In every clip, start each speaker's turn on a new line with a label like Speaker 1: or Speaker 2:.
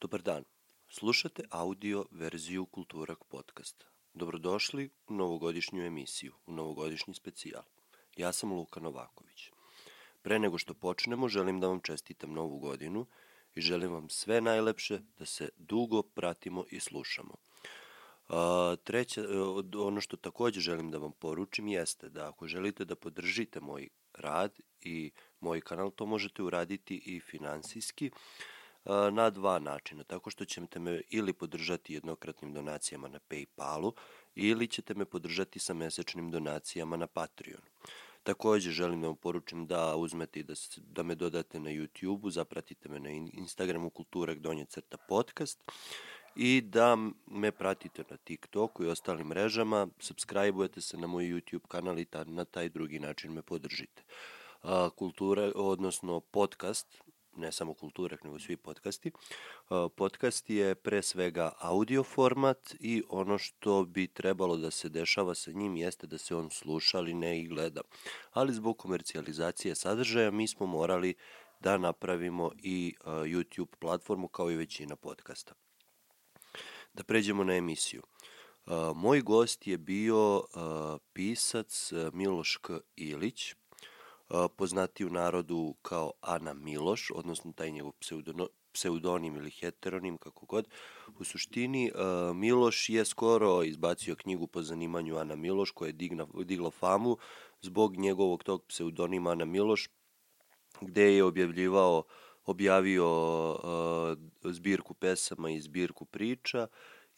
Speaker 1: Dobar dan. Slušate audio verziju Kulturak podcasta. Dobrodošli u novogodišnju emisiju, u novogodišnji specijal. Ja sam Luka Novaković. Pre nego što počnemo, želim da vam čestitam novu godinu i želim vam sve najlepše da se dugo pratimo i slušamo. A, treće, ono što takođe želim da vam poručim jeste da ako želite da podržite moj rad i moj kanal, to možete uraditi i finansijski na dva načina, tako što ćete me ili podržati jednokratnim donacijama na Paypalu ili ćete me podržati sa mesečnim donacijama na Patreonu. Takođe želim da vam poručim da uzmete i da, da me dodate na YouTube-u, zapratite me na Instagramu Kulturak Donje crta podcast i da me pratite na TikToku i ostalim mrežama, subscribe-ujete se na moj YouTube kanal i ta, na taj drugi način me podržite. Kultura, odnosno podcast, ne samo kulturak, nego svi podcasti. Podcast je pre svega audio format i ono što bi trebalo da se dešava sa njim jeste da se on sluša, ali ne i gleda. Ali zbog komercijalizacije sadržaja mi smo morali da napravimo i YouTube platformu kao i većina podcasta. Da pređemo na emisiju. Moj gost je bio pisac Miloš K. Ilić, poznati u narodu kao Ana Miloš, odnosno taj njegov pseudonim ili heteronim, kako god. U suštini, Miloš je skoro izbacio knjigu po zanimanju Ana Miloš, koja je digna, digla famu zbog njegovog tog pseudonima Ana Miloš, gde je objavljivao objavio uh, zbirku pesama i zbirku priča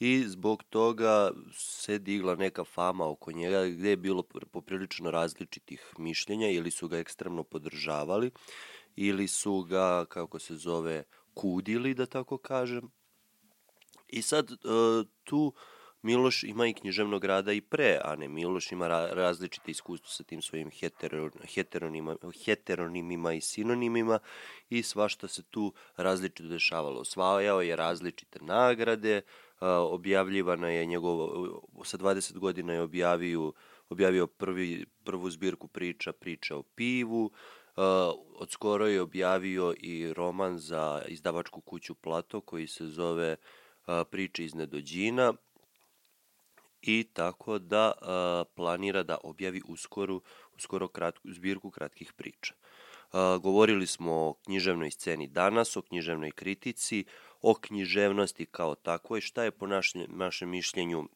Speaker 1: i zbog toga se digla neka fama oko njega gde je bilo poprilično različitih mišljenja ili su ga ekstremno podržavali ili su ga, kako se zove, kudili, da tako kažem. I sad uh, tu Miloš ima i književnog rada i pre Ane Miloš, ima ra različite iskustvo sa tim svojim heteron, heteronima, heteronimima i sinonimima i svašta se tu različito dešavalo. Osvajao je različite nagrade, objavljivana je njegovo, sa 20 godina je objavio, objavio prvi, prvu zbirku priča, priča o pivu, od skoro je objavio i roman za izdavačku kuću Plato koji se zove Priče iz nedođina i tako da planira da objavi uskoro, uskoro kratku, zbirku kratkih priča. Govorili smo o književnoj sceni danas, o književnoj kritici, o književnosti kao takvoj, šta je po našem, našem mišljenju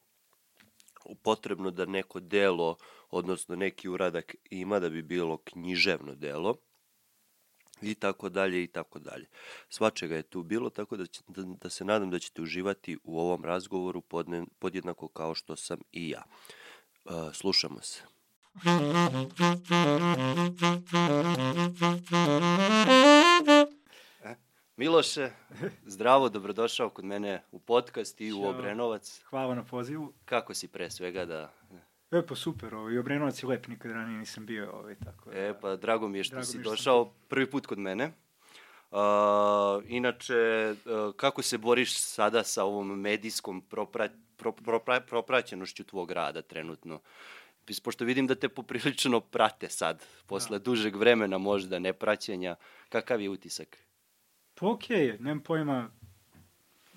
Speaker 1: potrebno da neko delo, odnosno neki uradak ima da bi bilo književno delo i tako dalje i tako dalje. Svačega je tu bilo, tako da, će, da, da se nadam da ćete uživati u ovom razgovoru podne, podjednako kao što sam i ja. Uh, slušamo se. Miloše, zdravo, dobrodošao kod mene u podcast i u Obrenovac.
Speaker 2: Hvala na pozivu.
Speaker 1: Kako si pre svega da...
Speaker 2: E pa super, ovaj, Obrenovac je lep, nikad ranije nisam bio, ovaj, tako
Speaker 1: da... E pa drago mi je što si došao sam... prvi put kod mene. Uh, inače, uh, kako se boriš sada sa ovom medijskom propra, pro, propra, propraćenošću tvog rada trenutno? Pošto vidim da te poprilično prate sad, posle da. dužeg vremena možda nepraćenja, kakav je utisak?
Speaker 2: Pa okej, okay, nemam pojma.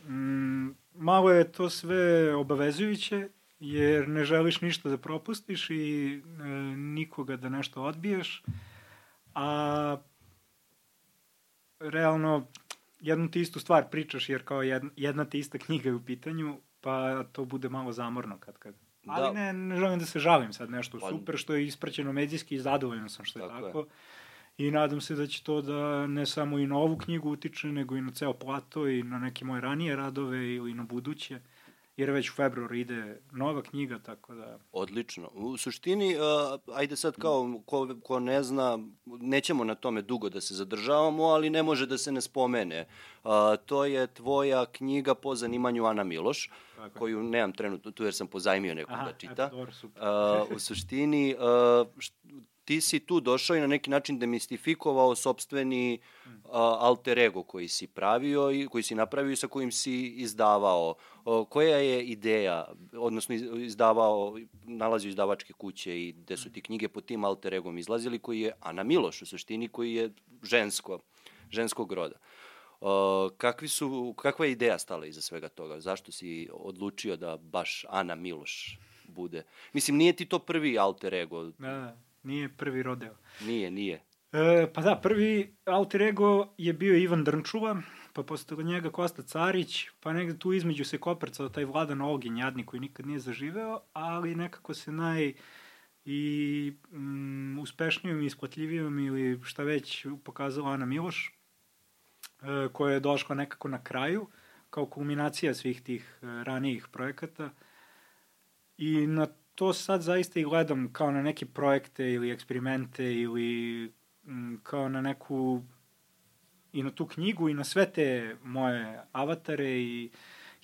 Speaker 2: Mm, malo je to sve obavezujuće, jer ne želiš ništa da propustiš i e, nikoga da nešto odbiješ, a realno jednu ti istu stvar pričaš, jer kao jedna, jedna ti ista knjiga je u pitanju, pa to bude malo zamorno kad kad. Ali da. ne, ne želim da se žalim sad nešto pa, super, što je ispraćeno medijski i zadovoljno sam što je tako. tako. Je i nadam se da će to da ne samo i na ovu knjigu utiče, nego i na ceo plato i na neke moje ranije radove ili na buduće jer već u februaru ide nova knjiga, tako da...
Speaker 1: Odlično. U suštini, uh, ajde sad kao ko, ko ne zna, nećemo na tome dugo da se zadržavamo, ali ne može da se ne spomene. Uh, to je tvoja knjiga po zanimanju Ana Miloš, tako koju nemam trenutno tu jer sam pozajmio nekog Aha, da čita. Eto, dobro, super. Uh, u suštini, uh, ti si tu došao i na neki način demistifikovao sobstveni uh, alter ego koji si pravio i koji si napravio i sa kojim si izdavao. Uh, koja je ideja, odnosno izdavao, nalazio izdavačke kuće i gde su ti knjige pod tim alter egom izlazili, koji je Ana Miloš u suštini, koji je žensko, ženskog roda.
Speaker 3: Uh, kakvi su, kakva je ideja stala iza svega toga? Zašto si odlučio da baš Ana Miloš bude? Mislim, nije ti to prvi alter ego.
Speaker 2: Da, da, nije prvi rodeo.
Speaker 3: Nije, nije.
Speaker 2: E, pa da, prvi alter ego je bio Ivan Drnčula, pa posle njega Kosta Carić, pa negde tu između se koprcao taj Vladan Ogin, jadnik koji nikad nije zaživeo, ali nekako se naj i mm, uspešnijom i isplatljivijom ili šta već pokazala Ana Miloš, e, koja je došla nekako na kraju, kao kulminacija svih tih e, ranijih projekata. I na to sad zaista i gledam kao na neke projekte ili eksperimente ili m, kao na neku i na tu knjigu i na sve te moje avatare i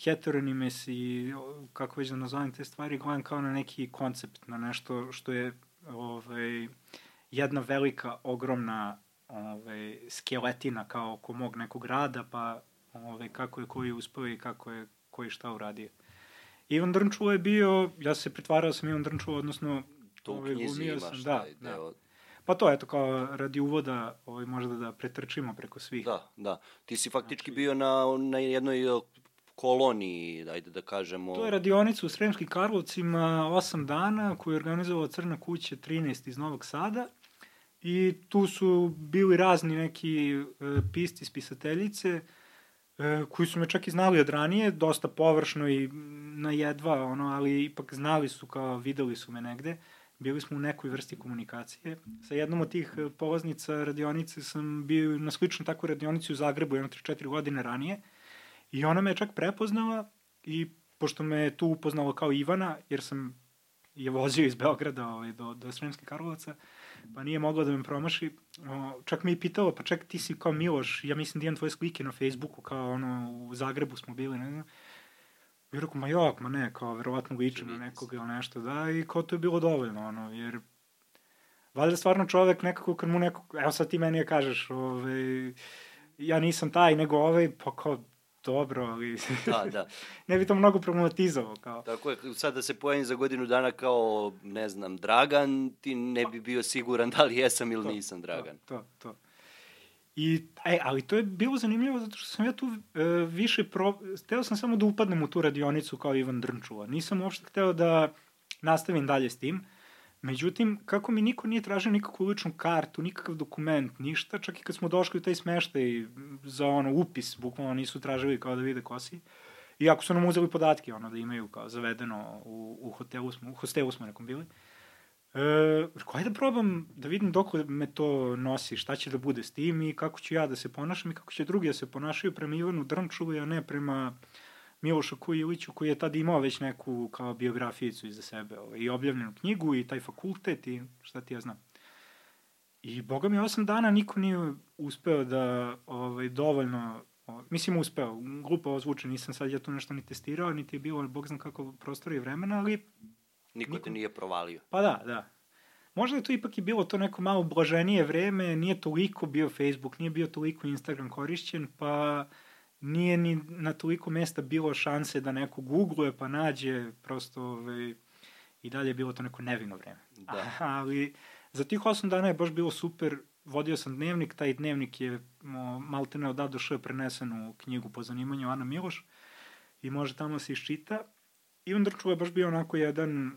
Speaker 2: heteronimes i kako već da nazovem te stvari, gledam kao na neki koncept, na nešto što je ovaj, jedna velika, ogromna ovaj, skeletina kao oko mog nekog rada, pa ovaj, kako je koji uspeo i kako je koji šta uradio. Ivan Drnčulo je bio, ja se pretvarao sam Ivan Drnčulo, odnosno
Speaker 3: to u ovaj, knjizi imaš sam,
Speaker 2: da, da. Pa to, eto, kao radi uvoda, ovaj, možda da pretrčimo preko svih.
Speaker 3: Da, da. Ti si faktički znači, bio na, na jednoj koloniji, ajde da kažemo...
Speaker 2: To je radionica u Sremskim Karlovcima, 8 dana, koju je organizovala Crna kuća 13 iz Novog Sada. I tu su bili razni neki e, pisti, spisateljice, koji su me čak i znali od ranije, dosta površno i na jedva, ono, ali ipak znali su kao, videli su me negde. Bili smo u nekoj vrsti komunikacije. Sa jednom od tih e, polaznica radionice sam bio na sličnu takvu radionici u Zagrebu jedno 3-4 godine ranije. I ona me čak prepoznala i pošto me je tu upoznala kao Ivana, jer sam je vozio iz Beograda ovaj, do, do Sremske Karlovaca, pa nije mogla da me promaši. O, čak me i pitala, pa čak ti si kao Miloš, ja mislim da imam tvoje slike na Facebooku, kao ono, u Zagrebu smo bili, ne znam. I rekao, ma jok, ma ne, kao, verovatno ličim na nekoga ili nešto, da, i kao to je bilo dovoljno, ono, jer valjda stvarno čovek nekako, kad mu neko, evo sad ti meni je kažeš, ovaj, ja nisam taj, nego ovaj, pa kao, dobro, ali
Speaker 3: da, da.
Speaker 2: ne bi to mnogo problematizovao. Kao.
Speaker 3: Tako je, sad da se pojavim za godinu dana kao, ne znam, Dragan, ti ne bi bio siguran da li jesam ili to, nisam Dragan.
Speaker 2: To, to, to. I, e, ali to je bilo zanimljivo zato što sam ja tu e, više pro... Hteo sam samo da upadnem u tu radionicu kao Ivan Drnčula. Nisam uopšte hteo da nastavim dalje s tim. Međutim, kako mi niko nije tražio nikakvu ličnu kartu, nikakav dokument, ništa, čak i kad smo došli u taj smeštaj za ono upis, bukvalno nisu tražili kao da vide ko si. Iako su nam uzeli podatke, ono, da imaju kao zavedeno u, u hotelu smo, u hostelu smo nekom bili. E, koji da probam da vidim dok me to nosi, šta će da bude s tim i kako ću ja da se ponašam i kako će drugi da se ponašaju prema Ivanu Drnčulu, a ne prema Milošu Kujiliću koji je tad imao već neku kao biografijicu iza sebe ovaj, i objavljenu knjigu i taj fakultet i šta ti ja znam. I boga mi osam dana niko nije uspeo da ovaj, dovoljno ovaj, mislim uspeo, glupo ovo zvuče, nisam sad ja tu nešto ni testirao, niti je bilo, bog znam kako prostora i vremena, ali...
Speaker 3: Niko, niko te nije provalio.
Speaker 2: Pa da, da. Možda je to ipak i bilo to neko malo blaženije vreme, nije toliko bio Facebook, nije bio toliko Instagram korišćen, pa nije ni na toliko mesta bilo šanse da neko googluje pa nađe, prosto ovaj, i dalje je bilo to neko nevino vreme. Da. Ali za tih osam dana je baš bilo super, vodio sam dnevnik, taj dnevnik je malte ne od A do Š prenesen u knjigu po zanimanju Ana Miloš i može tamo se iščita. I onda je baš bio onako jedan,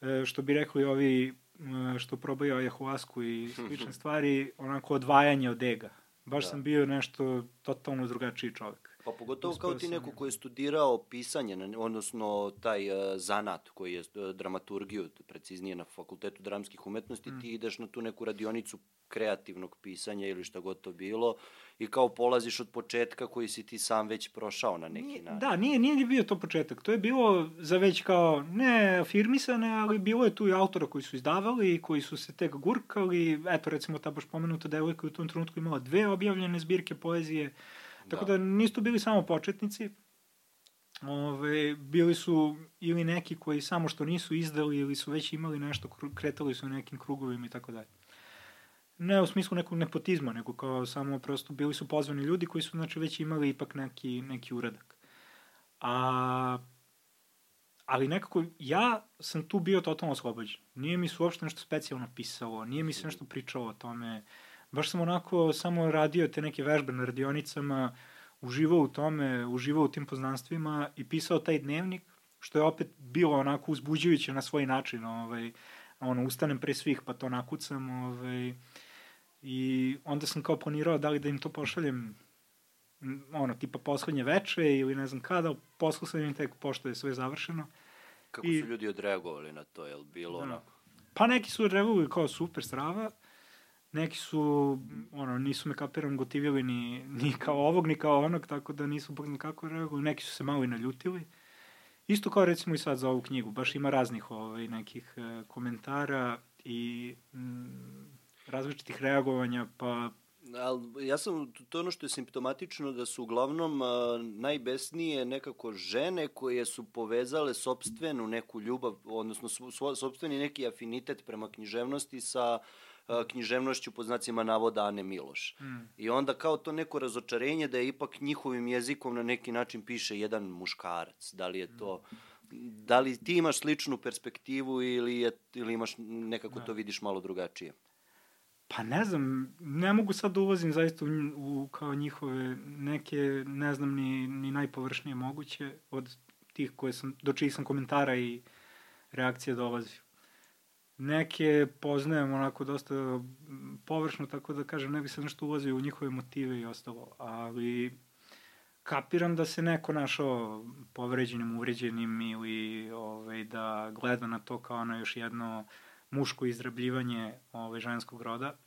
Speaker 2: e, što bi rekli ovi e, što probaju ayahuasku i slične stvari, onako odvajanje od ega. Baš da. sam bio nešto totalno drugačiji čovek.
Speaker 3: Pa pogotovo kao ti neko ko je studirao pisanje, odnosno taj uh, zanat koji je uh, dramaturgiju, preciznije na Fakultetu dramskih umetnosti, mm. ti ideš na tu neku radionicu kreativnog pisanja ili šta god to bilo i kao polaziš od početka koji si ti sam već prošao na neki
Speaker 2: nije,
Speaker 3: način.
Speaker 2: Da, nije, nije bio to početak. To je bilo za već kao, ne afirmisane, ali bilo je tu i autora koji su izdavali i koji su se tek gurkali. Eto, recimo, ta baš pomenuta devojka u tom trenutku imala dve objavljene zbirke poezije. Tako da, da nisu bili samo početnici. Ove, bili su ili neki koji samo što nisu izdali ili su već imali nešto, kretali su u nekim krugovima i tako dalje ne u smislu nekog nepotizma, nego kao samo prosto bili su pozvani ljudi koji su znači već imali ipak neki, neki uradak. A, ali nekako ja sam tu bio totalno oslobođen. Nije mi se uopšte nešto specijalno pisalo, nije mi se nešto pričalo o tome. Baš sam onako samo radio te neke vežbe na radionicama, uživao u tome, uživao u tim poznanstvima i pisao taj dnevnik, što je opet bilo onako uzbuđujuće na svoj način, ovaj, ono, ustanem pre svih pa to nakucam, ovaj, i onda sam kao planirao da li da im to pošaljem ono, tipa poslednje veče ili ne znam kada, poslao sam im tek pošto je sve završeno.
Speaker 3: Kako I, su ljudi odreagovali na to, je li bilo da. onako?
Speaker 2: Pa neki su odreagovali kao super strava, neki su, ono, nisu me kapiram gotivili ni, ni kao ovog, ni kao onog, tako da nisu bog nikako reagovali, neki su se malo i naljutili. Isto kao recimo i sad za ovu knjigu, baš ima raznih ovaj, nekih e, komentara i mm, različitih reagovanja, pa
Speaker 3: Ali ja sam, to je ono što je simptomatično da su uglavnom a, najbesnije nekako žene koje su povezale sobstvenu neku ljubav, odnosno svo, sobstveni neki afinitet prema književnosti sa književnošću pod znacima navoda Ane Miloš. Mm. I onda kao to neko razočarenje da je ipak njihovim jezikom na neki način piše jedan muškarac. Da li je to... Da li ti imaš sličnu perspektivu ili, je, ili imaš nekako da. to vidiš malo drugačije?
Speaker 2: Pa ne znam, ne mogu sad da ulazim zaista u, u kao njihove neke, ne znam, ni, ni najpovršnije moguće od tih koje sam, do čijih sam komentara i reakcije dolazio. Neke poznajem onako dosta površno, tako da kažem, ne bi se nešto ulazio u njihove motive i ostalo, ali kapiram da se neko našao povređenim, uvređenim ili ovaj, da gleda na to kao na još jedno muško izrabljivanje ovaj, ženskog roda,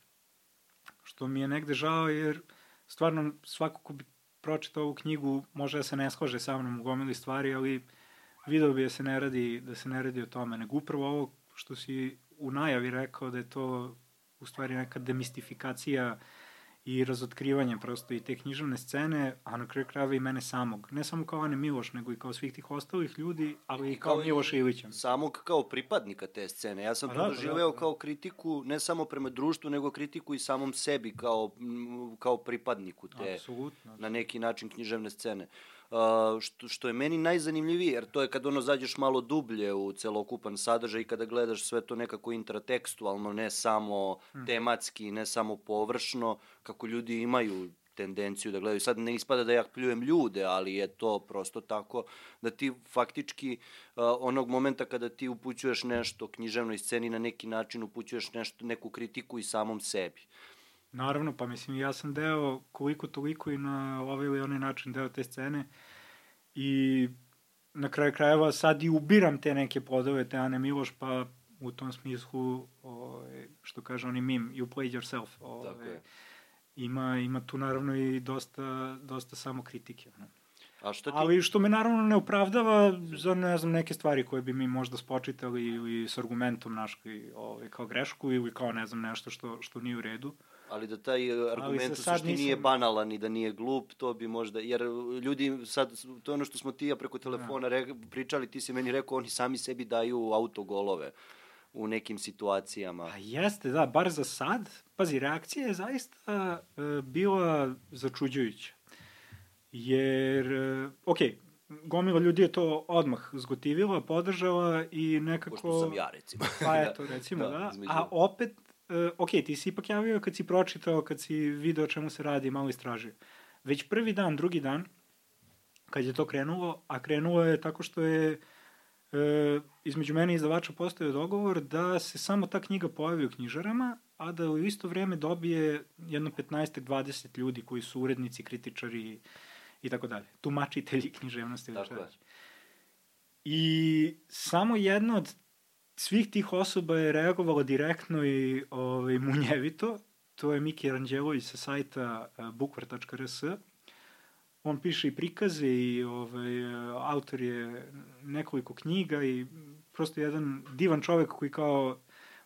Speaker 2: što mi je negde žao jer stvarno svako ko bi pročitao ovu knjigu može da se ne slaže sa mnom u gomili stvari, ali video bi da se ne radi, da se ne radi o tome, nego upravo ovo što si u najavi rekao da je to u stvari neka demistifikacija i razotkrivanje prosto i te književne scene, a na kraju krajeva i mene samog. Ne samo kao Ane Miloš, nego i kao svih tih ostalih ljudi, ali i kao, kao Miloša Ilića.
Speaker 3: Samog kao pripadnika te scene. Ja sam pa to da, doživeo da, da. kao kritiku, ne samo prema društvu, nego kritiku i samom sebi kao, kao pripadniku te, Absolutno. na neki način književne scene. Uh, što, što je meni najzanimljivije, jer to je kad ono zađeš malo dublje u celokupan sadržaj i kada gledaš sve to nekako intratekstualno, ne samo hmm. tematski, ne samo površno, kako ljudi imaju tendenciju da gledaju. Sad ne ispada da ja pljujem ljude, ali je to prosto tako da ti faktički uh, onog momenta kada ti upućuješ nešto književnoj sceni na neki način upućuješ nešto, neku kritiku i samom sebi.
Speaker 2: Naravno, pa mislim, ja sam deo koliko toliko i na ovaj ili onaj način deo te scene i na kraju krajeva sad i ubiram te neke podove te Ane Miloš, pa u tom smislu, ovaj, što kaže oni mim, you played yourself. Ovaj, ima, ima tu naravno i dosta, dosta samo kritike. Ne? A što ti... Ali što me naravno ne opravdava za ne znam neke stvari koje bi mi možda spočitali ili s argumentom naš ovaj, kao grešku ili kao ne znam nešto što, što nije u redu. Uh,
Speaker 3: ali da taj e, argument u suštini nisam... nije banalan i da nije glup, to bi možda, jer ljudi sad, to je ono što smo ti ja preko telefona da. re, pričali, ti si meni rekao, oni sami sebi daju autogolove u nekim situacijama.
Speaker 2: A jeste, da, bar za sad. Pazi, reakcija je zaista uh, bila začuđujuća. Jer, uh, ok, gomila ljudi je to odmah zgotivila, podržala i nekako... Pošto
Speaker 3: sam ja, recimo.
Speaker 2: Pa eto, recimo, da. da. A opet uh, ok, ti si ipak javio kad si pročitao, kad si video čemu se radi, malo istražio. Već prvi dan, drugi dan, kad je to krenulo, a krenulo je tako što je e, između mene i izdavača postoje dogovor da se samo ta knjiga pojavi u knjižarama, a da u isto vreme dobije jedno 15-20 ljudi koji su urednici, kritičari i tako dalje. Tumačitelji književnosti. Tako je. I samo jedna od svih tih osoba je reagovala direktno i ovaj, munjevito. To je Miki Ranđelović sa sajta uh, bukvar.rs. On piše i prikaze i ovaj, autor je nekoliko knjiga i prosto jedan divan čovek koji kao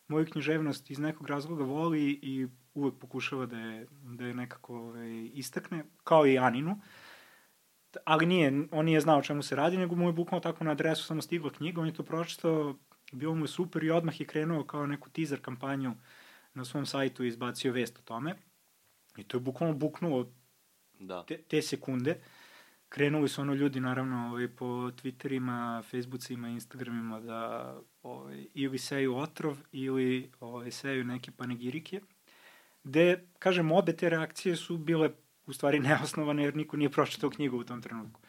Speaker 2: moju književnost iz nekog razloga voli i uvek pokušava da je, da je nekako ovaj, istakne, kao i Aninu. Ali nije, on nije znao čemu se radi, nego mu je bukvalno tako na adresu samo stigla knjiga, on je to pročitao, bilo mu je super i odmah je krenuo kao neku teaser kampanju na svom sajtu i izbacio vest o tome. I to je bukvalno buknulo da. te, te sekunde. Krenuli su ono ljudi, naravno, ovaj, po Twitterima, Facebookima, Instagramima da ovaj, ili seju otrov ili ovaj, seju neke panegirike gde, kažem, obe te reakcije su bile u stvari neosnovane jer niko nije pročitao knjigu u tom trenutku.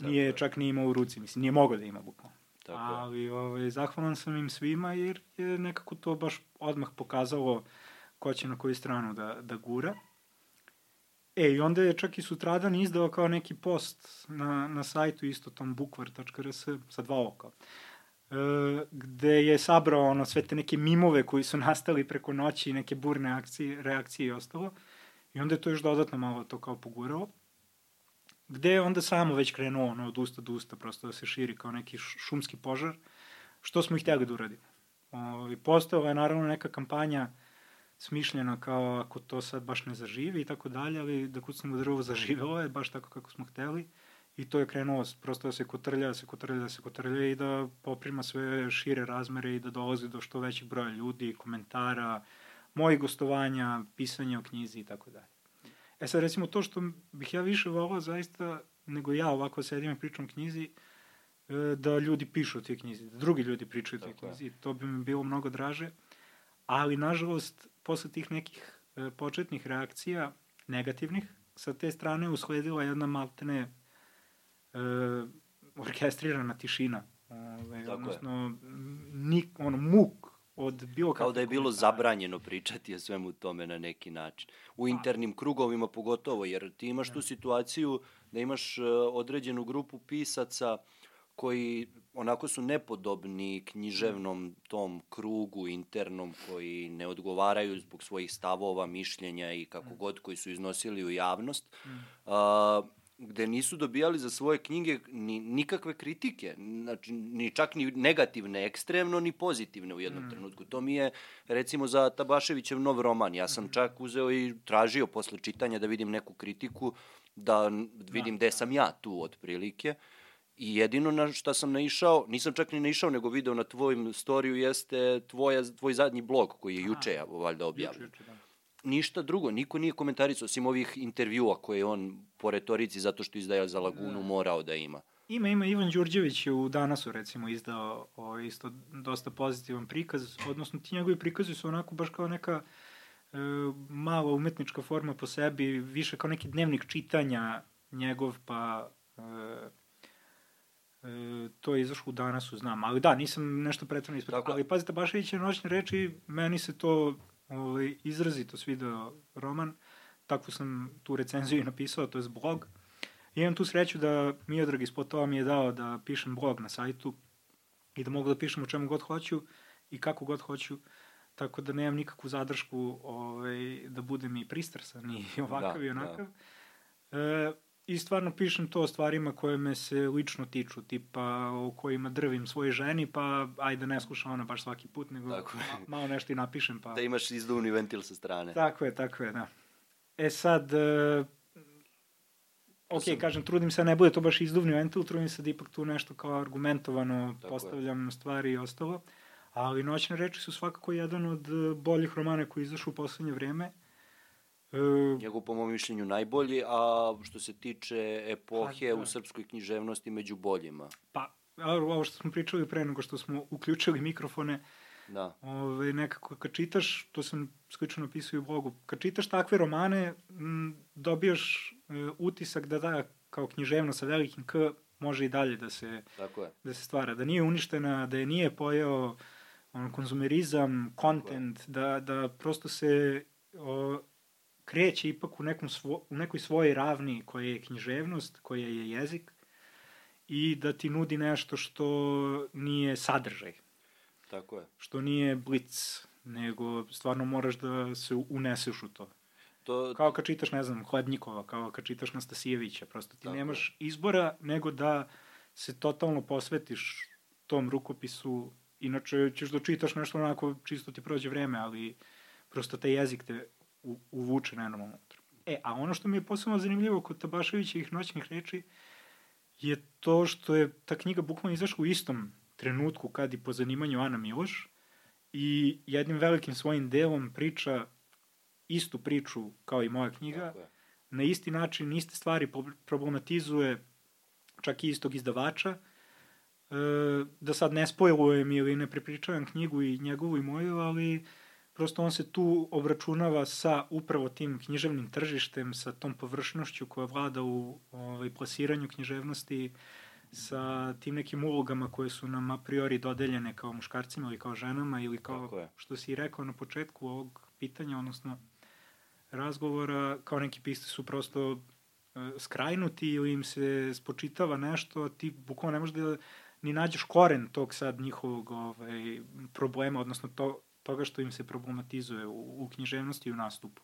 Speaker 2: Nije je. čak ni imao u ruci, mislim, nije mogao da ima bukvalno. Tako Ali ovaj, zahvalan sam im svima jer je nekako to baš odmah pokazalo ko će na koju stranu da, da gura. E, i onda je čak i sutradan izdao kao neki post na, na sajtu isto tom bukvar.rs sa dva oka. E, gde je sabrao ono, sve te neke mimove koji su nastali preko noći, neke burne akcije, reakcije i ostalo. I onda je to još dodatno malo to kao pogurao. Gde je onda samo već krenuo ono, od usta do usta, prosto da se širi kao neki šumski požar, što smo i htjeli da uradimo. O, I postojala je naravno neka kampanja smišljeno kao ako to sad baš ne zaživi i tako dalje, ali da kucnemo drvo zaživelo je baš tako kako smo hteli i to je krenulo prosto da se kotrlja, da se kotrlja, da se kotrlja i da poprima sve šire razmere i da dolazi do što većeg broja ljudi, komentara, mojih gostovanja, pisanja o knjizi i tako dalje. E sad recimo to što bih ja više volao zaista nego ja ovako sedim i pričam knjizi, e, da ljudi pišu o toj knjizi, da drugi ljudi pričaju o toj knjizi, to bi mi bilo mnogo draže, ali nažalost posle tih nekih e, početnih reakcija, negativnih, sa te strane usledila jedna maltene e, orkestrirana tišina. Ove, odnosno, nik, ono, muk od bilo
Speaker 3: Kao da je bilo komentara. zabranjeno pričati o svemu tome na neki način. U pa. internim krugovima pogotovo, jer ti imaš tu situaciju da imaš e, određenu grupu pisaca koji onako su nepodobni književnom tom krugu internom koji ne odgovaraju zbog svojih stavova, mišljenja i kako mm. god koji su iznosili u javnost, mm. Gde nisu dobijali za svoje knjige ni, nikakve kritike, znači, ni čak ni negativne, ekstremno, ni pozitivne u jednom mm. trenutku. To mi je, recimo, za Tabaševićev nov roman. Ja sam mm. čak uzeo i tražio posle čitanja da vidim neku kritiku, da vidim da, gde sam ja tu otprilike. I jedino na šta sam naišao, nisam čak ni naišao, nego video na tvojim storiju, jeste tvoja, tvoj zadnji blog koji je juče, valjda, objavljen. Juče, juče, da. Ništa drugo, niko nije komentarisao, osim ovih intervjua koje on po retorici, zato što izdaja za Lagunu, da. morao da ima.
Speaker 2: Ima, ima Ivan Đurđević je u Danasu recimo izdao o, isto dosta pozitivan prikaz, odnosno ti njegovi prikazi su onako baš kao neka e, mala umetnička forma po sebi, više kao neki dnevnik čitanja njegov, pa e, E, to je izašlo danas, znam. Ali da, nisam nešto pretredno ispred. Ali pazite, Bašević je noćne reči, meni se to ovaj, izrazito svidao roman. Takvu sam tu recenziju napisao, to je blog. I imam tu sreću da Miodrag iz Potova mi je dao da pišem blog na sajtu i da mogu da pišem o čemu god hoću i kako god hoću. Tako da nemam nikakvu zadršku ovaj, da budem i pristrasan i ovakav da, i onakav. Da. E, I stvarno pišem to o stvarima koje me se lično tiču, tipa o kojima drvim svoje ženi, pa ajde ne slušam ona baš svaki put, nego tako ma, malo nešto i napišem. Pa...
Speaker 3: Da imaš izduvni ventil sa strane.
Speaker 2: Tako je, tako je, da. E sad, uh, ok, sam... kažem, trudim se, ne bude to baš izduvni ventil, trudim se da ipak tu nešto kao argumentovano tako postavljam je. stvari i ostalo, ali Noćne reči su svakako jedan od boljih romana koji izašu u poslednje vreme.
Speaker 3: E, Njegov, po mom mišljenju, najbolji, a što se tiče epohe pa, da. u srpskoj književnosti, među boljima.
Speaker 2: Pa, ovo što smo pričali pre nego što smo uključili mikrofone, da. ove, nekako kad čitaš, to sam slično napisao u blogu, kad čitaš takve romane, m, dobijaš e, utisak da da, kao književno sa velikim K, može i dalje da se,
Speaker 3: Tako je.
Speaker 2: da se stvara. Da nije uništena, da je nije pojeo on, konzumerizam, kontent, da, da prosto se o, kreće ipak u, nekom svo, u nekoj svojoj ravni koja je književnost, koja je jezik i da ti nudi nešto što nije sadržaj.
Speaker 3: Tako je.
Speaker 2: Što nije blic, nego stvarno moraš da se uneseš u to. To... Kao kad čitaš, ne znam, Hladnikova, kao kad čitaš Nastasijevića, prosto ti Tako nemaš je. izbora nego da se totalno posvetiš tom rukopisu, inače ćeš da čitaš nešto onako, čisto ti prođe vreme, ali prosto taj jezik te uvuče nenormalno unutra. E, a ono što mi je posebno zanimljivo kod Tabaševićevih noćnih reči je to što je ta knjiga bukvalno izašla u istom trenutku kad i po zanimanju Ana Miloš i jednim velikim svojim delom priča istu priču kao i moja knjiga, na isti način, iste stvari problematizuje čak i istog izdavača, e, da sad ne spojlujem ili ne prepričavam knjigu i njegovu i moju, ali prosto on se tu obračunava sa upravo tim književnim tržištem, sa tom površnošću koja vlada u ovaj, plasiranju književnosti, sa tim nekim ulogama koje su nam a priori dodeljene kao muškarcima ili kao ženama ili kao, što si rekao na početku ovog pitanja, odnosno razgovora, kao neki pisci su prosto uh, skrajnuti ili im se spočitava nešto, a ti bukvalno ne možeš da ni nađeš koren tog sad njihovog ovaj, problema, odnosno to, toga što im se problematizuje u, u književnosti i u nastupu.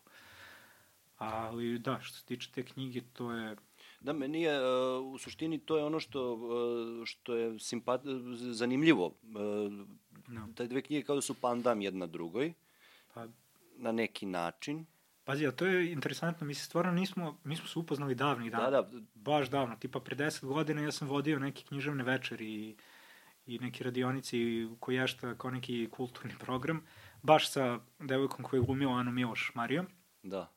Speaker 2: Ali da, što se tiče te knjige, to je...
Speaker 3: Da, meni je, uh, u suštini, to je ono što, uh, što je simpat, zanimljivo. No. Te dve knjige kao da su pandam jedna drugoj, pa, na neki način.
Speaker 2: Pazi, a to je interesantno, mi se stvarno nismo, mi smo se upoznali davnih dana. Da, da. Baš davno, tipa pre deset godina ja sam vodio neke književne večeri i, i neke radionici koji ješta kao neki kulturni program, baš sa devojkom koja je glumila Anu Miloš Marijom.
Speaker 3: Da.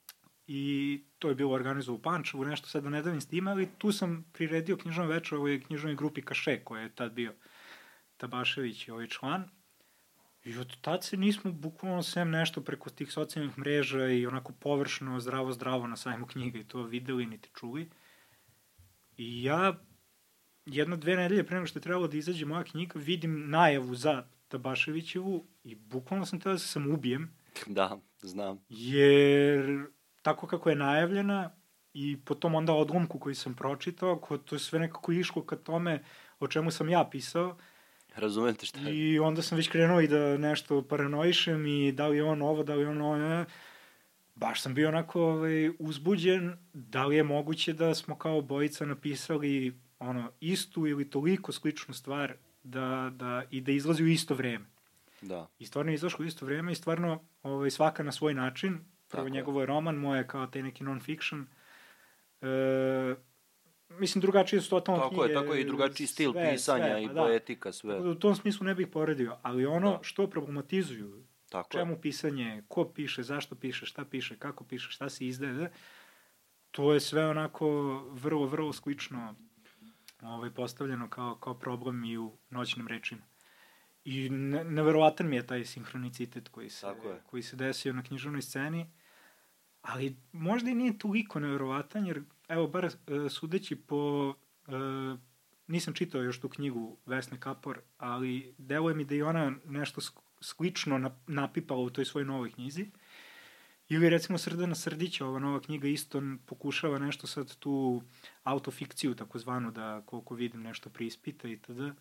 Speaker 2: I to je bilo organizovano u Pančevu, nešto sad da ne davim s tim, ali tu sam priredio književnu večer ovoj književnoj grupi Kaše, koja je tad bio Tabašević i ovaj član. I od tad se nismo bukvalno sem nešto preko tih socijalnih mreža i onako površno, zdravo, zdravo na sajmu knjiga i to videli niti čuli. I ja jedno, dve nedelje pre nego što je trebalo da izađe moja knjiga, vidim najavu za Tabaševićevu i bukvalno sam teo da se sam ubijem.
Speaker 3: Da, znam.
Speaker 2: Jer tako kako je najavljena i po tom onda odlomku koji sam pročitao, ko, to je sve nekako išlo ka tome o čemu sam ja pisao,
Speaker 3: Razumete šta je.
Speaker 2: I onda sam već krenuo i da nešto paranoišem i da li je on ovo, da li je on ovo, ne. Baš sam bio onako ovaj, uzbuđen, da li je moguće da smo kao bojica napisali ono, istu ili toliko sličnu stvar da, da, i da izlazi u isto vreme.
Speaker 3: Da.
Speaker 2: I stvarno je izašlo u isto vreme i stvarno ovaj, svaka na svoj način. Prvo Tako njegovo je roman, moje kao taj neki non-fiction. E, mislim, drugačije su totalno
Speaker 3: tako knjige. Tako je, tako je, i drugačiji stil sve, pisanja sve, i da. poetika, sve.
Speaker 2: Tako da u tom smislu ne bih poredio, ali ono da. što problematizuju, tako čemu je. pisanje, ko piše, zašto piše, šta piše, kako piše, šta se izdaje, da, to je sve onako vrlo, vrlo slično ovaj, postavljeno kao, kao problem i u noćnim rečima. I ne, neverovatan mi je taj sinhronicitet koji se, koji se desio na književnoj sceni, ali možda i nije toliko neverovatan, jer evo, bar uh, sudeći po... Uh, nisam čitao još tu knjigu Vesne Kapor, ali deluje mi da i ona nešto slično napipala u toj svojoj novoj knjizi. Ili recimo Srdana Srdića, ova nova knjiga isto pokušava nešto sad tu autofikciju takozvanu da koliko vidim nešto prispita i tada.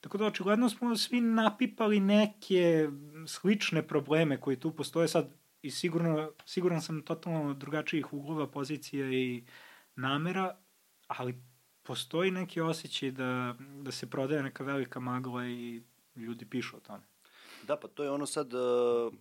Speaker 2: Tako da očigledno smo svi napipali neke slične probleme koji tu postoje sad i sigurno, siguran sam totalno drugačijih uglova, pozicija i namera, ali postoji neki osjećaj da, da se prodaje neka velika magla i ljudi pišu o tome.
Speaker 3: Da, pa to je ono sad, uh,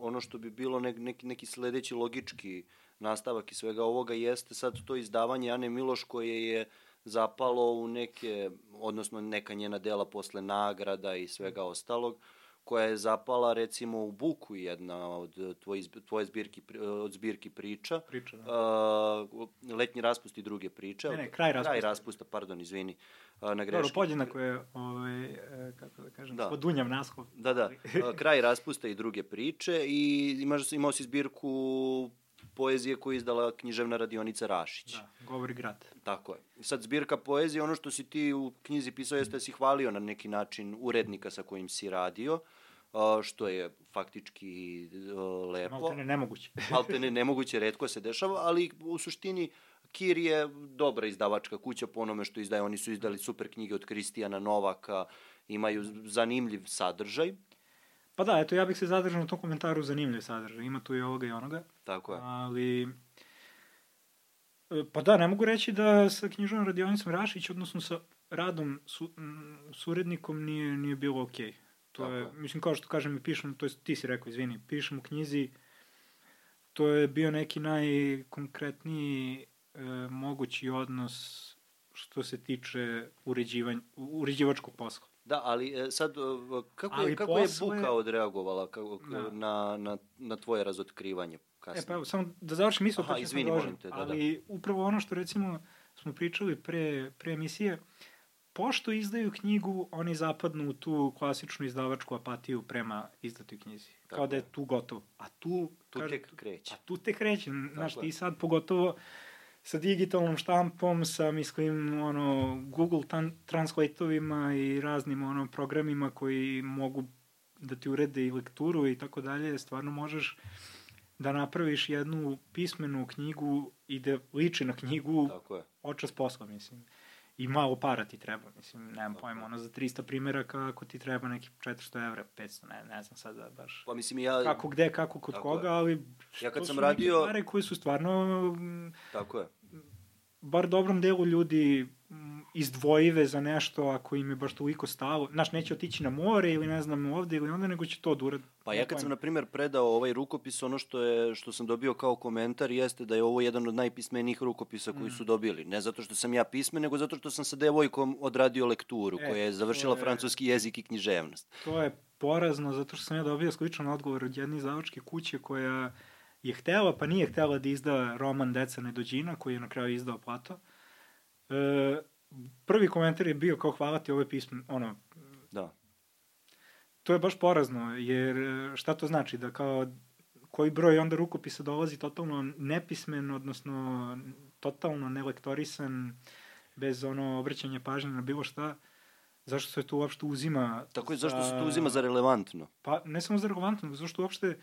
Speaker 3: ono što bi bilo nek, neki, neki sledeći logički nastavak i svega ovoga jeste sad to izdavanje Ane Miloš koje je zapalo u neke, odnosno neka njena dela posle nagrada i svega ostalog, uh, koja je zapala recimo u Buku jedna od tvoje, tvoje zbirki, od zbirki priča.
Speaker 2: Priča, da.
Speaker 3: Uh, letnji raspust i druge priče.
Speaker 2: Ne, ne, kraj raspusta.
Speaker 3: Kraj raspusta, pardon, izvini.
Speaker 2: Uh, na greški. Dobro, podjednako je, ovaj, e, kako da kažem, da. podunjav naslov.
Speaker 3: Da, da. Uh, kraj raspusta i druge priče i imaš, imao si zbirku poezije koju je izdala književna radionica Rašić.
Speaker 2: Da, govori grad.
Speaker 3: Tako je. Sad, zbirka poezije, ono što si ti u knjizi pisao jeste da si hvalio na neki način urednika sa kojim si radio, što je faktički lepo.
Speaker 2: Malte ne nemoguće.
Speaker 3: Malte ne nemoguće, redko se dešava, ali u suštini Kir je dobra izdavačka kuća po onome što izdaje. Oni su izdali super knjige od Kristijana Novaka, imaju zanimljiv sadržaj.
Speaker 2: Pa da, eto, ja bih se zadržao na tom komentaru zanimljiv sadržaj. Ima tu i ovoga i onoga.
Speaker 3: Tako je.
Speaker 2: Ali, e, pa da, ne mogu reći da sa knjižnom radionicom Rašić, odnosno sa radom su, m, surednikom nije, nije bilo okej. Okay. To Tako je, je, mislim, kao što kažem i pišem, to je, ti si rekao, izvini, pišem u knjizi, to je bio neki najkonkretniji e, mogući odnos što se tiče uređivanja, uređivačkog posla.
Speaker 3: Da, ali e, sad, e, kako, ali je, kako posle... je Buka odreagovala kako, da. na, na, na tvoje razotkrivanje kasnije?
Speaker 2: E, pa evo, samo da završim mislo, pa izvini, molim te. Da, da. ali da. upravo ono što recimo smo pričali pre, pre emisije, pošto izdaju knjigu, oni zapadnu u tu klasičnu izdavačku apatiju prema izdatoj knjizi. Tako Kao da je tu gotovo. A tu...
Speaker 3: Tu kaže, tek kreće.
Speaker 2: A tu tek kreće. Znaš, ti sad pogotovo sa digitalnom štampom, sa, mislim, ono, Google translatovima i raznim, ono, programima koji mogu da ti urede i lekturu i tako dalje, stvarno možeš da napraviš jednu pismenu knjigu i da liči na knjigu očas posla, mislim i malo para ti treba, mislim, nemam pojma, ono za 300 primjeraka ako ti treba neki 400 evra, 500, ne, ne znam sada baš.
Speaker 3: Pa mislim ja...
Speaker 2: Kako gde, kako kod tako koga, je. ali
Speaker 3: ja kad to sam su radio... neke
Speaker 2: pare koje su stvarno...
Speaker 3: Tako je.
Speaker 2: Bar dobrom delu ljudi izdvojive za nešto ako im je baš toliko stalo. Znaš, neće otići na more ili ne znam ovde ili onda, nego će to da uradi.
Speaker 3: Pa ja kad sam, na primjer, predao ovaj rukopis, ono što, je, što sam dobio kao komentar jeste da je ovo jedan od najpismenijih rukopisa koji mm. su dobili. Ne zato što sam ja pismen, nego zato što sam sa devojkom odradio lekturu, e, koja je završila je, francuski jezik i književnost.
Speaker 2: To je porazno, zato što sam ja dobio sličan odgovor od jedne izdavačke kuće koja je htela, pa nije htela da izda roman Deca nedođina, koji je na kraju izdao Plato. E, prvi komentar je bio kao hvala ti ove pisme, ono...
Speaker 3: Da.
Speaker 2: To je baš porazno, jer e, šta to znači? Da kao koji broj onda rukopisa dolazi totalno nepismen, odnosno totalno nelektorisan, bez ono obraćanja pažnje na bilo šta, zašto se to uopšte uzima...
Speaker 3: Tako je, zašto se to uzima za relevantno?
Speaker 2: Pa ne samo za relevantno, zašto uopšte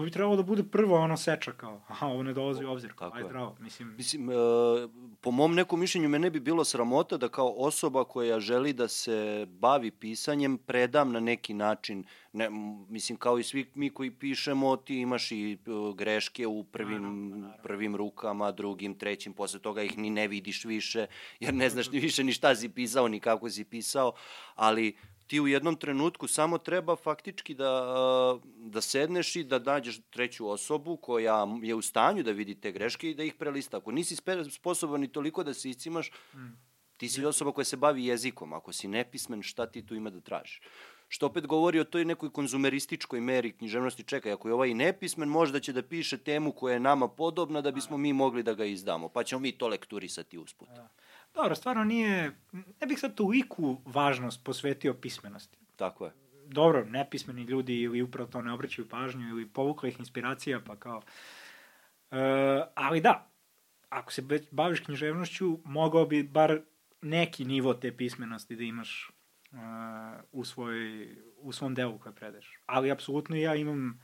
Speaker 2: to bi trebalo da bude prvo ono seča kao, aha, ovo ne dolazi u obzir, kao, aj zdravo, mislim.
Speaker 3: Mislim, e, po mom nekom mišljenju me ne bi bilo sramota da kao osoba koja želi da se bavi pisanjem predam na neki način, ne, mislim, kao i svi mi koji pišemo, ti imaš i uh, greške u prvim, naravno, naravno. prvim rukama, drugim, trećim, posle toga ih ni ne vidiš više, jer ne znaš ni više ni šta si pisao, ni kako si pisao, ali ti u jednom trenutku samo treba faktički da, da sedneš i da nađeš treću osobu koja je u stanju da vidi te greške i da ih prelista. Ako nisi sposoban ni toliko da se iscimaš, mm. ti si osoba koja se bavi jezikom. Ako si nepismen, šta ti tu ima da tražiš? Što opet govori o toj nekoj konzumerističkoj meri književnosti. Čekaj, ako je ovaj nepismen, možda će da piše temu koja je nama podobna da bismo mi mogli da ga izdamo. Pa ćemo mi to lekturisati usput. Da.
Speaker 2: Dobro, stvarno nije, ne bih sad toliku važnost posvetio pismenosti.
Speaker 3: Tako je.
Speaker 2: Dobro, nepismeni ljudi ili upravo to ne obraćaju pažnju ili povukla ih inspiracija, pa kao... Uh, ali da, ako se baviš književnošću, mogao bi bar neki nivo te pismenosti da imaš uh, u, svoj, u svom delu koje predeš. Ali apsolutno ja imam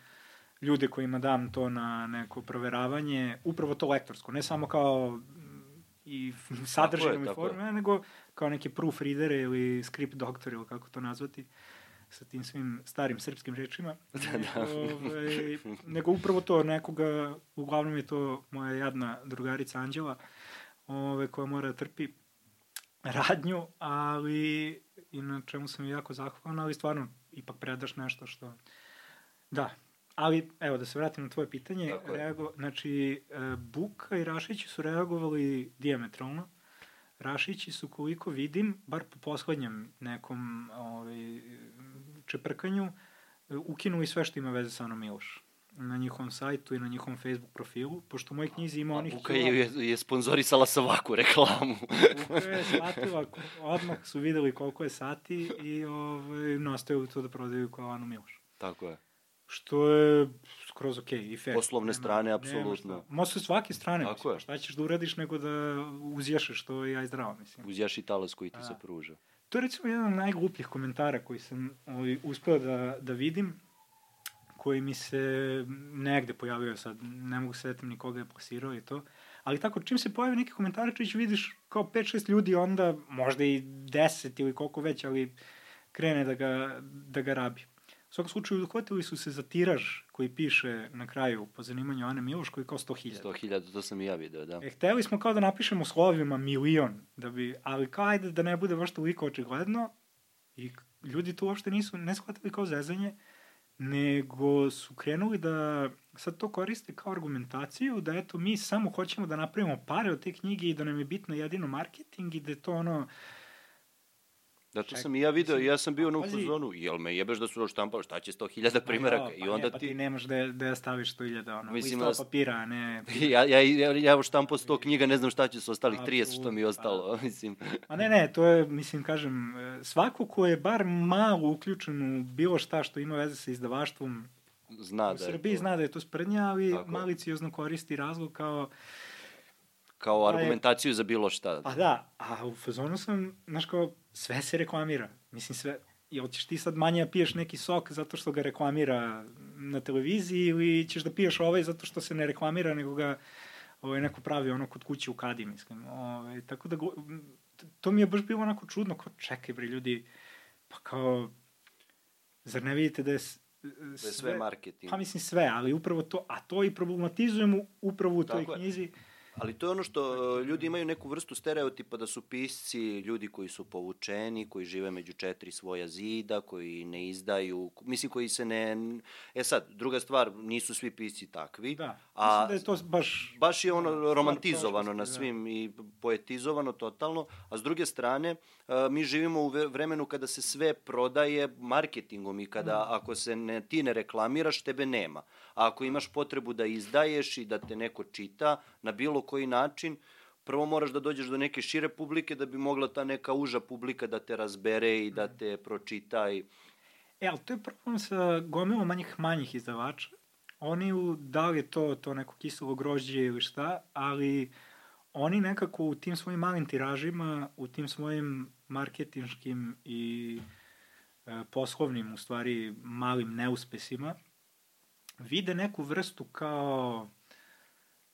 Speaker 2: ljude kojima dam to na neko proveravanje, upravo to lektorsko, ne samo kao i sadržinom i formom, nego kao neke proofreadere ili script doktor ili kako to nazvati sa tim svim starim srpskim rečima. da, da. Ove, ovaj, nego upravo to, nekoga, uglavnom je to moja jadna drugarica Anđela, ove, koja mora da trpi radnju, ali i na čemu sam jako zahvalan, ali stvarno ipak predaš nešto što... Da, Ali, evo, da se vratim na tvoje pitanje, reago, znači, e, Buka i Rašići su reagovali diametralno. Rašići su, koliko vidim, bar po poslednjem nekom ovaj, čeprkanju, ukinuli sve što ima veze sa Anom Miloš na njihovom sajtu i na njihovom Facebook profilu, pošto u mojoj knjizi ima onih...
Speaker 3: Buka je, je, je sponzorisala sa ovakvu reklamu.
Speaker 2: Buka je shvatila, odmah su videli koliko je sati i ovaj, nastavili to da prodaju kao Anu Miloš.
Speaker 3: Tako je.
Speaker 2: Što je skroz okej okay, i fair.
Speaker 3: Poslovne nema, strane, apsolutno.
Speaker 2: Može sa svake strane, Tako mislim. Je. Šta ćeš da uradiš nego da uzješeš to je aj zdravo, mislim.
Speaker 3: Uzjaši talas koji ti A. se pruža.
Speaker 2: To je recimo jedan od najglupljih komentara koji sam ovaj, uspeo da, da vidim, koji mi se negde pojavio sad, ne mogu setim ni koga je plasirao i to, ali tako, čim se pojavi neki komentar, čeć vidiš kao 5-6 ljudi, onda možda i 10 ili koliko već, ali krene da ga, da ga rabi svakom slučaju uhvatili su se za tiraž koji piše na kraju po zanimanju Ane Miloš koji je kao 100.000.
Speaker 3: 100.000, to sam i ja video, da.
Speaker 2: E, hteli smo kao da napišemo slovima milion, da bi, ali kao ajde da ne bude baš toliko očigledno i ljudi tu uopšte nisu ne shvatili kao zezanje, nego su krenuli da sad to koriste kao argumentaciju da eto mi samo hoćemo da napravimo pare od te knjige i da nam je bitno jedino marketing i da je to ono
Speaker 3: Zato sam i ja video, ja sam bio na fazonu, jel me jebeš da su još štampali, šta će 100.000 primjeraka? Pa,
Speaker 2: I onda pa ti... Pa ti nemaš da, da staviš 100.000, ono, Mislim, listo papira, a ne...
Speaker 3: ja, ja, ja, ja štampao 100 knjiga, ne znam šta će s ostalih 30 što mi je ostalo, pa. mislim.
Speaker 2: A ne, ne, to je, mislim, kažem, svako ko je bar malo uključen u bilo šta što ima veze sa izdavaštvom,
Speaker 3: zna da
Speaker 2: je Srbiji to... zna da je to sprednja, ali Tako. maliciozno koristi razlog kao
Speaker 3: kao argumentaciju za bilo šta.
Speaker 2: Pa da, a u fazonu sam, znaš kao, sve se reklamira. Mislim, sve, jel ćeš ti sad manje da piješ neki sok zato što ga reklamira na televiziji ili ćeš da piješ ovaj zato što se ne reklamira, nego ga ovaj, neko pravi ono kod kuće u kadi, mislim. Ovaj, tako da, to mi je baš bilo onako čudno, kao čekaj bre ljudi, pa kao, zar ne vidite da je
Speaker 3: sve, da je sve marketing.
Speaker 2: Pa mislim sve, ali upravo to, a to i problematizujemo upravo u toj Tako knjizi. Je
Speaker 3: Ali to je ono što ljudi imaju neku vrstu stereotipa da su pisci ljudi koji su povučeni, koji žive među četiri svoja zida, koji ne izdaju, mislim koji se ne... E sad, druga stvar, nisu svi pisci takvi.
Speaker 2: Da, a, mislim da je to baš...
Speaker 3: Baš je ono romantizovano na da. svim i poetizovano totalno, a s druge strane, e, mi živimo u vremenu kada se sve prodaje marketingom i kada mm. ako se ne, ti ne reklamiraš, tebe nema. A ako imaš potrebu da izdaješ i da te neko čita na bilo koji način, prvo moraš da dođeš do neke šire publike da bi mogla ta neka uža publika da te razbere i da te pročita. I...
Speaker 2: E, ali to je problem sa gomilom manjih manjih izdavača. Oni, u, da li je to, to neko kiselo grožđe ili šta, ali oni nekako u tim svojim malim tiražima, u tim svojim marketinškim i e, poslovnim, u stvari, malim neuspesima, vide neku vrstu kao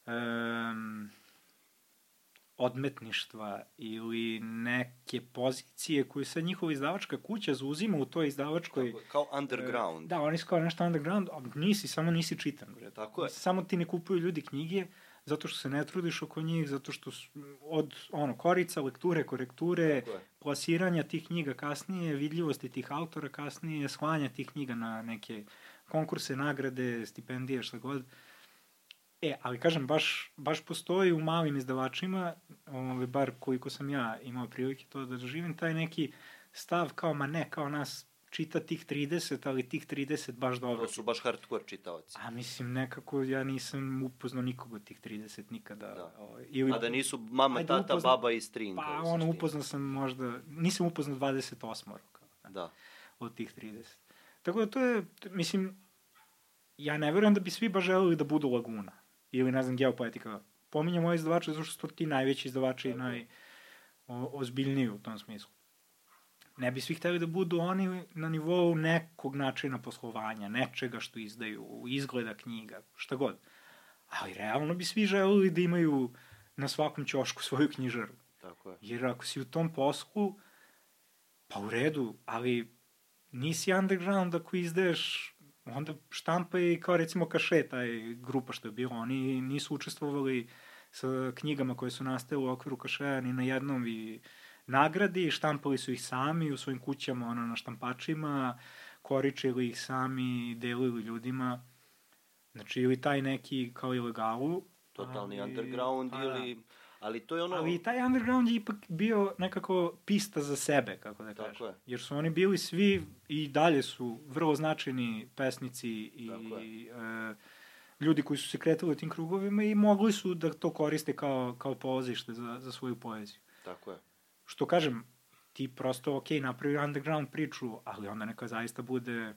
Speaker 2: um, odmetništva ili neke pozicije koje sad njihova izdavačka kuća zauzima u toj izdavačkoj...
Speaker 3: Tako, kao underground.
Speaker 2: E, da, oni su kao nešto underground, a nisi, samo nisi čitan. Bre.
Speaker 3: Tako je.
Speaker 2: Samo ti ne kupuju ljudi knjige, zato što se ne trudiš oko njih, zato što su, od ono, korica, lekture, korekture, plasiranja tih knjiga kasnije, vidljivosti tih autora kasnije, slanja tih knjiga na neke konkurse, nagrade, stipendije, šta god. E, ali kažem, baš, baš postoji u malim izdavačima, ovaj, bar koliko sam ja imao prilike to da doživim, taj neki stav kao, ma ne, kao nas čita tih 30, ali tih 30 baš dobro.
Speaker 3: To su baš hardcore čitaoci.
Speaker 2: A mislim, nekako ja nisam upoznao nikoga od tih 30 nikada. Da.
Speaker 3: Ovaj, ili, A da nisu mama, ajde, tata, upoznao, baba i string.
Speaker 2: Pa ono, upoznao sam možda, nisam upoznao 28 roka.
Speaker 3: Da.
Speaker 2: Od tih 30. Tako da to je, mislim, ja ne verujem da bi svi baš želeli da budu Laguna. Ili, ne znam, geopoetika. Pominjem ove izdavače zato što su ti najveći izdavači i naj, o, ozbiljniji u tom smislu. Ne bi svi hteli da budu oni na nivou nekog načina poslovanja, nečega što izdaju, izgleda knjiga, šta god. Ali realno bi svi želeli da imaju na svakom ćošku svoju knjižaru.
Speaker 3: Tako je.
Speaker 2: Jer ako si u tom poslu, pa u redu, ali nisi underground ako izdaješ onda štampa i kao recimo Kaše, taj grupa što je bilo, oni nisu učestvovali sa knjigama koje su nastale u okviru Kašeja ni na jednom i nagradi, štampali su ih sami u svojim kućama, ono, na štampačima, koričili ih sami, delili ljudima. Znači, ili taj neki kao ilegalu.
Speaker 3: Totalni ali, underground pa, ili... Ali to je ono...
Speaker 2: Ali taj underground je ipak bio nekako pista za sebe, kako da kažem. Je. Jer su oni bili svi i dalje su vrlo značajni pesnici i e, ljudi koji su se kretali u tim krugovima i mogli su da to koriste kao, kao polazište za, za svoju poeziju.
Speaker 3: Tako je.
Speaker 2: Što kažem, ti prosto, ok, napravi underground priču, ali onda neka zaista bude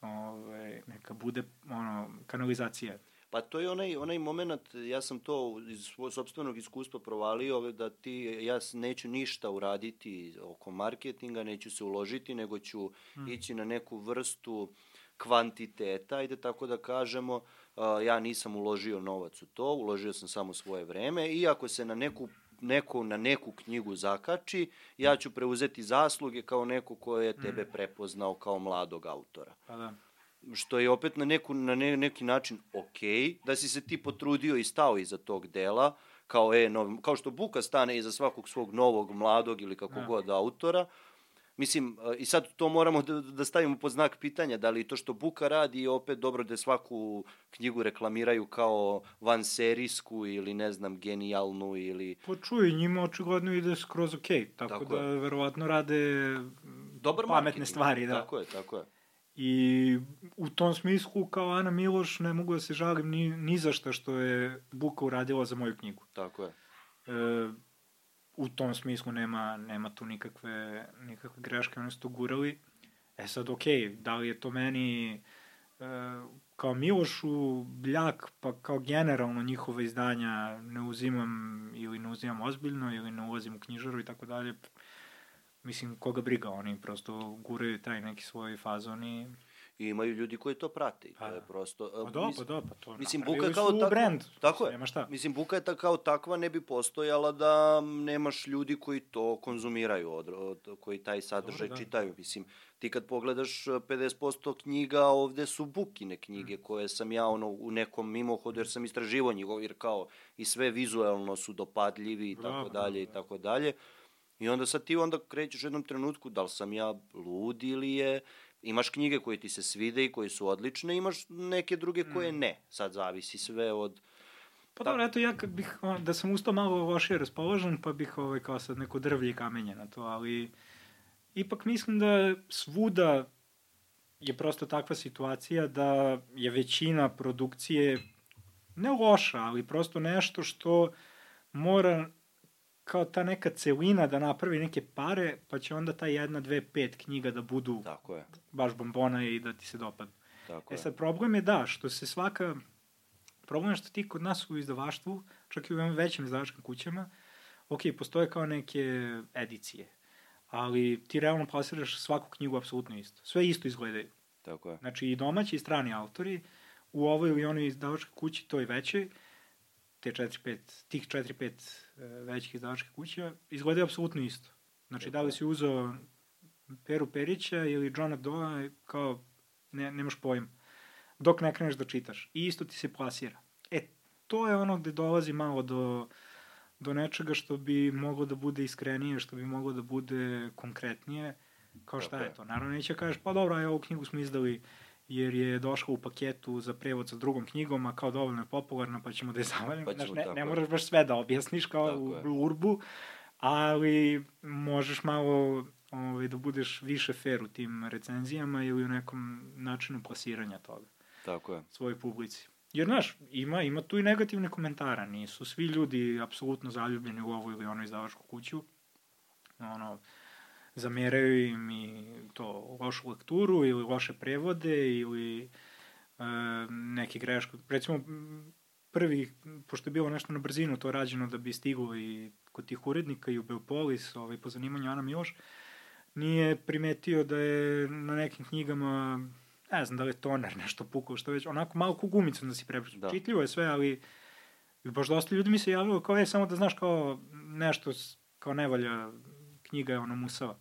Speaker 2: ove, neka bude ono, kanalizacija
Speaker 3: Pa to je onaj, onaj moment, ja sam to iz svojeg sobstvenog iskustva provalio, da ti, ja neću ništa uraditi oko marketinga, neću se uložiti, nego ću hmm. ići na neku vrstu kvantiteta, ajde tako da kažemo, uh, ja nisam uložio novac u to, uložio sam samo svoje vreme i ako se na neku neko na neku knjigu zakači, ja ću preuzeti zasluge kao neko ko je tebe hmm. prepoznao kao mladog autora.
Speaker 2: Pa da
Speaker 3: što je opet na, neku, na ne, neki način ok, da si se ti potrudio i stao iza tog dela, kao, e, nov, kao što Buka stane iza svakog svog novog, mladog ili kako ja. god autora, Mislim, e, i sad to moramo da, da stavimo pod znak pitanja, da li to što Buka radi je opet dobro da svaku knjigu reklamiraju kao van serijsku ili ne znam, genijalnu ili...
Speaker 2: Pa čuj, njima očigledno ide skroz okej, okay, tako, tako da je. verovatno rade Dobar pametne marketing. stvari. Da.
Speaker 3: Tako je, tako je.
Speaker 2: I u tom smislu, kao Ana Miloš, ne mogu da se žalim ni, ni za šta što je Buka uradila za moju knjigu.
Speaker 3: Tako je.
Speaker 2: E, u tom smislu nema, nema tu nikakve, nikakve greške, oni su to gurali. E sad, okej, okay, da li je to meni e, kao Milošu Bljak, pa kao generalno njihove izdanja ne uzimam ili ne uzimam ozbiljno ili ne ulazim u knjižaru i tako dalje. Mislim, koga briga, oni prosto guraju taj neki svoj fazon i
Speaker 3: I imaju ljudi koji to prate.
Speaker 2: Pa,
Speaker 3: to je prosto...
Speaker 2: Pa da, pa da, pa to
Speaker 3: mislim, buka kao takva,
Speaker 2: brand,
Speaker 3: tako je. Nema šta. Mislim, buka je ta, kao takva ne bi postojala da nemaš ljudi koji to konzumiraju, od, od, koji taj sadržaj Dobre, da. čitaju. Mislim, ti kad pogledaš 50% e, knjiga, ovde su bukine knjige mm. koje sam ja ono, u nekom mimohodu, jer sam istraživo njegov, jer kao i sve vizuelno su dopadljivi i tako dalje i tako dalje. I onda sad ti onda krećeš u jednom trenutku da li sam ja lud ili je Imaš knjige koje ti se svide i koje su odlične, imaš neke druge koje mm. ne. Sad zavisi sve od...
Speaker 2: Pa dobro, eto ja kad bih, da sam ustao malo lošije raspoložen, pa bih ovaj, kao sad neko drvlje i kamenje na to, ali ipak mislim da svuda je prosto takva situacija da je većina produkcije ne loša, ali prosto nešto što mora kao ta neka celina da napravi neke pare, pa će onda ta jedna, dve, pet knjiga da budu
Speaker 3: Tako je.
Speaker 2: baš bombona i da ti se dopadne.
Speaker 3: Tako
Speaker 2: e sad, problem je da, što se svaka... Problem je što ti kod nas u izdavaštvu, čak i u većim izdavačkim kućama, ok, postoje kao neke edicije, ali ti realno plasiraš svaku knjigu apsolutno isto. Sve isto izgledaju.
Speaker 3: Tako je.
Speaker 2: Znači i domaći i strani autori u ovoj ili onoj izdavačkoj kući, to je veće, te 4-5, tih 4-5 e, većih izdavačkih kuća, izgledaju apsolutno isto. Znači, da li si uzao Peru Perića ili Johna Doa, kao, ne, nemaš pojma. Dok ne kreneš da čitaš. I isto ti se plasira. E, to je ono gde dolazi malo do, do nečega što bi moglo da bude iskrenije, što bi moglo da bude konkretnije. Kao šta okay. je to? Naravno, neće da kažeš, pa dobro, aj ovu knjigu smo izdali jer je došla u paketu za prevod sa drugom knjigom, a kao dovoljno je popularna, pa ćemo da je zavalimo. Pa Znaš, ne, ne moraš baš sve da objasniš kao tako u je. urbu, ali možeš malo ovaj, da budeš više fair u tim recenzijama ili u nekom načinu plasiranja toga.
Speaker 3: Tako je.
Speaker 2: Svojoj publici. Jer, znaš, ima, ima tu i negativne komentara, nisu svi ljudi apsolutno zaljubljeni u ovu ili ono izdavačku kuću. Ono, zameraju im i to lošu lekturu ili loše prevode ili e, neke greške. Recimo, prvi, pošto je bilo nešto na brzinu to rađeno da bi stiglo i kod tih urednika i u Beopolis, ovaj, po zanimanju Ana Miloš, nije primetio da je na nekim knjigama, ne znam da li je toner nešto pukao, što već, onako malo ku gumicu da si prepričao. Da. Čitljivo je sve, ali baš dosta ljudi mi se javilo kao je samo da znaš kao nešto kao ne valja knjiga je ono musava.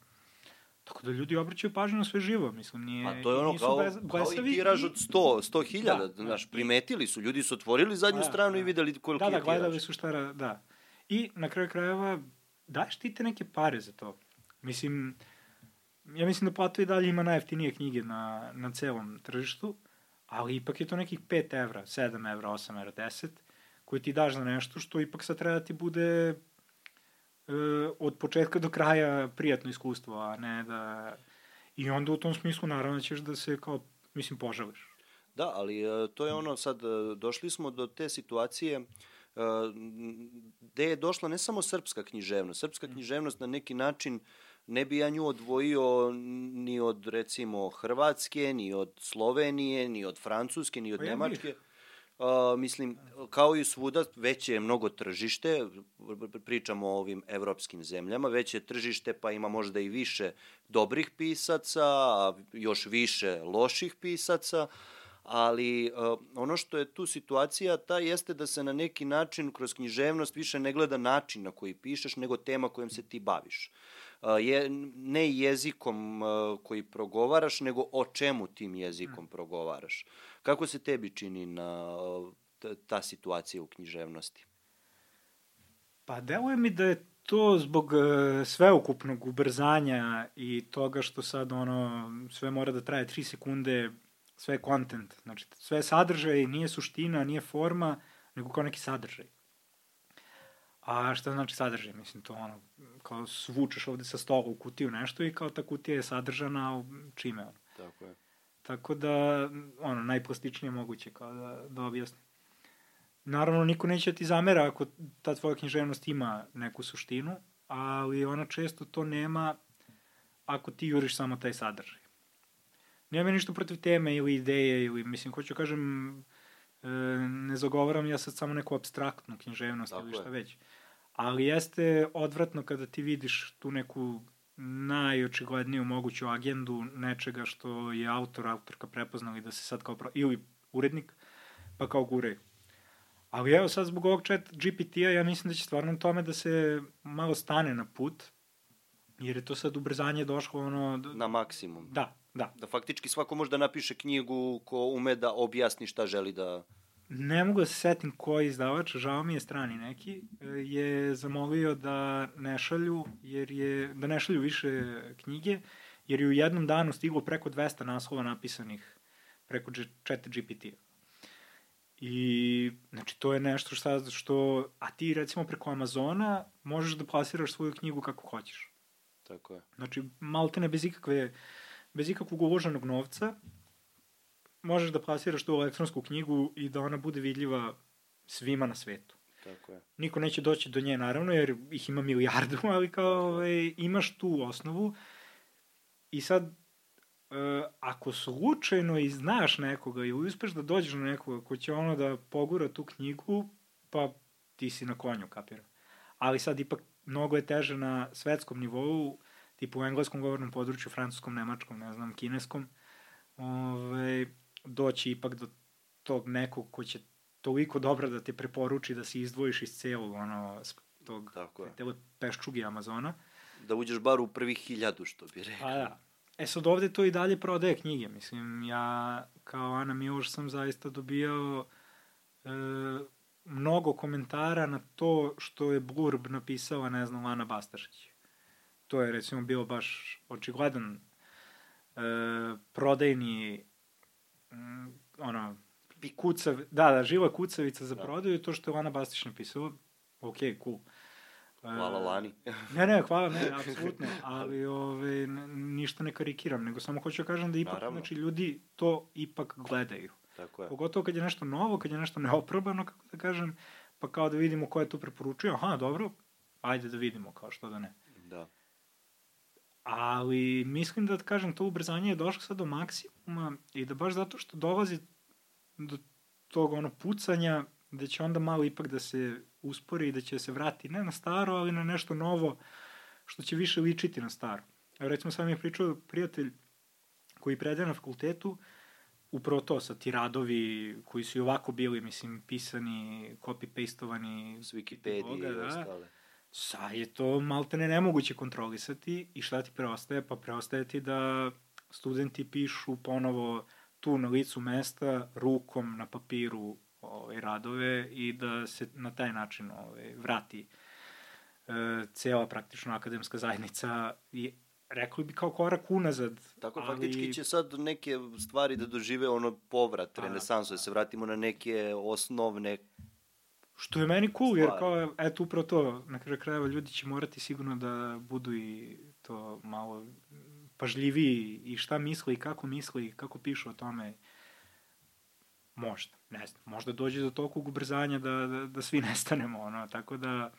Speaker 2: Tako da ljudi obraćaju pažnju na sve živo, mislim, nije...
Speaker 3: Pa to je ono kao, kao i tiraž od 100, 100 hiljada, da, znaš, primetili su, ljudi su otvorili zadnju da, stranu da. i videli koliko
Speaker 2: da, da, je tiraž. Da, da, gledali su šta, da. I na kraju krajeva, daješ ti te neke pare za to. Mislim, ja mislim da Plato i dalje ima najeftinije knjige na, na celom tržištu, ali ipak je to nekih 5 evra, 7 evra, 8 evra, 10, koji ti daš za nešto što ipak sad treba da ti bude od početka do kraja prijatno iskustvo, a ne da... I onda u tom smislu naravno ćeš da se kao, mislim, požališ.
Speaker 3: Da, ali e, to je ono sad, e, došli smo do te situacije gde je došla ne samo srpska književnost. Srpska mm. književnost na neki način ne bi ja nju odvojio ni od recimo Hrvatske, ni od Slovenije, ni od Francuske, ni od pa ja Nemačke. Bih Uh, mislim, kao i svuda, veće je mnogo tržište, pričamo o ovim evropskim zemljama, veće je tržište pa ima možda i više dobrih pisaca, a još više loših pisaca, ali uh, ono što je tu situacija, ta jeste da se na neki način kroz književnost više ne gleda način na koji pišeš, nego tema kojom se ti baviš. Uh, je, ne jezikom uh, koji progovaraš, nego o čemu tim jezikom mm. progovaraš. Kako se tebi čini na ta situacija u književnosti?
Speaker 2: Pa deluje mi da je to zbog uh, sveukupnog ubrzanja i toga što sad ono sve mora da traje 3 sekunde, sve je content, znači sve je sadržaj, nije suština, nije forma, nego kao neki sadržaj. A šta znači sadržaj? Mislim, to ono, kao svučeš ovde sa stola u kutiju nešto i kao ta kutija je sadržana čime ono.
Speaker 3: Tako je.
Speaker 2: Tako da, ono, najplastičnije moguće kao da, da objasnim. Naravno, niko neće ti zamera ako ta tvoja književnost ima neku suštinu, ali ona često to nema ako ti juriš samo taj sadržaj. Nema ništa protiv teme ili ideje ili, mislim, hoću da kažem, e, ne zagovaram ja sad samo neku abstraktnu književnost Tako ili šta je. već. Ali jeste odvratno kada ti vidiš tu neku najočigledniju moguću agendu nečega što je autor, autorka prepoznali da se sad kao, pro... ili urednik, pa kao gure. Ali evo sad zbog ovog chat GPT-a ja mislim da će stvarno tome da se malo stane na put, jer je to sad ubrzanje došlo ono...
Speaker 3: Na maksimum.
Speaker 2: Da, da.
Speaker 3: Da faktički svako može da napiše knjigu ko ume da objasni šta želi da...
Speaker 2: Ne mogu da se setim koji izdavač, žao mi je strani neki, je zamolio da ne šalju, jer je, da ne šalju više knjige, jer je u jednom danu stiglo preko 200 naslova napisanih preko chat GPT-a. I, znači, to je nešto šta, što, a ti recimo preko Amazona možeš da plasiraš svoju knjigu kako hoćeš.
Speaker 3: Tako je.
Speaker 2: Znači, malte ne bez ikakve, bez ikakvog uloženog novca, možeš da plasiraš tu elektronsku knjigu i da ona bude vidljiva svima na svetu.
Speaker 3: Tako je.
Speaker 2: Niko neće doći do nje, naravno, jer ih ima milijardu, ali kao, ovaj, imaš tu osnovu i sad e, ako slučajno i znaš nekoga i uspeš da dođeš na nekoga ko će ono da pogura tu knjigu, pa ti si na konju, kapira. Ali sad ipak mnogo je teže na svetskom nivou, tipu u engleskom govornom području, francuskom, nemačkom, ne znam, kineskom, ove, doći ipak do tog nekog ko će toliko dobro da te preporuči da se izdvojiš iz celog ono, tog
Speaker 3: Tako je.
Speaker 2: peščugi Amazona.
Speaker 3: Da uđeš bar u prvih hiljadu, što bi rekao.
Speaker 2: Pa da, E sad ovde to i dalje prodaje knjige, mislim, ja kao Ana Miloš sam zaista dobijao e, mnogo komentara na to što je Blurb napisala, ne znam, Ana Bastašić. To je recimo bilo baš očigledan e, prodajni m, ono, kucav, da, da, živa kucavica za da. prodaju, to što je Ana Bastić napisala, ok, cool.
Speaker 3: Hvala Lani.
Speaker 2: ne, ne, hvala, ne, apsolutno, ali ove, ništa ne karikiram, nego samo hoću da kažem da ipak, Naravno. znači, ljudi to ipak gledaju.
Speaker 3: Tako je.
Speaker 2: Pogotovo kad je nešto novo, kad je nešto neoprobano, kako da kažem, pa kao da vidimo ko je to preporučio, aha, dobro, ajde da vidimo, kao što da ne.
Speaker 3: Da.
Speaker 2: Ali mislim da, da kažem, to ubrzanje je došlo sad do maksimuma i da baš zato što dolazi do tog ono pucanja, da će onda malo ipak da se uspori i da će se vrati ne na staro, ali na nešto novo što će više ličiti na staro. Evo recimo sam je pričao prijatelj koji predaje na fakultetu, upravo to sa ti radovi koji su i ovako bili, mislim, pisani, copy-pastovani
Speaker 3: s Wikipedia i da, ostale.
Speaker 2: Sa je to maltene nemoguće kontrolisati i šta ti preostaje? Pa preostaje ti da studenti pišu ponovo tu na licu mesta, rukom na papiru ovaj, radove i da se na taj način ovaj, vrati e, cela praktično akademska zajednica i rekli bi kao korak unazad.
Speaker 3: Tako, ali... faktički će sad neke stvari da dožive ono povrat, renesansu, da se vratimo na neke osnovne
Speaker 2: Što je meni cool, jer kao, eto, upravo to, na kraju krajeva ljudi će morati sigurno da budu i to malo pažljiviji i šta misli i kako misli i kako pišu o tome. Možda, ne znam, možda dođe do tolikog ubrzanja da, da, da svi nestanemo, ono, tako da,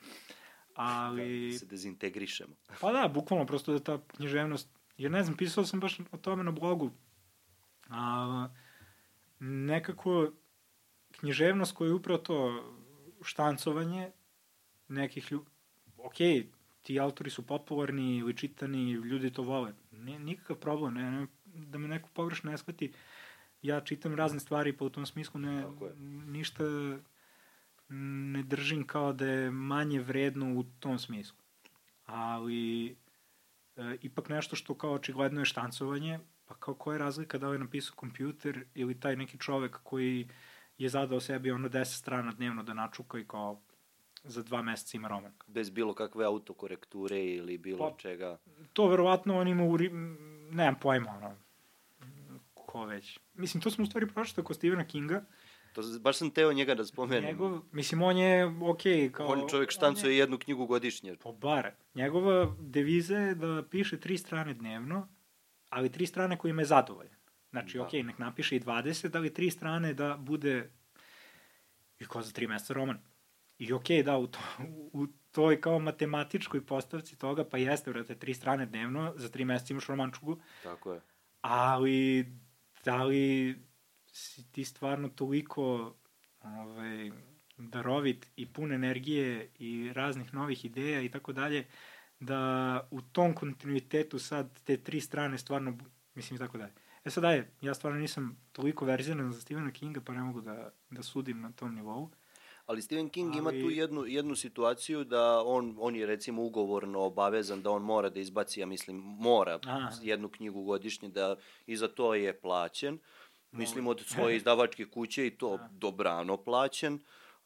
Speaker 2: ali...
Speaker 3: Da se dezintegrišemo.
Speaker 2: pa da, bukvalno, prosto da ta književnost, jer ne znam, pisao sam baš o tome na blogu, a nekako književnost koja je upravo to štancovanje nekih ljudi, ok, ti autori su popularni ili čitani, ljudi to vole, nije nikakav problem, ne, ne, da me neko pogrešno ne shvati, ja čitam razne stvari pa u tom smislu ne, ništa ne držim kao da je manje vredno u tom smislu. Ali e, ipak nešto što kao očigledno je štancovanje, pa kao koja je razlika da li je napisao kompjuter ili taj neki čovek koji je zadao sebi ono 10 strana dnevno da načuka i kao za dva meseca ima roman.
Speaker 3: Bez bilo kakve autokorekture ili bilo pa, čega?
Speaker 2: To verovatno on ima, uri... nemam pojma, ono, ko već. Mislim, to smo u stvari prošli kod Stephena Kinga.
Speaker 3: To, baš sam teo njega da spomenem.
Speaker 2: Njegov, mislim, on je okej. Okay, kao,
Speaker 3: on čovjek štancuje je, jednu knjigu godišnje.
Speaker 2: Pa bar. Njegova deviza je da piše tri strane dnevno, ali tri strane kojima je zadovoljan. Znači, da. okej, okay, nek napiše i 20, ali tri strane da bude i ko za tri meseca roman. I okej, okay, da, u, to, u toj kao matematičkoj postavci toga, pa jeste, vrate, tri strane dnevno, za tri meseca imaš romančugu.
Speaker 3: Tako je.
Speaker 2: Ali, da li si ti stvarno toliko ovaj, darovit i pun energije i raznih novih ideja i tako dalje, da u tom kontinuitetu sad te tri strane stvarno, mislim i tako dalje. E sad daje, ja stvarno nisam toliko verziran za Stephena Kinga, pa ne mogu da, da sudim na tom nivou.
Speaker 3: Ali Stephen King Ali... ima tu jednu, jednu situaciju da on, on je recimo ugovorno obavezan da on mora da izbaci, ja mislim, mora Aha. jednu knjigu godišnje, da i za to je plaćen. Mislim od svoje izdavačke kuće i to da. dobrano plaćen.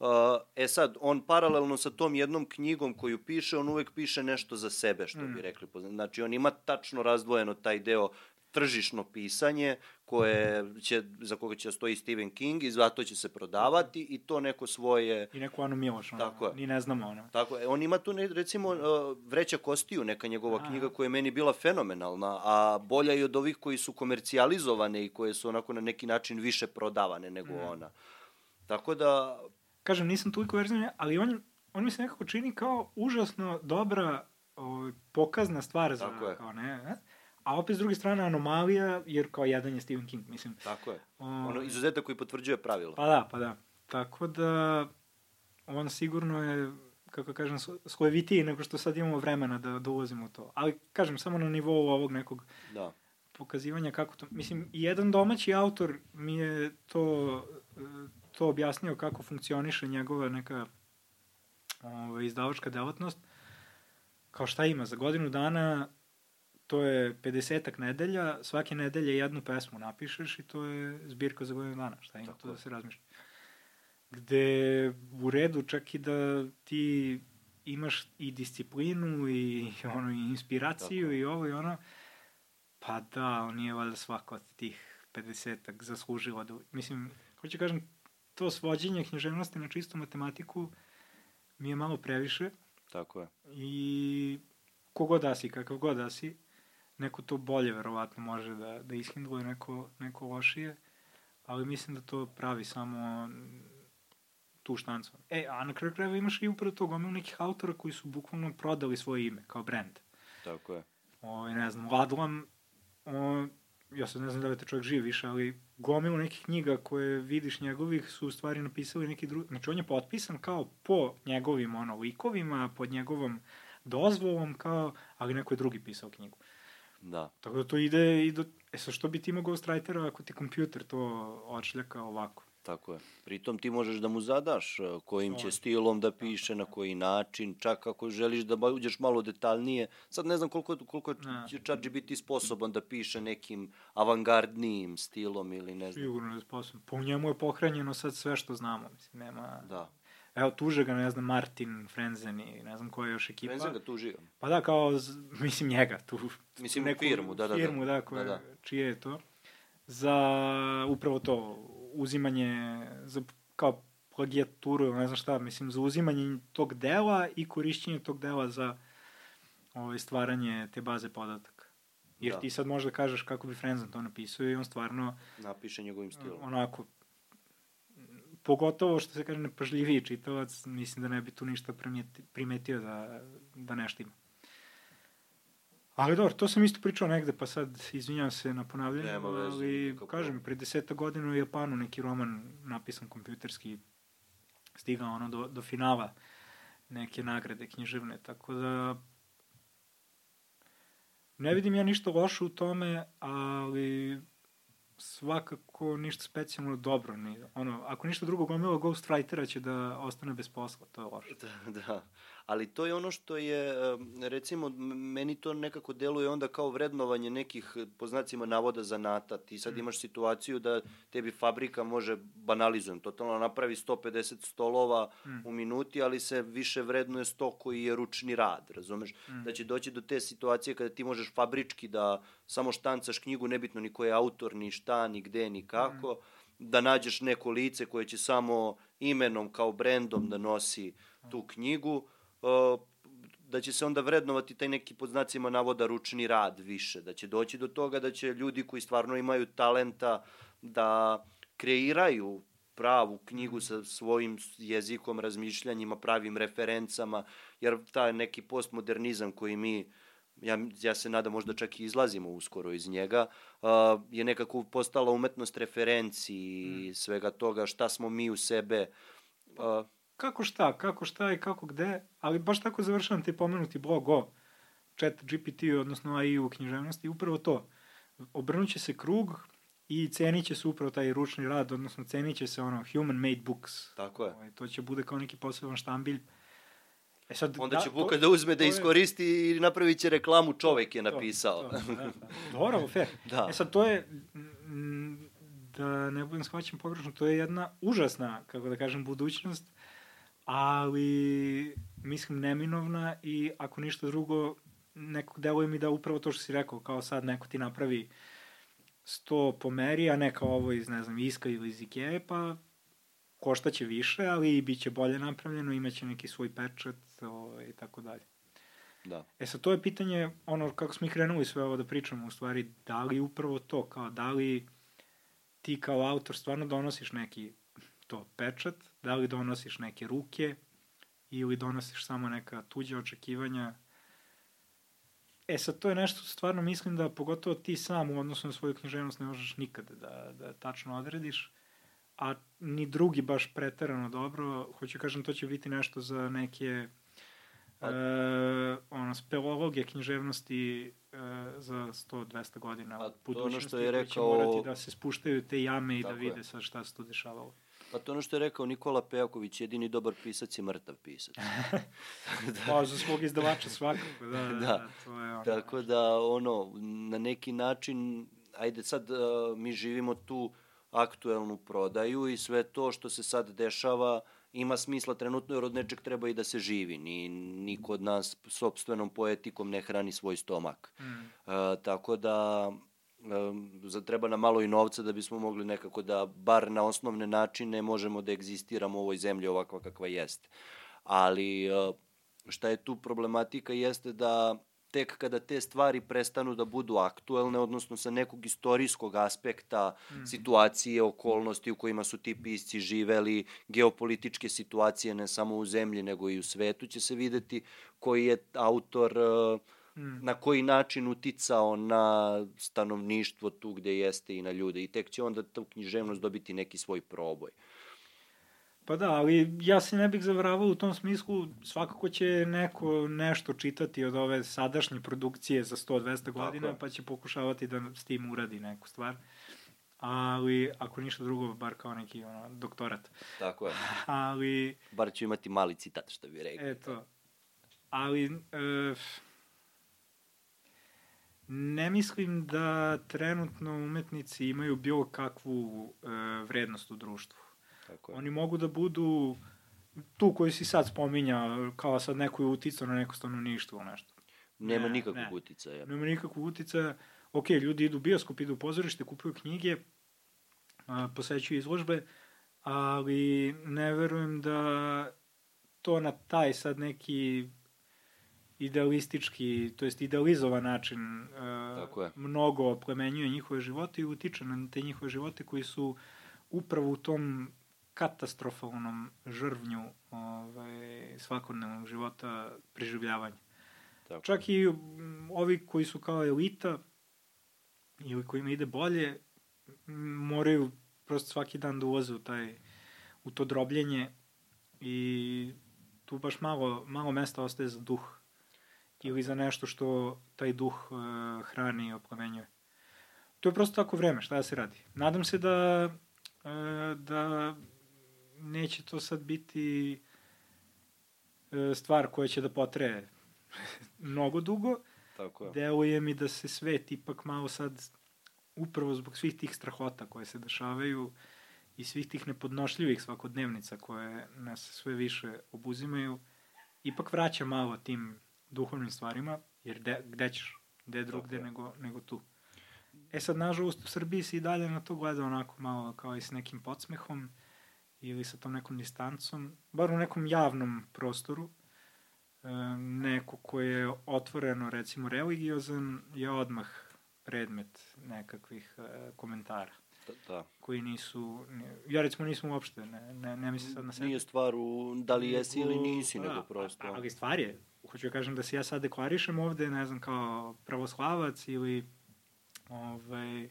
Speaker 3: Uh, e sad, on paralelno sa tom jednom knjigom koju piše, on uvek piše nešto za sebe, što mm. bi rekli. Znači, on ima tačno razdvojeno taj deo tržišno pisanje koje će, za koga će da stoji Stephen King i zato će se prodavati i to neko svoje...
Speaker 2: I neku Anu Miloš, ono, tako je. ni ne znamo ono.
Speaker 3: Tako je, on ima tu ne, recimo uh, Vreća kostiju, neka njegova a, knjiga koja je meni bila fenomenalna, a bolja i od ovih koji su komercijalizovane i koje su onako na neki način više prodavane nego mm. ona. Tako da...
Speaker 2: Kažem, nisam toliko verzijan, ali on, on mi se nekako čini kao užasno dobra o, ovaj, pokazna stvar za, Tako je. kao ne, ne? A opet s druge strane anomalija, jer kao jedan je Stephen King, mislim.
Speaker 3: Tako je. ono izuzetak koji potvrđuje pravila.
Speaker 2: Pa da, pa da. Tako da, on sigurno je, kako kažem, slojevitiji nego što sad imamo vremena da, da ulazimo u to. Ali, kažem, samo na nivou ovog nekog da. pokazivanja kako to... Mislim, jedan domaći autor mi je to, to objasnio kako funkcioniše njegova neka ovaj, izdavačka delatnost. Kao šta ima, za godinu dana to je 50 nedelja, svake nedelje jednu pesmu napišeš i to je zbirka za godinu dana, šta ima to da se razmišlja. Gde u redu čak i da ti imaš i disciplinu i ono i inspiraciju Tako. i ovo i ono, pa da, on nije valjda svako od tih 50-ak zaslužila da, mislim, hoću kažem, to svođenje književnosti na čistu matematiku mi je malo previše.
Speaker 3: Tako je.
Speaker 2: I kogod da si, kakav god da si, neko to bolje verovatno može da, da ishindluje, neko, neko lošije, ali mislim da to pravi samo tu štancu. E, a na kraju krajeva imaš i upravo to gomilu nekih autora koji su bukvalno prodali svoje ime kao brand.
Speaker 3: Tako je.
Speaker 2: O, ovaj, ne znam, Ladlam, o, ja sad ne znam da li te čovjek živi više, ali gomilu nekih knjiga koje vidiš njegovih su u stvari napisali neki drugi, znači on je potpisan kao po njegovim ono, likovima, pod njegovom dozvolom, kao, ali neko je drugi pisao knjigu.
Speaker 3: Da.
Speaker 2: Tako da to ide i do... E sa što bi ti imao ghostwritera ako ti kompjuter to odšljaka ovako?
Speaker 3: Tako je. Pritom ti možeš da mu zadaš e, kojim će stilom da piše, na koji način, čak ako želiš da uđeš malo detaljnije. Sad ne znam koliko, koliko će čak biti sposoban da piše nekim avangardnijim stilom ili ne znam.
Speaker 2: Sigurno je sposoban. Po njemu je pohranjeno sad sve što znamo. Mislim, nema...
Speaker 3: Da.
Speaker 2: Evo, tuže ga, ne znam, Martin Frenzen i ne znam koja je još ekipa.
Speaker 3: Frenzen ga tužio.
Speaker 2: Pa da, kao, mislim njega, tu.
Speaker 3: Mislim neku firmu, da, da,
Speaker 2: da. Firmu, da, koja, da, da. čije je to. Za upravo to, uzimanje, za, kao plagijaturu, ne znam šta, mislim, za uzimanje tog dela i korišćenje tog dela za ovaj, stvaranje te baze podataka. Jer da. ti sad možda kažeš kako bi Frenzen to napisao i on stvarno...
Speaker 3: Napiše njegovim stilom.
Speaker 2: Onako, pogotovo što se kaže nepažljiviji čitalac, mislim da ne bi tu ništa primetio da, da nešto ima. Ali dobro, to sam isto pričao negde, pa sad izvinjam se na ponavljanju, Nema veze, ali kažem, pre deseta godina u Japanu neki roman napisan kompjuterski stigao ono do, do finala neke nagrade književne, tako da ne vidim ja ništa loše u tome, ali svakako ništa specijalno dobro. Ni, ono, ako ništa drugo, gomila Ghostwritera će da ostane bez posla, to je loše.
Speaker 3: Da, da. Ali to je ono što je, recimo, meni to nekako deluje onda kao vrednovanje nekih, po znacima navoda, zanata. Ti sad mm. imaš situaciju da tebi fabrika može, banalizujem, totalno napravi 150 stolova mm. u minuti, ali se više vrednuje sto koji je ručni rad, razumeš? Mm. Da će doći do te situacije kada ti možeš fabrički da samo štancaš knjigu, nebitno ni ko je autor, ni šta, ni gde, ni kako, mm. da nađeš neko lice koje će samo imenom kao brendom da nosi tu knjigu, da će se onda vrednovati taj neki pod znacima navoda ručni rad više, da će doći do toga da će ljudi koji stvarno imaju talenta da kreiraju pravu knjigu sa svojim jezikom, razmišljanjima, pravim referencama, jer taj neki postmodernizam koji mi ja, ja se nadam možda čak i izlazimo uskoro iz njega, uh, je nekako postala umetnost referenci i mm. svega toga šta smo mi u sebe
Speaker 2: uh, kako šta, kako šta i kako gde, ali baš tako završavam ti pomenuti blog o chat GPT, odnosno AI u književnosti, upravo to. Obrnuće se krug i cenit će se upravo taj ručni rad, odnosno cenit će se ono human made books.
Speaker 3: Tako je. Ovaj,
Speaker 2: to će bude kao neki poseban štambilj.
Speaker 3: E sad, Onda će da, Buka da uzme da iskoristi je... i napravit će reklamu čovek je napisao. To, to,
Speaker 2: da, da. Dobro, fair. Da. E sad, to je, da ne budem shvaćen pogrešno, to je jedna užasna, kako da kažem, budućnost ali mislim neminovna i ako ništa drugo nekog deluje mi da upravo to što si rekao, kao sad neko ti napravi 100 po meri, a ne kao ovo iz, ne znam, Iska ili iz Ikea, pa koštaće više, ali i bit će bolje napravljeno, imaće neki svoj pečat ovaj, i tako dalje.
Speaker 3: Da.
Speaker 2: E sad, to je pitanje, ono, kako smo i krenuli sve ovo da pričamo, u stvari, da li upravo to, kao, da li ti kao autor stvarno donosiš neki to pečat, da li donosiš neke ruke ili donosiš samo neka tuđa očekivanja. E sad, to je nešto stvarno mislim da pogotovo ti sam u odnosu na svoju književnost ne možeš nikada da, da tačno odrediš, a ni drugi baš preterano dobro. Hoću kažem, to će biti nešto za neke uh, ono, speleologe književnosti uh, za 100-200 godina
Speaker 3: a to ono što je rekao...
Speaker 2: morati da se spuštaju te jame i da vide je. sad šta se tu dešavalo.
Speaker 3: Pa to ono što je rekao Nikola Pejaković, jedini dobar pisac je mrtav pisac.
Speaker 2: da. Pa, za svog izdavača svakako, da, da, da.
Speaker 3: to je ono. Tako da, ono, na neki način, ajde sad, uh, mi živimo tu aktuelnu prodaju i sve to što se sad dešava ima smisla trenutno jer od nečeg treba i da se živi. Ni, niko od nas sobstvenom poetikom ne hrani svoj stomak. Mm. Uh, tako da treba nam malo i novca da bismo mogli nekako da bar na osnovne načine možemo da egzistiramo u ovoj zemlji ovakva kakva jeste. Ali e, šta je tu problematika jeste da tek kada te stvari prestanu da budu aktuelne, odnosno sa nekog istorijskog aspekta mm. situacije, okolnosti u kojima su ti pisci živeli, geopolitičke situacije ne samo u zemlji nego i u svetu će se videti koji je autor uh, mm. na koji način uticao na stanovništvo tu gde jeste i na ljude i tek će onda tu književnost dobiti neki svoj proboj.
Speaker 2: Pa da, ali ja se ne bih zavravao u tom smislu, svakako će neko nešto čitati od ove sadašnje produkcije za 100-200 godina, pa će pokušavati da s tim uradi neku stvar. Ali, ako ništa drugo, bar kao neki ono, doktorat.
Speaker 3: Tako je.
Speaker 2: ali...
Speaker 3: Bar ću imati mali citat, što bi rekao.
Speaker 2: Eto. Ali, e, Ne mislim da trenutno umetnici imaju bilo kakvu e, vrednost u društvu. Tako je. Oni mogu da budu tu koji si sad spominja, kao sad neko je uticao na neko stanovništvo ili nešto.
Speaker 3: Nema ne, nikakvog ne. uticaja.
Speaker 2: Nema nikakvog uticaja. Ok, ljudi idu u bioskop, idu u pozorište, kupuju knjige, a, posećuju izložbe, ali ne verujem da to na taj sad neki idealistički, to jest idealizovan način uh, mnogo oplemenjuje njihove živote i utiče na te njihove živote koji su upravo u tom katastrofalnom žrvnju ovaj, svakodnevnog života preživljavanja. Tako. Čak i ovi koji su kao elita ili kojima ide bolje, moraju prosto svaki dan da ulaze u, taj, u to drobljenje i tu baš malo, malo mesta ostaje za duh ili za nešto što taj duh uh, hrani i oplemenjuje. To je prosto tako vreme, šta da se radi. Nadam se da, uh, da neće to sad biti e, stvar koja će da potraje mnogo dugo.
Speaker 3: Tako je.
Speaker 2: Deluje mi da se svet ipak malo sad, upravo zbog svih tih strahota koje se dešavaju i svih tih nepodnošljivih svakodnevnica koje nas sve više obuzimaju, ipak vraća malo tim duhovnim stvarima, jer de, gde ćeš? Gde drugde nego, nego tu. E sad, nažalost, u Srbiji se i dalje na to gleda onako malo kao i s nekim podsmehom ili sa tom nekom distancom, bar u nekom javnom prostoru. E, neko ko je otvoreno, recimo, religiozan, je odmah predmet nekakvih e, komentara.
Speaker 3: Da, da.
Speaker 2: Koji nisu, ja recimo nisam uopšte, ne, ne, ne mislim sad na sebe.
Speaker 3: Nije stvar u da li jesi ili nisi, da, nego prosto.
Speaker 2: Ali stvar je, hoću da kažem da se ja sad deklarišem ovde, ne znam, kao pravoslavac ili ovaj,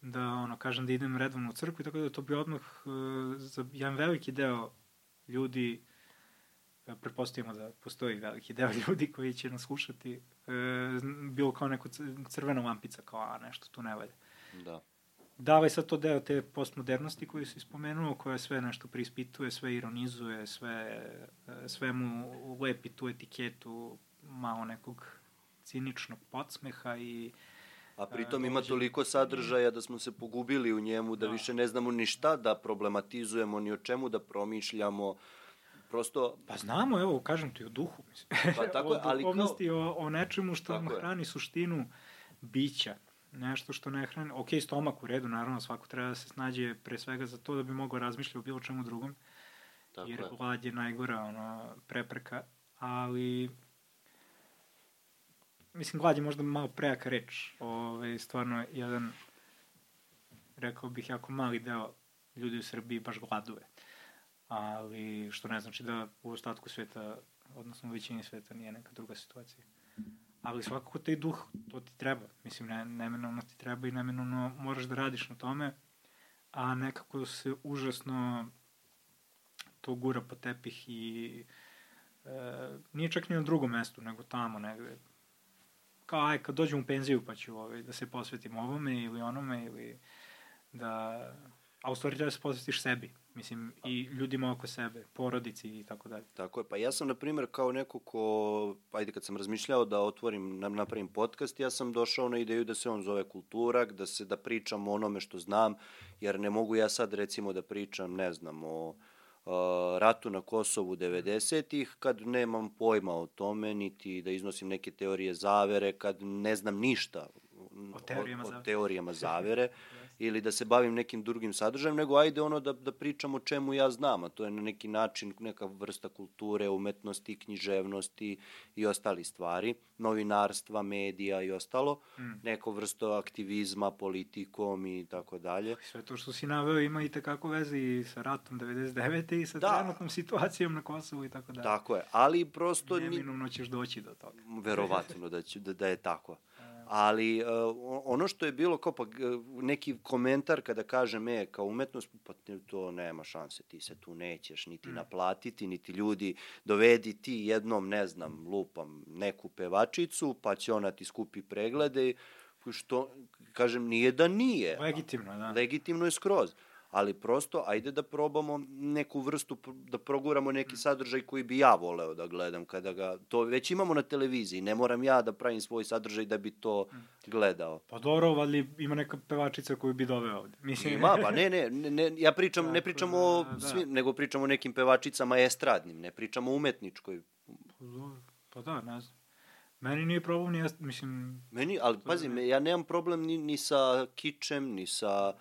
Speaker 2: da ono, kažem da idem redovno u crkvu, tako da to bi odmah uh, za jedan veliki deo ljudi uh, pretpostavimo da postoji veliki deo ljudi koji će nas slušati, uh, bilo kao neko crvena lampica, kao a nešto tu ne valja.
Speaker 3: Da.
Speaker 2: Da li sad to deo te postmodernosti koju si spomenuo, koja sve nešto prispituje, sve ironizuje, sve, sve mu lepi tu etiketu malo nekog ciničnog podsmeha i
Speaker 3: A pritom ima toliko sadržaja da smo se pogubili u njemu, da, da. više ne znamo ni šta da problematizujemo, ni o čemu da promišljamo. Prosto...
Speaker 2: Pa znamo, evo, kažem ti, o duhu, mislim. Pa tako je, ali kao... o, o nečemu što nam hrani suštinu bića. Nešto što ne hrani... Ok, stomak u redu, naravno, svako treba da se snađe pre svega za to da bi mogao razmišljati o bilo čemu drugom. Tako jer je. glad je najgora ono, prepreka, ali mislim, glad je možda malo prejaka reč. Ove, ovaj, stvarno, jedan, rekao bih, jako mali deo ljudi u Srbiji baš gladuje. Ali, što ne znači da u ostatku sveta, odnosno u većini sveta, nije neka druga situacija. Ali svakako taj duh, to ti treba. Mislim, ne, nemenovno ti treba i nemenovno moraš da radiš na tome, a nekako se užasno to gura po tepih i e, nije čak ni na drugom mestu, nego tamo negde kao aj kad dođem u penziju pa ću ovaj, da se posvetim ovome ili onome ili da... A u stvari treba se posvetiš sebi, mislim, i ljudima oko sebe, porodici i tako dalje.
Speaker 3: Tako je, pa ja sam, na primjer, kao neko ko, ajde kad sam razmišljao da otvorim, napravim podcast, ja sam došao na ideju da se on zove Kulturak, da se, da pričam o onome što znam, jer ne mogu ja sad, recimo, da pričam, ne znam, o ratu na Kosovu 90-ih, kad nemam pojma o tome, niti da iznosim neke teorije zavere, kad ne znam ništa
Speaker 2: o teorijama,
Speaker 3: o, o teorijama zavere, ili da se bavim nekim drugim sadržajem, nego ajde ono da, da pričam o čemu ja znam, a to je na neki način neka vrsta kulture, umetnosti, književnosti i ostali stvari, novinarstva, medija i ostalo, mm. neko vrsto aktivizma, politikom i tako dalje.
Speaker 2: Sve to što si naveo ima i takako veze i sa ratom 99. i sa da. trenutnom situacijom na Kosovu i tako dalje.
Speaker 3: Tako je, ali prosto...
Speaker 2: Neminovno ćeš doći do toga.
Speaker 3: Verovatno da, će, da, da je tako. Ali uh, ono što je bilo kao pa neki komentar kada kažem e kao umetnost pa to nema šanse ti se tu nećeš niti mm. naplatiti niti ljudi dovedi ti jednom ne znam lupam neku pevačicu pa će ona ti skupi preglede. Što kažem nije da nije
Speaker 2: legitimno da.
Speaker 3: legitimno je skroz ali prosto ajde da probamo neku vrstu, da proguramo neki mm. sadržaj koji bi ja voleo da gledam kada ga, to već imamo na televiziji, ne moram ja da pravim svoj sadržaj da bi to mm. gledao.
Speaker 2: Pa dobro, ali ima neka pevačica koju bi doveo ovde.
Speaker 3: Mislim... Ima, pa ne, ne, ne, ja pričam, ne pričam da, o da. svim, nego pričam o nekim pevačicama estradnim, ne pričam o umetničkoj.
Speaker 2: Pa dobro, pa da, ne znam. Meni nije problem, ni ja, mislim...
Speaker 3: Meni, ali pazi, ne... ja nemam problem ni, ni sa kičem, ni sa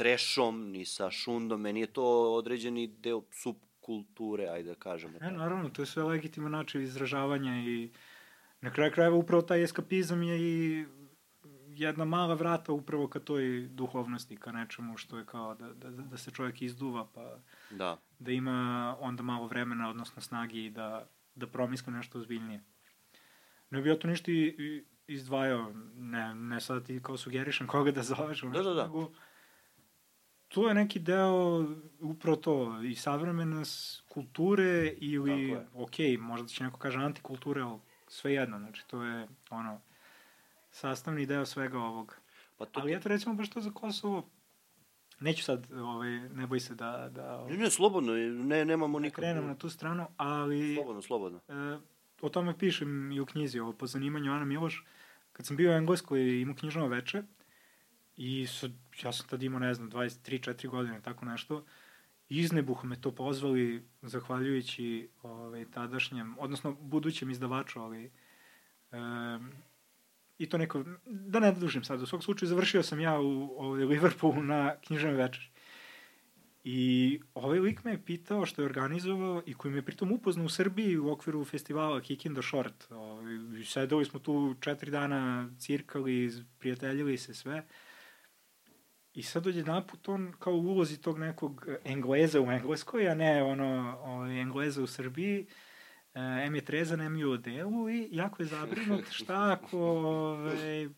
Speaker 3: trešom, ni sa šundom, meni je to određeni deo subkulture, ajde da kažemo.
Speaker 2: E, naravno, to je sve legitiman način izražavanja i na kraju krajeva upravo taj eskapizam je i jedna mala vrata upravo ka toj duhovnosti, ka nečemu što je kao da, da, da se čovjek izduva, pa
Speaker 3: da.
Speaker 2: da ima onda malo vremena, odnosno snagi i da, da promisle nešto ozbiljnije. Ne bi ja to ništa izdvajao, ne, ne sad ti kao sugerišem koga da zoveš,
Speaker 3: da, da, da.
Speaker 2: nego to je neki deo upravo to i savremena kulture ili, ok, možda će neko kaže antikulture, ali sve jedno, znači to je ono, sastavni deo svega ovoga. Pa to... Ali eto recimo baš to za Kosovo, neću sad, ovaj, ne boj se da... da
Speaker 3: ovaj, ne, ne, slobodno, ne, nemamo
Speaker 2: da nikakvu... Krenem na tu stranu, ali...
Speaker 3: Slobodno, slobodno.
Speaker 2: E, o tome pišem i u knjizi, ovo po zanimanju Ana Miloš. Kad sam bio u Engleskoj i imao knjižno veče, i sad, ja sam tad imao, ne znam, 23-4 godine, tako nešto, iznebuho me to pozvali, zahvaljujući ovaj, tadašnjem, odnosno budućem izdavaču, ali e, i to neko, da ne dužim sad, u svog slučaju završio sam ja u ovaj, Liverpoolu na knjižnoj večeri. I ovaj lik me je pitao što je organizovao i koji me je pritom upoznao u Srbiji u okviru festivala Kick in the Short. Ovaj, sedeli smo tu četiri dana, cirkali, prijateljili se sve. I sad dođe naput on kao u ulozi tog nekog Engleza u Engleskoj, a ne ono, ovaj, Engleza u Srbiji. E, M je trezan, M je u odelu i jako je zabrinut šta ako ovaj,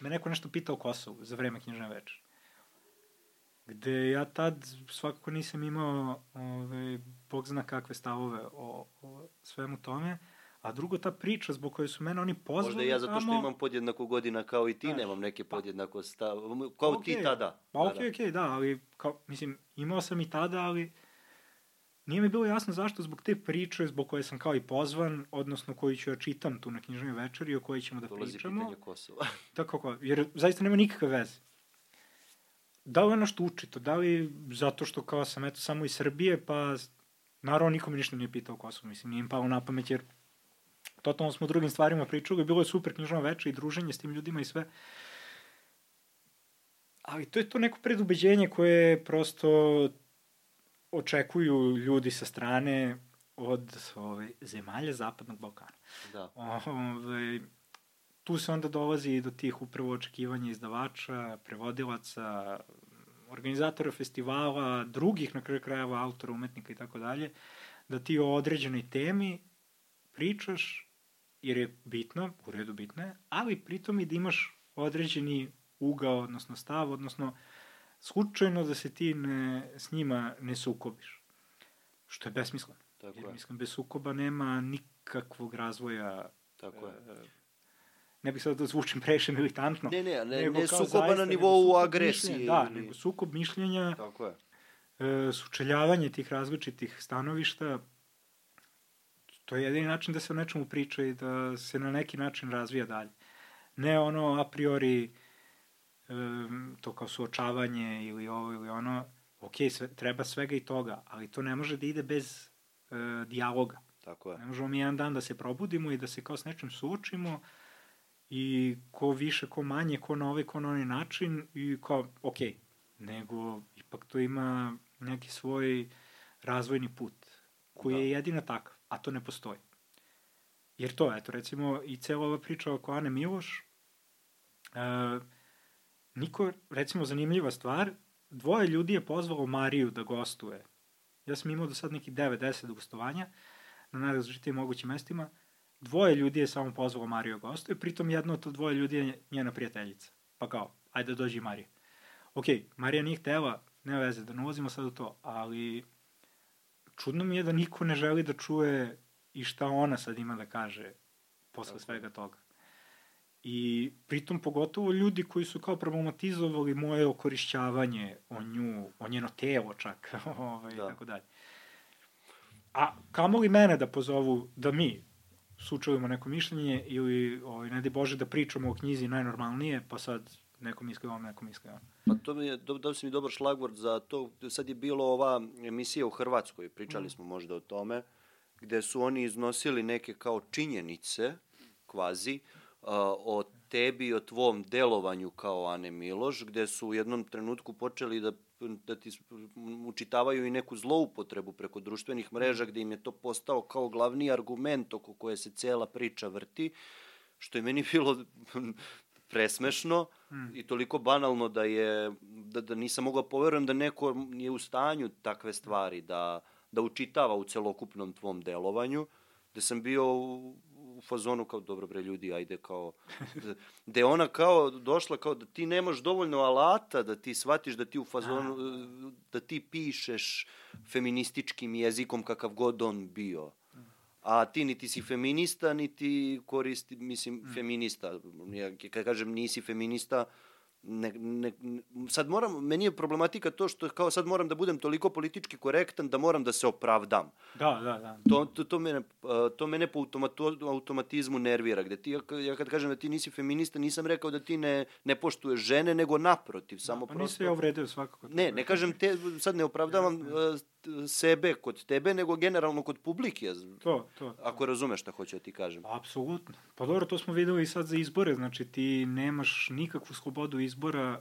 Speaker 2: me neko nešto pita o Kosovu za vreme knjižne večer. Gde ja tad svakako nisam imao ovaj, bog zna kakve stavove o, o svemu tome. A drugo, ta priča zbog koje su mene oni pozvali...
Speaker 3: Možda ja zato što imam podjednako godina kao i ti, Znaš, nemam neke pa- podjednako stav... Kao okay, ti tada.
Speaker 2: Pa okej, okay, okej, okay, da, ali kao, mislim, imao sam i tada, ali nije mi bilo jasno zašto zbog te priče zbog koje sam kao i pozvan, odnosno koji ću ja čitam tu na knjižnoj večeri o kojoj ćemo da Dolazi pričamo.
Speaker 3: Dolazi pitanje Kosova.
Speaker 2: Tako kao, jer zaista nema nikakve veze. Da li ono što uči to, da li zato što kao sam eto samo iz Srbije, pa naravno nikome ništa nije pitao o Kosovu, mislim, nije im palo na pamet jer totalno smo drugim stvarima pričali, bilo je super knjižno veče i druženje s tim ljudima i sve. Ali to je to neko predubeđenje koje prosto očekuju ljudi sa strane od ove, zemalja Zapadnog Balkana.
Speaker 3: Da.
Speaker 2: Ove, tu se onda dolazi do tih upravo očekivanja izdavača, prevodilaca, organizatora festivala, drugih na kraju krajeva autora, umetnika i tako dalje, da ti o određenoj temi pričaš jer je bitno, u redu bitno je, ali pritom i da imaš određeni ugao, odnosno stav, odnosno slučajno da se ti ne, s njima ne sukobiš. Što je besmisleno. Tako jer, je. mislim, bez sukoba nema nikakvog razvoja.
Speaker 3: Tako je. E,
Speaker 2: ne bih sad da zvučim previše militantno.
Speaker 3: Ne, ne, ne, ne sukoba na nivou agresije.
Speaker 2: Mišljenja, da, ili... nego sukob mišljenja,
Speaker 3: Tako je.
Speaker 2: E, sučeljavanje tih različitih stanovišta, To je jedini način da se o nečemu priča i da se na neki način razvija dalje. Ne ono a priori um, to kao suočavanje ili ovo ili ono, ok, sve, treba svega i toga, ali to ne može da ide bez uh, dijaloga.
Speaker 3: Tako je.
Speaker 2: Ne možemo mi jedan dan da se probudimo i da se kao s nečim suočimo i ko više, ko manje, ko na ovaj, ko na onaj način i kao, ok, nego ipak to ima neki svoj razvojni put koji da. je jedina takav a to ne postoji. Jer to, eto, recimo, i cela ova priča oko Ane Miloš, e, niko, recimo, zanimljiva stvar, dvoje ljudi je pozvalo Mariju da gostuje. Ja sam imao do sad neki 9-10 gostovanja na najrazličitijim mogućim mestima. Dvoje ljudi je samo pozvalo Mariju da gostuje, pritom jedno od dvoje ljudi je njena prijateljica. Pa kao, ajde dođi Marija. Ok, Marija nije htela, ne veze, da ne ulazimo sad u to, ali čudno mi je da niko ne želi da čuje i šta ona sad ima da kaže posle svega toga. I pritom pogotovo ljudi koji su kao problematizovali moje okorišćavanje o nju, o njeno telo čak, ovaj, da. tako dalje. A kamo li mene da pozovu da mi sučelimo neko mišljenje ili, ovaj, ne di Bože, da pričamo o knjizi najnormalnije, pa sad neko misli ovo, neko misli.
Speaker 3: Pa to mi je, dao si mi dobar šlagvord za to, sad je bilo ova emisija u Hrvatskoj, pričali mm. smo možda o tome, gde su oni iznosili neke kao činjenice, kvazi, o tebi i o tvom delovanju kao Ane Miloš, gde su u jednom trenutku počeli da da ti učitavaju i neku zloupotrebu preko društvenih mreža gde im je to postao kao glavni argument oko koje se cela priča vrti, što je meni bilo presmešno mm. i toliko banalno da je da, da nisam mogao da poverujem da neko je u stanju takve stvari da, da učitava u celokupnom tvom delovanju, da sam bio u, u fazonu kao dobro bre ljudi ajde kao da, da je ona kao došla kao da ti nemaš dovoljno alata da ti shvatiš da ti u fazonu da ti pišeš feminističkim jezikom kakav god on bio a ti niti si feminista, niti koristi, mislim, mm. feminista. Ja, kad kažem nisi feminista, ne, ne, sad moram, meni je problematika to što kao sad moram da budem toliko politički korektan da moram da se opravdam.
Speaker 2: Da, da, da.
Speaker 3: To, to, to, mene, to mene po automatu, automatizmu nervira, gde ti, ja kad kažem da ti nisi feminista, nisam rekao da ti ne, ne poštuješ žene, nego naprotiv, samo
Speaker 2: da, pa prosto... nisi ja uvredio svakako.
Speaker 3: Ne, ne kažem te, sad ne opravdavam ja, sebe kod tebe, nego generalno kod publike.
Speaker 2: To, to.
Speaker 3: Ako razumeš šta hoću da ti kažem.
Speaker 2: Apsolutno. Pa dobro, to smo videli i sad za izbore, znači ti nemaš nikakvu slobodu izbora,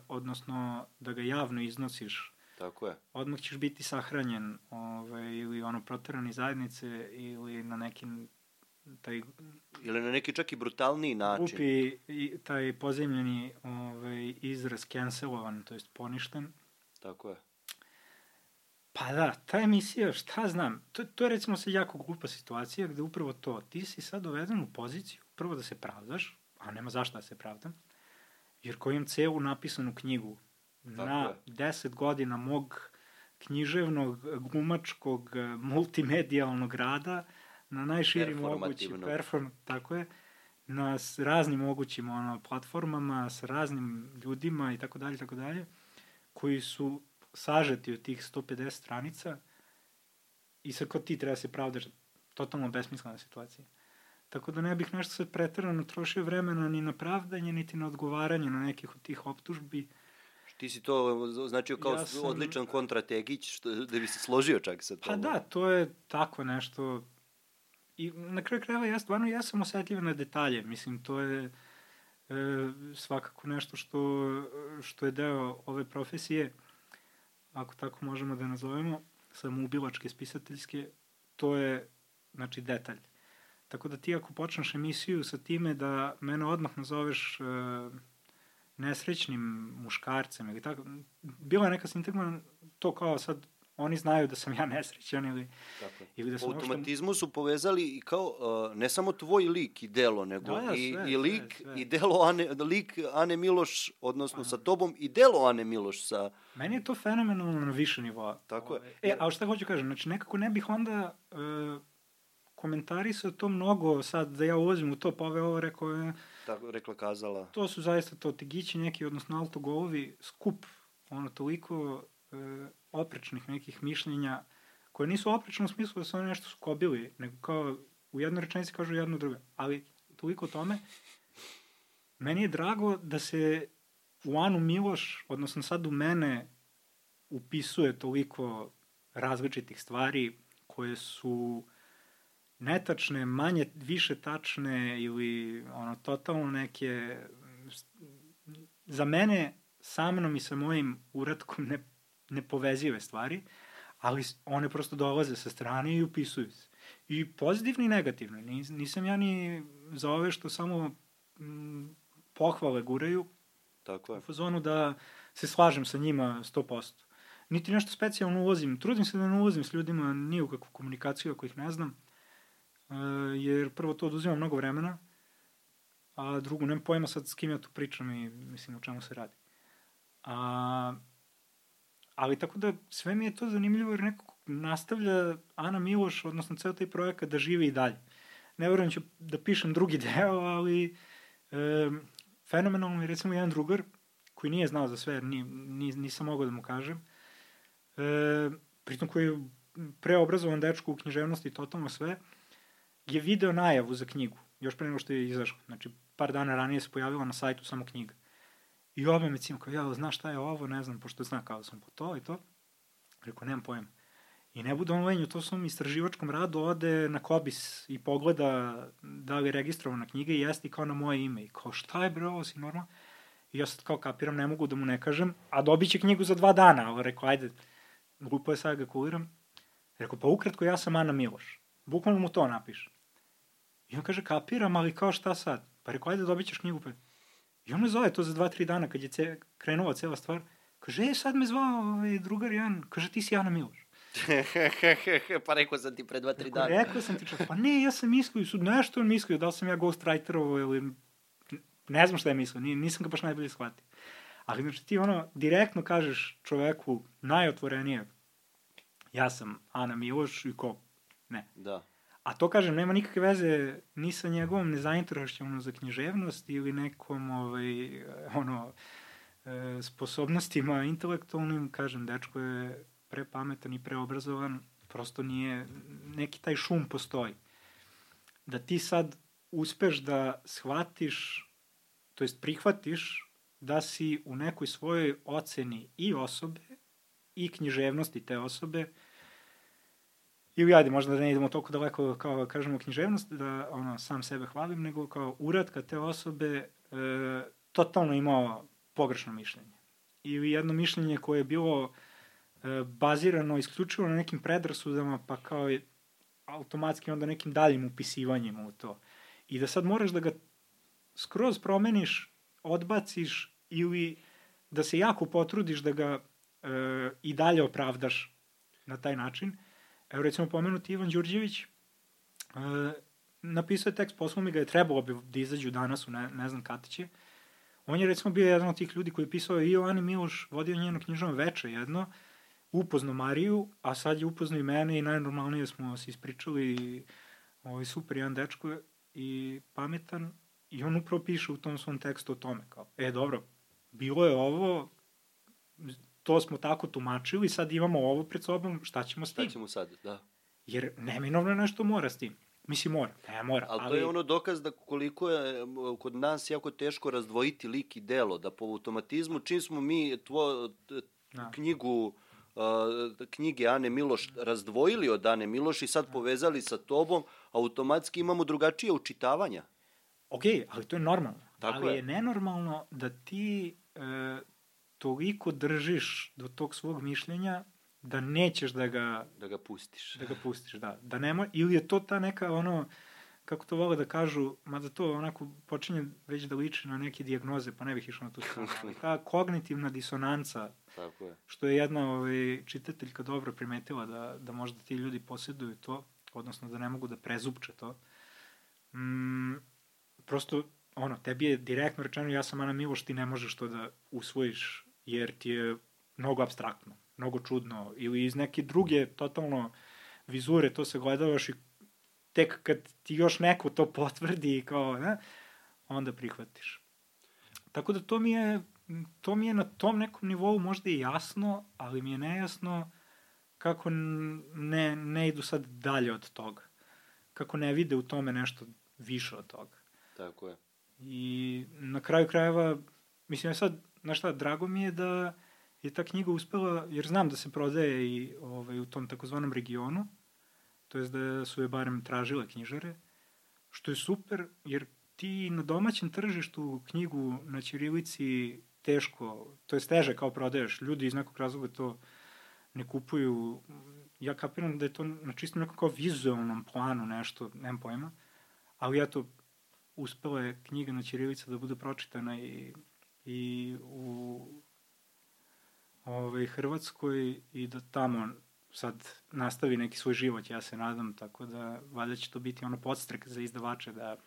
Speaker 2: odnosno da ga javno iznosiš.
Speaker 3: Tako je.
Speaker 2: Odmah ćeš biti sahranjen ovaj, ili ono proterani zajednice ili na nekim taj
Speaker 3: ili na neki čak i brutalniji način.
Speaker 2: Upi i taj pozemljeni ovaj, izraz cancelovan, to jest poništen.
Speaker 3: Tako je.
Speaker 2: Pa da, ta emisija, šta znam, to, to je recimo sad jako glupa situacija gde upravo to, ti si sad doveden u poziciju, prvo da se pravdaš, a nema zašto da se pravdam, jer ko imam celu napisanu knjigu Tako na je. 10 godina mog književnog, glumačkog, multimedijalnog rada, na najširi mogući perform, tako je, na raznim mogućim ono, platformama, sa raznim ljudima i tako dalje, tako dalje, koji su sažeti od tih 150 stranica i sad kod ti treba se pravdaš totalno besmislena situacija. Tako da ne bih nešto sad pretrano trošio vremena ni na pravdanje, niti na odgovaranje na nekih od tih optužbi.
Speaker 3: Ti si to značio kao ja sam, odličan kontrategić, što, da bi se složio čak sa
Speaker 2: to. Pa da, to je tako nešto. I na kraju krajeva ja stvarno ja sam osetljiv na detalje. Mislim, to je e, svakako nešto što, što je deo ove profesije ako tako možemo da nazovemo, samoubilačke spisateljske, to je, znači, detalj. Tako da ti ako počneš emisiju sa time da mene odmah nazoveš e, nesrećnim muškarcem ili tako, bila je neka sintagma to kao sad oni znaju da sam ja nesrećan ili,
Speaker 3: Tako. ili da sam... U automatizmu su povezali i kao, uh, ne samo tvoj lik i delo, nego da, i, sve, i lik sve, sve. i delo Ane, lik Ane Miloš, odnosno Aha. sa tobom i delo Ane Miloš sa...
Speaker 2: Meni je to fenomenalno na više nivoa.
Speaker 3: Tako je.
Speaker 2: E, a šta hoću kažem, znači nekako ne bih onda uh, komentarisao to mnogo sad da ja ulazim u to, pa ove ovo rekao... je...
Speaker 3: Tako, rekla kazala.
Speaker 2: To su zaista to tigići neki, odnosno autogolovi, skup, ono toliko... Uh, oprečnih nekih mišljenja, koje nisu oprečne u smislu da su oni nešto skobili, nego kao u jednoj rečenici kažu jedno drugo. Ali toliko o tome, meni je drago da se u Anu Miloš, odnosno sad u mene, upisuje toliko različitih stvari koje su netačne, manje, više tačne ili ono, totalno neke za mene sa mnom i sa mojim uratkom ne nepovezive stvari, ali one prosto dolaze sa strane i upisuju se. I pozitivno i negativno. Nisam ja ni za ove što samo m, pohvale guraju.
Speaker 3: Tako je.
Speaker 2: U fazonu da se slažem sa njima 100%. Niti nešto specijalno ulazim. Trudim se da ne ulazim s ljudima ni u kakvu komunikaciju ako ih ne znam. E, jer prvo to oduzima mnogo vremena, a drugo, nemam pojma sad s kim ja tu pričam i mislim o čemu se radi. A, Ali tako da sve mi je to zanimljivo jer nekako nastavlja Ana Miloš, odnosno ceo taj projekat da živi i dalje. Ne verujem da ću da pišem drugi deo, ali e, fenomenalno je recimo jedan drugar koji nije znao za sve, ni, ni, nisam mogao da mu kažem, e, pritom koji je preobrazovan dečko u književnosti totalno sve, je video najavu za knjigu, još pre nego što je izašla. Znači, par dana ranije se pojavila na sajtu samo knjiga. I ove me cim, kao, ja, znaš šta je ovo, ne znam, pošto zna kao da sam po to i to. Rekao, nemam pojma. I ne bude on u to svom istraživačkom radu ode na Kobis i pogleda da li je registrovana knjiga i jeste i kao na moje ime. I kao, šta je bre, ovo si normalno? I ja sad kao kapiram, ne mogu da mu ne kažem, a dobit će knjigu za dva dana. Ali rekao, ajde, glupo je sad ga kuliram. Rekao, pa ukratko, ja sam Ana Miloš. Bukvalno mu to napiš. I on kaže, kapiram, ali kao šta sad? Pa rekao, ajde, dobit ćeš knjigu. Pa I on me zove to za dva, tri dana kad je ce, krenula cela stvar. Kaže, e, sad me zvao ovaj drugar Jan. Kaže, ti si Ana Miloš.
Speaker 3: pa rekao sam ti pre dva, tri
Speaker 2: dana. Rekao sam ti čak, pa ne, ja sam mislio, su nešto on mislio, da li sam ja ghostwriterovo ili ne znam šta je mislio, nisam ga baš najbolje shvatio. Ali znači ti ono, direktno kažeš čoveku najotvorenije, ja sam Ana Miloš i ko? Ne.
Speaker 3: Da.
Speaker 2: A to, kažem, nema nikakve veze ni sa njegovom nezainteresošćom za književnost ili nekom, ovaj, ono, e, sposobnostima intelektualnim, kažem, dečko je prepametan i preobrazovan, prosto nije, neki taj šum postoji. Da ti sad uspeš da shvatiš, to jest prihvatiš da si u nekoj svojoj oceni i osobe i književnosti te osobe ili ajde, možda da ne idemo toliko daleko kao kažemo književnost, da ono, sam sebe hvalim, nego kao uratka te osobe e, totalno imao pogrešno mišljenje. Ili jedno mišljenje koje je bilo e, bazirano isključivo na nekim predrasudama, pa kao je automatski onda nekim daljim upisivanjima u to. I da sad moraš da ga skroz promeniš, odbaciš ili da se jako potrudiš da ga e, i dalje opravdaš na taj način. Evo recimo pomenuti Ivan Đurđević, e, napisao je tekst, poslao mi ga je trebalo bi da izađu danas u ne, ne znam kada će. On je recimo bio jedan od tih ljudi koji je pisao i Ani Miloš, vodio njeno knjižno veče jedno, upozno Mariju, a sad je upozno i mene i najnormalnije smo se ispričali i ovaj, super jedan dečko i pametan i on upravo piše u tom svom tekstu o tome kao, e dobro, bilo je ovo, to smo tako tumačili, sad imamo ovo pred sobom, šta ćemo s tim?
Speaker 3: Šta ćemo sad, da.
Speaker 2: Jer neminovno nešto mora s tim. Mislim, mora. Ne, mora.
Speaker 3: Ali, ali to je ono dokaz da koliko je kod nas jako teško razdvojiti lik i delo, da po automatizmu, čim smo mi tvo, da. knjigu uh, knjige Ane Miloš razdvojili od Ane Miloš i sad da. povezali sa tobom, automatski imamo drugačije učitavanja.
Speaker 2: Ok, ali to je normalno. Tako ali je. je nenormalno da ti e, toliko držiš do tog svog mišljenja da nećeš da ga...
Speaker 3: Da ga pustiš.
Speaker 2: Da ga pustiš, da. Da nema, ili je to ta neka ono, kako to vole da kažu, mada to onako počinje već da liči na neke dijagnoze, pa ne bih išao na tu stranu, ta kognitivna disonanca,
Speaker 3: Tako je.
Speaker 2: što je jedna ovaj, čitateljka dobro primetila da, da možda ti ljudi posjeduju to, odnosno da ne mogu da prezupče to. Mm, prosto, ono, tebi je direktno rečeno, ja sam Ana Miloš, ti ne možeš to da usvojiš, jer ti je mnogo abstraktno, mnogo čudno, ili iz neke druge, totalno, vizure, to se gledavaš i tek kad ti još neko to potvrdi kao, ne, onda prihvatiš. Tako da to mi je, to mi je na tom nekom nivou možda i jasno, ali mi je nejasno kako ne, ne idu sad dalje od toga. Kako ne vide u tome nešto više od toga.
Speaker 3: Tako je.
Speaker 2: I na kraju krajeva, mislim, ja sad, znaš šta, drago mi je da je ta knjiga uspela, jer znam da se prodaje i ovaj, u tom takozvanom regionu, to je da su je barem tražile knjižare, što je super, jer ti na domaćem tržištu knjigu na Ćirilici teško, to je teže kao prodaješ, ljudi iz nekog razloga to ne kupuju, ja kapiram da je to na čisto nekom kao vizualnom planu nešto, nemam pojma, ali ja to uspela je knjiga na Ćirilica da bude pročitana i, i u ovaj, Hrvatskoj i da tamo sad nastavi neki svoj život, ja se nadam, tako da valjda će to biti ono podstrek za izdavače da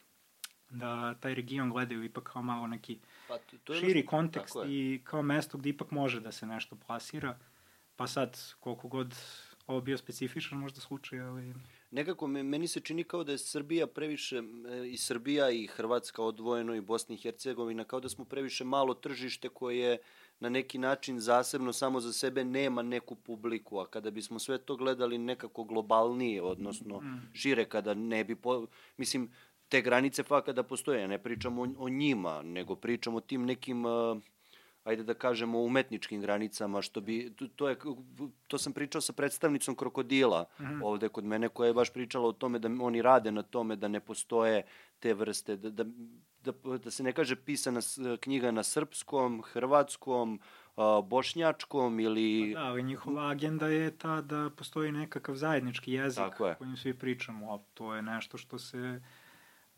Speaker 2: da taj region gledaju ipak kao malo neki pa, to, to je širi kontekst i kao mesto gde ipak može da se nešto plasira. Pa sad, koliko god ovo bio specifičan možda slučaj, ali
Speaker 3: nekako me, meni se čini kao da je Srbija previše, i Srbija i Hrvatska odvojeno i Bosna i Hercegovina, kao da smo previše malo tržište koje na neki način zasebno samo za sebe nema neku publiku, a kada bismo sve to gledali nekako globalnije, odnosno mm. šire, kada ne bi, po, mislim, te granice fa kada postoje, ne pričamo o, o njima, nego pričamo o tim nekim uh, ajde da kažemo, umetničkim granicama, što bi, to, je, to sam pričao sa predstavnicom Krokodila mm -hmm. ovde kod mene, koja je baš pričala o tome da oni rade na tome da ne postoje te vrste, da, da, da, da se ne kaže pisana knjiga na srpskom, hrvatskom, bošnjačkom ili...
Speaker 2: Pa da, ali njihova agenda je ta da postoji nekakav zajednički jezik kojim svi pričamo, a to je nešto što se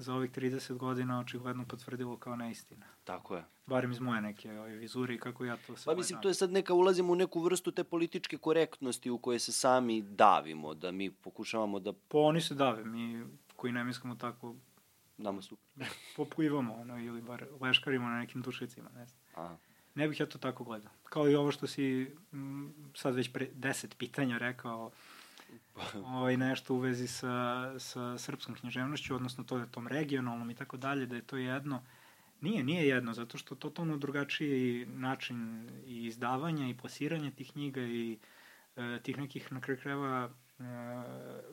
Speaker 2: za ovih 30 godina očigledno potvrdilo kao neistina.
Speaker 3: Tako je.
Speaker 2: Barem iz moje neke ove vizure i kako ja to
Speaker 3: sve Pa mislim, to je sad neka, ulazimo u neku vrstu te političke korektnosti u koje se sami davimo, da mi pokušavamo da...
Speaker 2: Po oni se dave, mi koji ne mislimo tako...
Speaker 3: Nama su.
Speaker 2: Poplivamo, ono, ili bar leškarimo na nekim dušicima, ne znam. Aha. Ne bih ja to tako gledao. Kao i ovo što si m, sad već pre deset pitanja rekao, ovaj, nešto u vezi sa, sa srpskom književnošću, odnosno to je tom regionalnom i tako dalje, da je to jedno. Nije, nije jedno, zato što totalno drugačiji način i izdavanja i plasiranja tih knjiga i e, tih nekih na kraju krajeva e,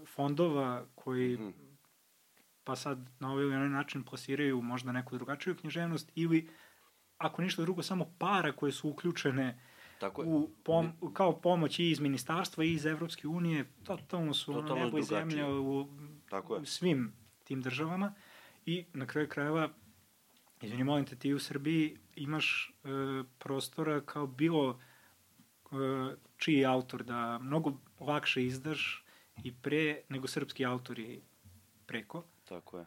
Speaker 2: fondova koji mm. pa sad na ovaj ili onaj način plasiraju možda neku drugačiju književnost ili ako ništa drugo samo para koje su uključene Tako je. U pom, kao pomoć i iz ministarstva i iz Evropske unije, totalno su totalno ono nebo i zemlja u, Tako je. u svim tim državama i na kraju krajeva Izvini, molim te, ti u Srbiji imaš e, prostora kao bilo e, čiji autor da mnogo lakše izdaš i pre nego srpski autori preko.
Speaker 3: Tako je.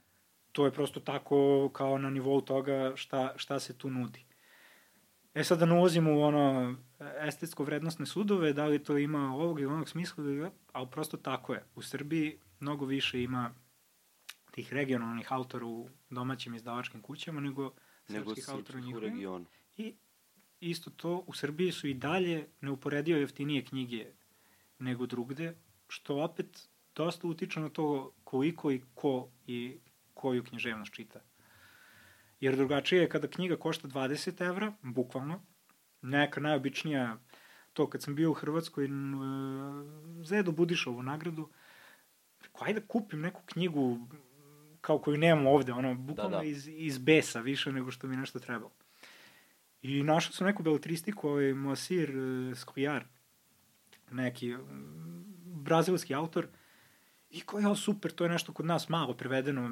Speaker 2: To je prosto tako kao na nivou toga šta, šta se tu nudi. E sad da ne ulazimo u ono estetsko-vrednostne sudove, da li to ima ovog ili onog smisla, ali prosto tako je. U Srbiji mnogo više ima tih regionalnih autora u domaćim izdavačkim kućama nego, nego srpskih autora u njihovim. regionu. I isto to, u Srbiji su i dalje neuporedio jeftinije knjige nego drugde, što opet dosta utiče na to koliko i ko i koju književnost čita. Jer drugačije je kada knjiga košta 20 evra, bukvalno, neka najobičnija, to kad sam bio u Hrvatskoj, za Edo Budišovu nagradu, rekao, ajde da kupim neku knjigu kao koju nemamo ovde, ono, bukvalno da, da. iz, iz besa više nego što mi nešto trebalo. I našao sam neku beletristiku, ovaj Mosir uh, Sklijar, neki brazilski autor, i koji je super, to je nešto kod nas malo prevedeno,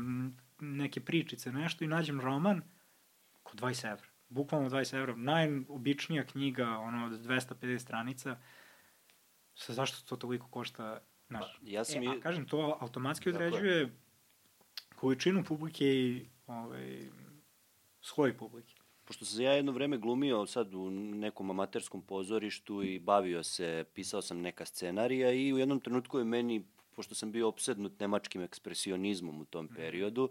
Speaker 2: neke pričice, nešto, i nađem roman kod 20 evra. Bukvalno 20 evra. Najobičnija knjiga, ono, od 250 stranica. Sa zašto to toliko košta, znaš? Pa, ja sam e, i... a kažem, to automatski određuje količinu publike i ovaj, sloj publike.
Speaker 3: Pošto sam ja jedno vreme glumio sad u nekom amaterskom pozorištu i bavio se, pisao sam neka scenarija i u jednom trenutku je meni, pošto sam bio opsednut nemačkim ekspresionizmom u tom mhm. periodu,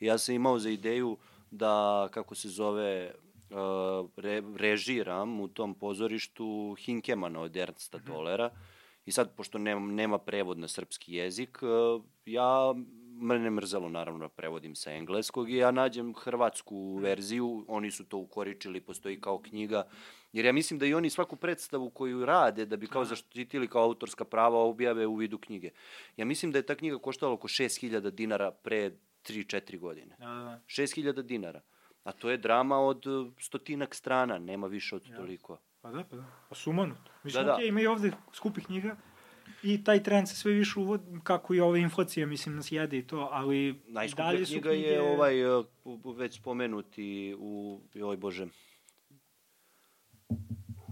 Speaker 3: ja sam imao za ideju da, kako se zove, uh, re, režiram u tom pozorištu Hinkemana od Ernsta mhm. Tollera. I sad, pošto nema, nema prevod na srpski jezik, uh, ja mene mrzelo naravno da prevodim sa engleskog i ja nađem hrvatsku verziju, oni su to ukoričili, postoji kao knjiga, jer ja mislim da i oni svaku predstavu koju rade da bi kao da. zaštitili kao autorska prava objave u vidu knjige. Ja mislim da je ta knjiga koštala oko 6000 dinara pre 3-4 godine. Da, da. 6000 dinara. A to je drama od uh, stotinak strana, nema više od ja. toliko.
Speaker 2: Pa da, pa da. Pa sumanut. Mislim, da, da. Okay, ima i ovde skupi knjiga, I taj trend se sve više uvodi, kako i ova inflacija, mislim, nas jede i to, ali
Speaker 3: Najskuplja knjiga knjige... je ovaj, uh, već spomenuti u, joj bože,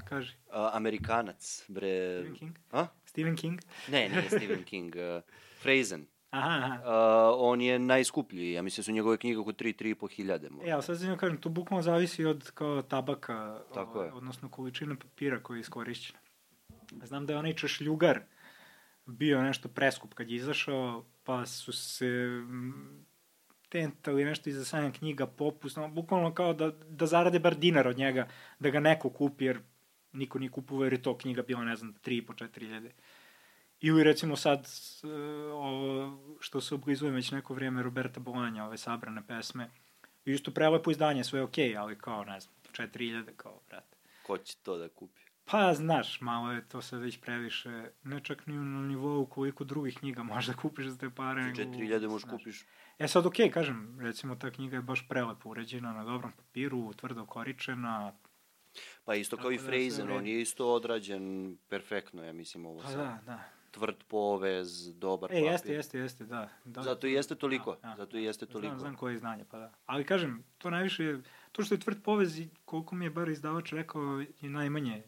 Speaker 2: Kaži.
Speaker 3: A, Amerikanac, bre...
Speaker 2: Stephen King? A? Stephen King?
Speaker 3: Ne, nije Stephen King. Uh, Frazen.
Speaker 2: Aha, aha.
Speaker 3: Uh, on je najskuplji, ja mislim da su njegove knjige oko 3-3,5 hiljade.
Speaker 2: E, ali sad znam kažem, to bukvalno zavisi od kao tabaka, Tako o, je. odnosno količine papira koji je iskorišćena. Znam da je onaj češljugar bio nešto preskup kad je izašao, pa su se mm, tentali nešto iza sanja knjiga popusno, bukvalno kao da, da zarade bar dinar od njega, da ga neko kupi, jer niko nije kupovao jer je to knjiga bila, ne znam, 3,5-4 hiljade. Ili recimo sad, e, ovo što se oblizuje već neko vrijeme Roberta Bolanja, ove sabrane pesme, isto prelepo izdanje, sve je okej, okay, ali kao, ne znam, 4000 kao, brate.
Speaker 3: Ko će to da kupi?
Speaker 2: Pa, znaš, malo je to sad već previše, ne čak ni na nivou koliko drugih knjiga možda kupiš za te pare.
Speaker 3: 4000 možeš kupiš.
Speaker 2: E sad, okej, okay, kažem, recimo ta knjiga je baš prelepo uređena, na dobrom papiru, tvrdo koričena.
Speaker 3: Pa isto kao i da Frazen, on je isto odrađen perfektno, ja mislim, ovo
Speaker 2: pa, sad. Da, da.
Speaker 3: Tvrd povez, dobar
Speaker 2: e, papir. E, jeste, jeste, jeste, da. da
Speaker 3: Zato i jeste toliko, da, da. zato i jeste toliko.
Speaker 2: Znam, znam koje je znanje, pa da. Ali kažem, to najviše, to što je tvrd povez, koliko mi je bar izdavač rekao, je najmanje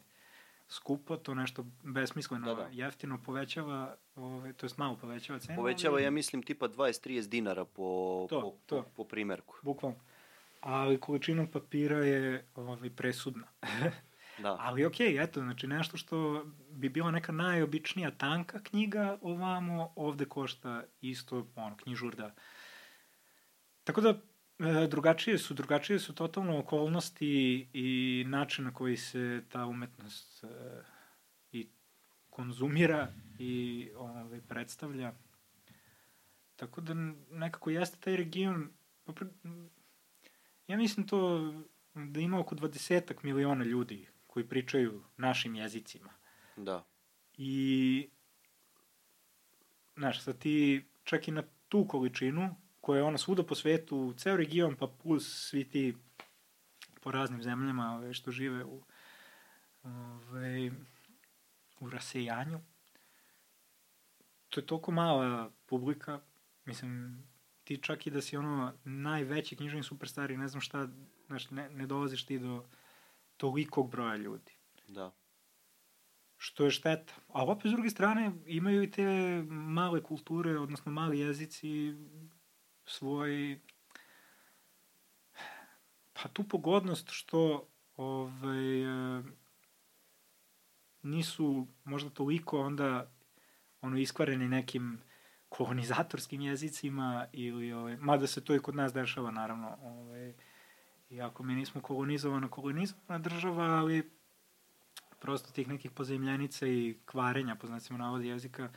Speaker 2: skupo, to nešto besmisleno, da, da. jeftino povećava, ovaj, to je malo povećava cenu.
Speaker 3: Povećava, ali... ja mislim, tipa 20-30 dinara po, to, po, to. po, po primerku.
Speaker 2: Bukvalno. Ali količina papira je ovaj, presudna. da. Ali okej, okay, eto, znači nešto što bi bila neka najobičnija tanka knjiga ovamo, ovde košta isto, ono, knjižurda. Tako da, drugačije su, drugačije su totalno okolnosti i način na koji se ta umetnost e, i konzumira i ovaj, predstavlja. Tako da nekako jeste taj region, pa ja mislim to da ima oko 20 miliona ljudi koji pričaju našim jezicima.
Speaker 3: Da.
Speaker 2: I, znaš, sad ti čak i na tu količinu, koja je ona svuda po svetu, ceo region, pa plus svi ti po raznim zemljama ove, što žive u, ove, u rasejanju, to je toliko mala publika, mislim, ti čak i da si ono najveći književni superstar i ne znam šta, znaš, ne, ne dolaziš ti do tolikog broja ljudi.
Speaker 3: Da.
Speaker 2: Što je šteta. A opet, s druge strane, imaju i te male kulture, odnosno mali jezici, svoj pa tu pogodnost što ovaj, e, nisu možda toliko onda ono iskvareni nekim kolonizatorskim jezicima ili ovaj, mada se to i kod nas dešava naravno ovaj, iako mi nismo kolonizovana kolonizovana država ali prosto tih nekih pozemljenica i kvarenja po znacima navodi jezika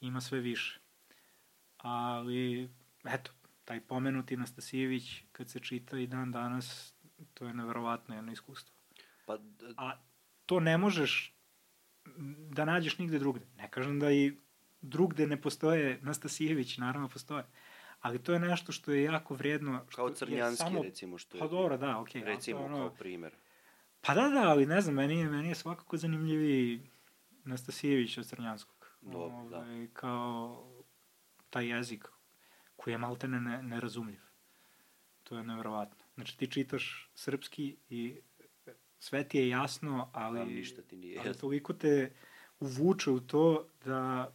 Speaker 2: ima sve više. Ali eto taj pomenuti Nastasijević kad se čita i dan danas to je neverovatno jedno iskustvo
Speaker 3: Pa,
Speaker 2: a to ne možeš da nađeš nigde drugde. Ne kažem da i drugde ne postoje Nastasijević, naravno postoje. Ali to je nešto što je jako vredno. Što
Speaker 3: kao Crnjanski,
Speaker 2: samo,
Speaker 3: recimo, što je...
Speaker 2: Pa dobro, da, okej. Okay,
Speaker 3: Recimo,
Speaker 2: ono,
Speaker 3: kao primer.
Speaker 2: Pa da, da, ali ne znam, meni je, meni je svakako zanimljiviji Nastasijević od Crnjanskog.
Speaker 3: Dobro, da.
Speaker 2: Ovaj, Kao taj jezik koji je maltene ne, nerazumljiv. To je nevjerovatno. Znači ti čitaš srpski i sve ti je jasno, ali,
Speaker 3: A ništa ti nije
Speaker 2: ali toliko te uvuče u to da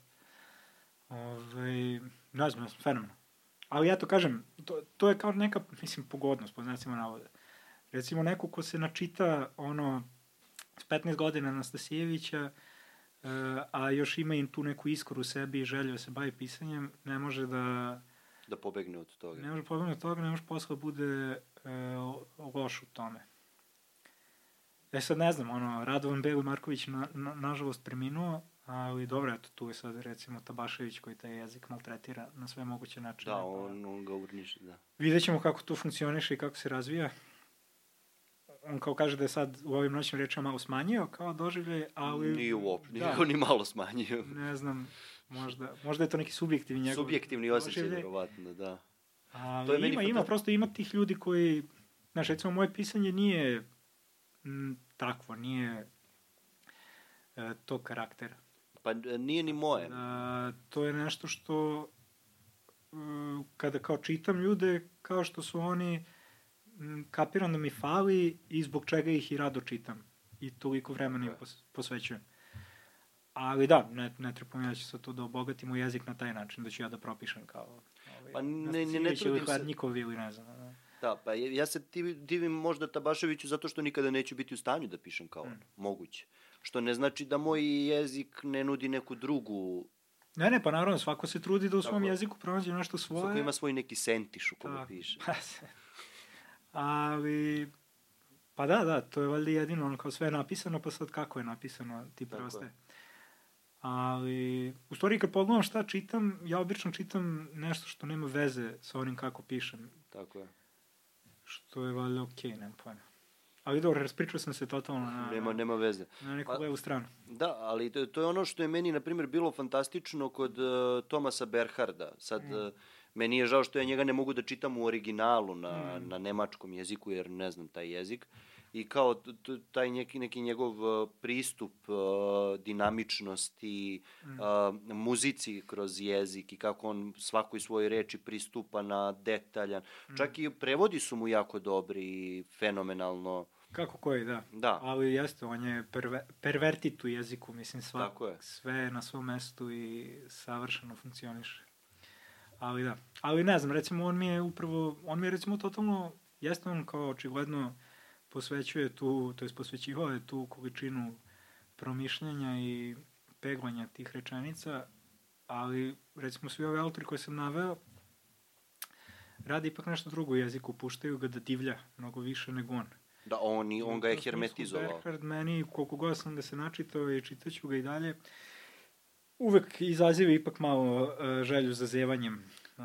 Speaker 2: ovaj, ne znam, fenomenalno. Ali ja to kažem, to, to je kao neka, mislim, pogodnost, po znacima navoda. Recimo, neko ko se načita, ono, s 15 godina Anastasijevića, e, a još ima i tu neku iskoru u sebi i želju da se bavi pisanjem, ne može da,
Speaker 3: Da pobegne od toga.
Speaker 2: ne može pobegnuti od toga, ne može posle da bude e, loš u tome. E sad ne znam, ono, Radovan Beli Marković na, na, nažalost preminuo, ali dobro, eto, tu je sad recimo Tabašević koji taj jezik maltretira na sve moguće načine.
Speaker 3: Da,
Speaker 2: pa
Speaker 3: on, on ga urniše, da.
Speaker 2: Vidjet ćemo kako to funkcioniše i kako se razvija. On kao kaže da je sad u ovim noćnim rečima malo smanjio kao doživljaj, ali...
Speaker 3: Nije uopšte,
Speaker 2: da,
Speaker 3: nije ni malo smanjio.
Speaker 2: ne znam, možda, možda je to neki subjektivni njegov
Speaker 3: Subjektivni osjećaj, verovatno, da.
Speaker 2: Ali
Speaker 3: To je meni
Speaker 2: ima, ima,
Speaker 3: fanta-
Speaker 2: prosto ima tih ljudi koji, znaš, recimo moje pisanje nije m, takvo, nije e, tog karaktera.
Speaker 3: Pa e, nije ni moje.
Speaker 2: Da, to je nešto što e, kada kao čitam ljude, kao što su oni, m, kapiram da mi fali i zbog čega ih i rado čitam. I toliko vremena im pos, posvećujem. Ali da, ne, ne trebam ja ću sad to da obogatim u jezik na taj način, da ću ja da propišem kao ovaj,
Speaker 3: Pa ne- ne- ne trudim se-
Speaker 2: ili ne znam. ono.
Speaker 3: Da, pa ja ja se divi- divim možda Tabaševiću zato što nikada neću biti u stanju da pišem kao on.
Speaker 2: Mm.
Speaker 3: Moguće. Što ne znači da moj jezik ne nudi neku drugu,
Speaker 2: Ne, ne, pa naravno, svako se trudi da u
Speaker 3: Tako
Speaker 2: svom
Speaker 3: je.
Speaker 2: jeziku pronađe nešto svoje.
Speaker 3: svako ima svoj neki sentiš u kome
Speaker 2: Tako.
Speaker 3: piše.
Speaker 2: Pa se. Ali, pa da, da, to je valjda jedino, ono kao sve je napisano, pa sad kako je napisano, ti
Speaker 3: Tako
Speaker 2: preostaje. Ali, u stvari kad pogledam šta čitam, ja obično čitam nešto što nema veze sa onim kako pišem,
Speaker 3: Tako je.
Speaker 2: što je valjda okej, okay, nemam pojma. Ali dobro, raspričao sam se totalno na,
Speaker 3: Nema, nema veze.
Speaker 2: na neku
Speaker 3: Pa-
Speaker 2: levu stranu.
Speaker 3: Da, ali to, to je ono što je meni, na primjer, bilo fantastično kod uh, Tomasa Berharda. Sad,
Speaker 2: Mm.
Speaker 3: uh, meni je žao što ja njega ne mogu da čitam u originalu na,
Speaker 2: Mm.
Speaker 3: na nemačkom jeziku, jer ne znam taj jezik. I kao taj neki, neki njegov uh, pristup uh, dinamičnosti,
Speaker 2: Mm.
Speaker 3: uh, muzici kroz jezik i kako on svakoj svojoj reči pristupa na detaljan.
Speaker 2: Mm.
Speaker 3: Čak i prevodi su mu jako dobri i fenomenalno.
Speaker 2: Kako koji, da.
Speaker 3: Da,
Speaker 2: Ali jeste, on je perve, pervertit u jeziku, mislim, sva,
Speaker 3: Tako je.
Speaker 2: sve je na svom mestu i savršeno funkcioniše. Ali da. Ali ne znam, recimo, on mi je upravo, on mi je recimo totalno, jeste on kao očigledno posvećuje tu, to je posvećivao je tu količinu promišljanja i peglanja tih rečenica, ali recimo svi ovi autori koje sam naveo radi ipak nešto drugo u jeziku, puštaju ga da divlja mnogo više nego on.
Speaker 3: da on, i- on ga je hermetizovao.
Speaker 2: Berhard meni, koliko god sam ga se načitao i čitaću ga i dalje, uvek izaziva ipak malo uh, želju za zevanjem uh,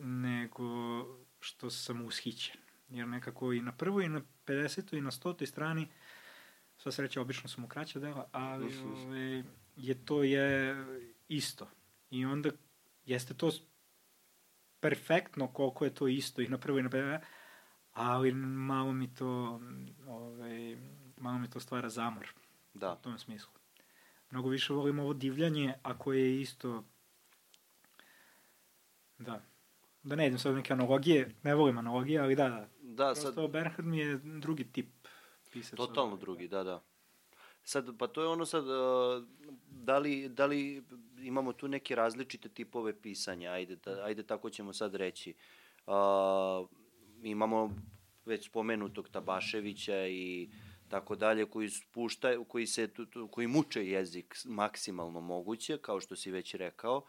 Speaker 2: nego što sam ushićen. jer nekako i na prvoj i na 50. i na 100. strani, sva sreća obično su mu kraća dela, ali ove, je to je isto. I onda jeste to perfektno koliko je to isto i na prvoj i na 50. ali malo mi to ove, malo mi to stvara zamor.
Speaker 3: Da.
Speaker 2: U tom smislu. Mnogo više volim ovo divljanje, ako je isto... Da. Da ne idem sad neke analogije, ne volim analogije, ali da, da.
Speaker 3: Da,
Speaker 2: Prosto sad... Bernhard mi je drugi tip pisaca.
Speaker 3: Totalno drugi, da, da. Sad, pa to je ono sad, uh, da li, da li imamo tu neke različite tipove pisanja, ajde, da, ajde tako ćemo sad reći. Uh, imamo već spomenutog Tabaševića i tako dalje, koji spuštaju, koji, se, koji muče jezik maksimalno moguće, kao što si već rekao. Uh,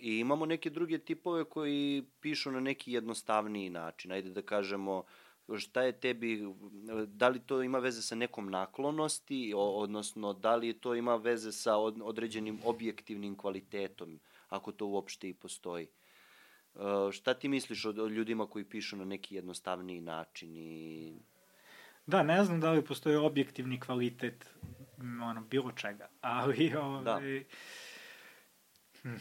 Speaker 3: I imamo neke druge tipove koji pišu na neki jednostavniji način. Ajde da kažemo, šta je tebi, da li to ima veze sa nekom naklonosti, odnosno da li to ima veze sa određenim objektivnim kvalitetom, ako to uopšte i postoji. Uh, šta ti misliš o ljudima koji pišu na neki jednostavniji način i
Speaker 2: Da, ne znam da li postoji objektivni kvalitet ono, bilo čega, ali ovaj, da. hm.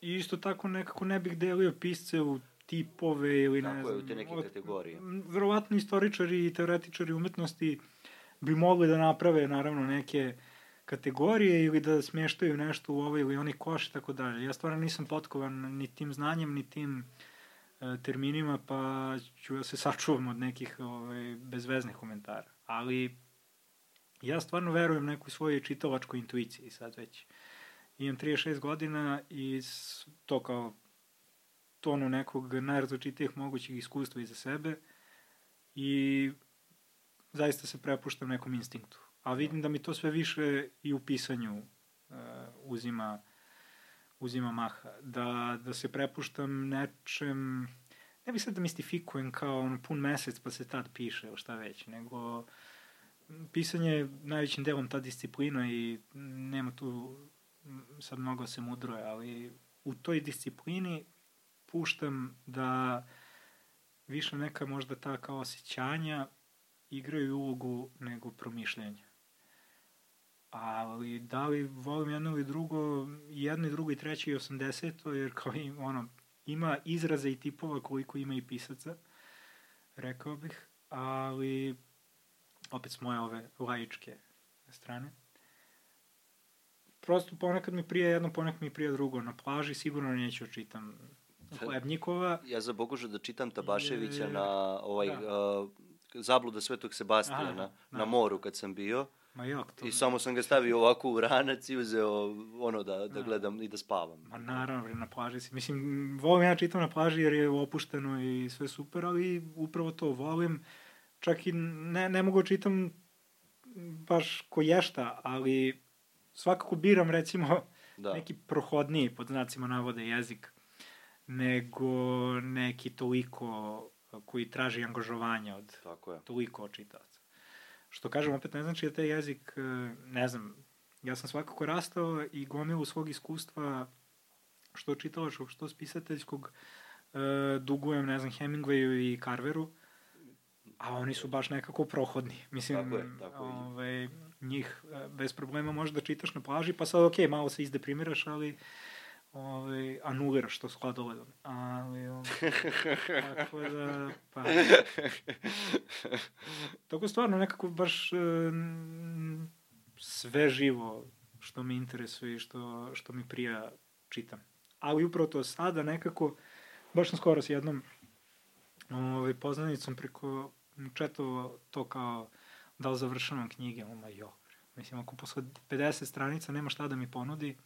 Speaker 2: I isto tako nekako ne bih delio pisce u tipove ili
Speaker 3: ne
Speaker 2: znam.
Speaker 3: Tako je, u te neke kategorije.
Speaker 2: Verovatno istoričari i teoretičari umetnosti bi mogli da naprave naravno neke kategorije ili da smještaju nešto u ovaj ili onaj koš i tako dalje. Ja stvarno nisam potkovan ni tim znanjem, ni tim uh, E, terminima, pa ću da se sačuvam od nekih ovaj, bezveznih komentara. Ali ja stvarno verujem nekoj svojoj čitalačkoj intuiciji sad već. Imam 36 godina i to kao tonu nekog najrazličitijih mogućih iskustva iza sebe i zaista se prepuštam nekom instinktu. A vidim da mi to sve više i u pisanju uh, uzima uzima maha. Da, da se prepuštam nečem, ne bih sad da mistifikujem kao on pun mesec pa se tad piše ili šta već, nego pisanje je najvećim delom ta disciplina i nema tu sad mnogo se mudroje, ali u toj disciplini puštam da više neka možda ta kao osjećanja igraju ulogu nego promišljanja ali da li volim jedno ili drugo, jedno i drugo i treće i osamdeseto, jer kao i, ono, ima izraza i tipova koliko ima i pisaca, rekao bih, ali opet s moje ove laičke strane. Prosto ponekad mi prije jedno, ponekad mi prije drugo. Na plaži sigurno neću da čitam Hlebnikova.
Speaker 3: Ja za Bogužu da čitam Tabaševića je, na ovaj, da. uh, zabluda Svetog Sebastijana Aha, da. na moru kad sam bio.
Speaker 2: Ma jak to?
Speaker 3: I samo sam ga stavio ovako u ranac i uzeo ono da, da gledam i da spavam.
Speaker 2: Ma naravno, na plaži si. Mislim, volim ja čitam na plaži jer je opušteno i sve super, ali upravo to volim. Čak i ne, ne mogu da čitam baš ko ješta, ali svakako biram recimo da. neki prohodniji, pod znacima navode, jezik, nego neki toliko koji traži angažovanje od
Speaker 3: Tako je.
Speaker 2: toliko čitalaca. Što kažem, opet ne znači da taj jezik, e, ne znam, ja sam svakako rastao i gomilu svog iskustva, što čitalačkog, što spisateljskog, e, dugujem, ne znam, Hemingwayu i Carveru, a oni su baš nekako prohodni. Mislim, tako je, tako je. Ovaj, njih e, bez problema možeš da čitaš na plaži, pa sad, okay, malo se izdeprimiraš, ali ovaj, anuliraš to sladoledom. Ali, ovaj, tako da, pa... Tako stvarno nekako baš um, sve živo što me interesuje i što, što mi prija čitam. Ali upravo to sada nekako, baš sam skoro s jednom ovaj, poznanicom preko četovo to kao da li završavam knjige, oma jo. Mislim, ako posle 50 stranica nema šta da mi ponudi,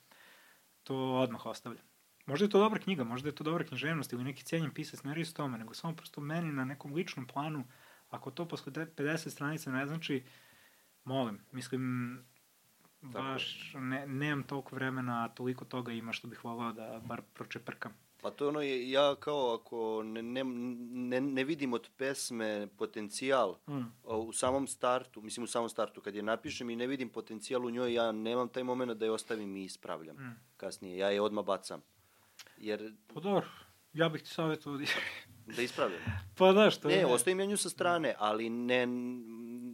Speaker 2: to odmah ostavljam. Možda je to dobra knjiga, možda je to dobra književnost ili neki cijenjen pisac, ne radi s tome, nego samo prosto meni na nekom ličnom planu, ako to posle 50 stranica ne znači, molim, mislim, baš ne, nemam toliko vremena, a toliko toga ima što bih volao da bar pročeprkam.
Speaker 3: Pa to ono je, ja kao ako ne, ne, ne, ne vidim od pesme potencijal mm. u samom startu, mislim u samom startu, kad je napišem i ne vidim potencijal u njoj, ja nemam taj moment da je ostavim i ispravljam mm. kasnije. Ja je odmah bacam. Jer...
Speaker 2: Pa dobro. Ja bih ti savjetovao da
Speaker 3: Da ispravljam.
Speaker 2: pa da, što
Speaker 3: Ne, ostavim ja nju sa strane, ali ne,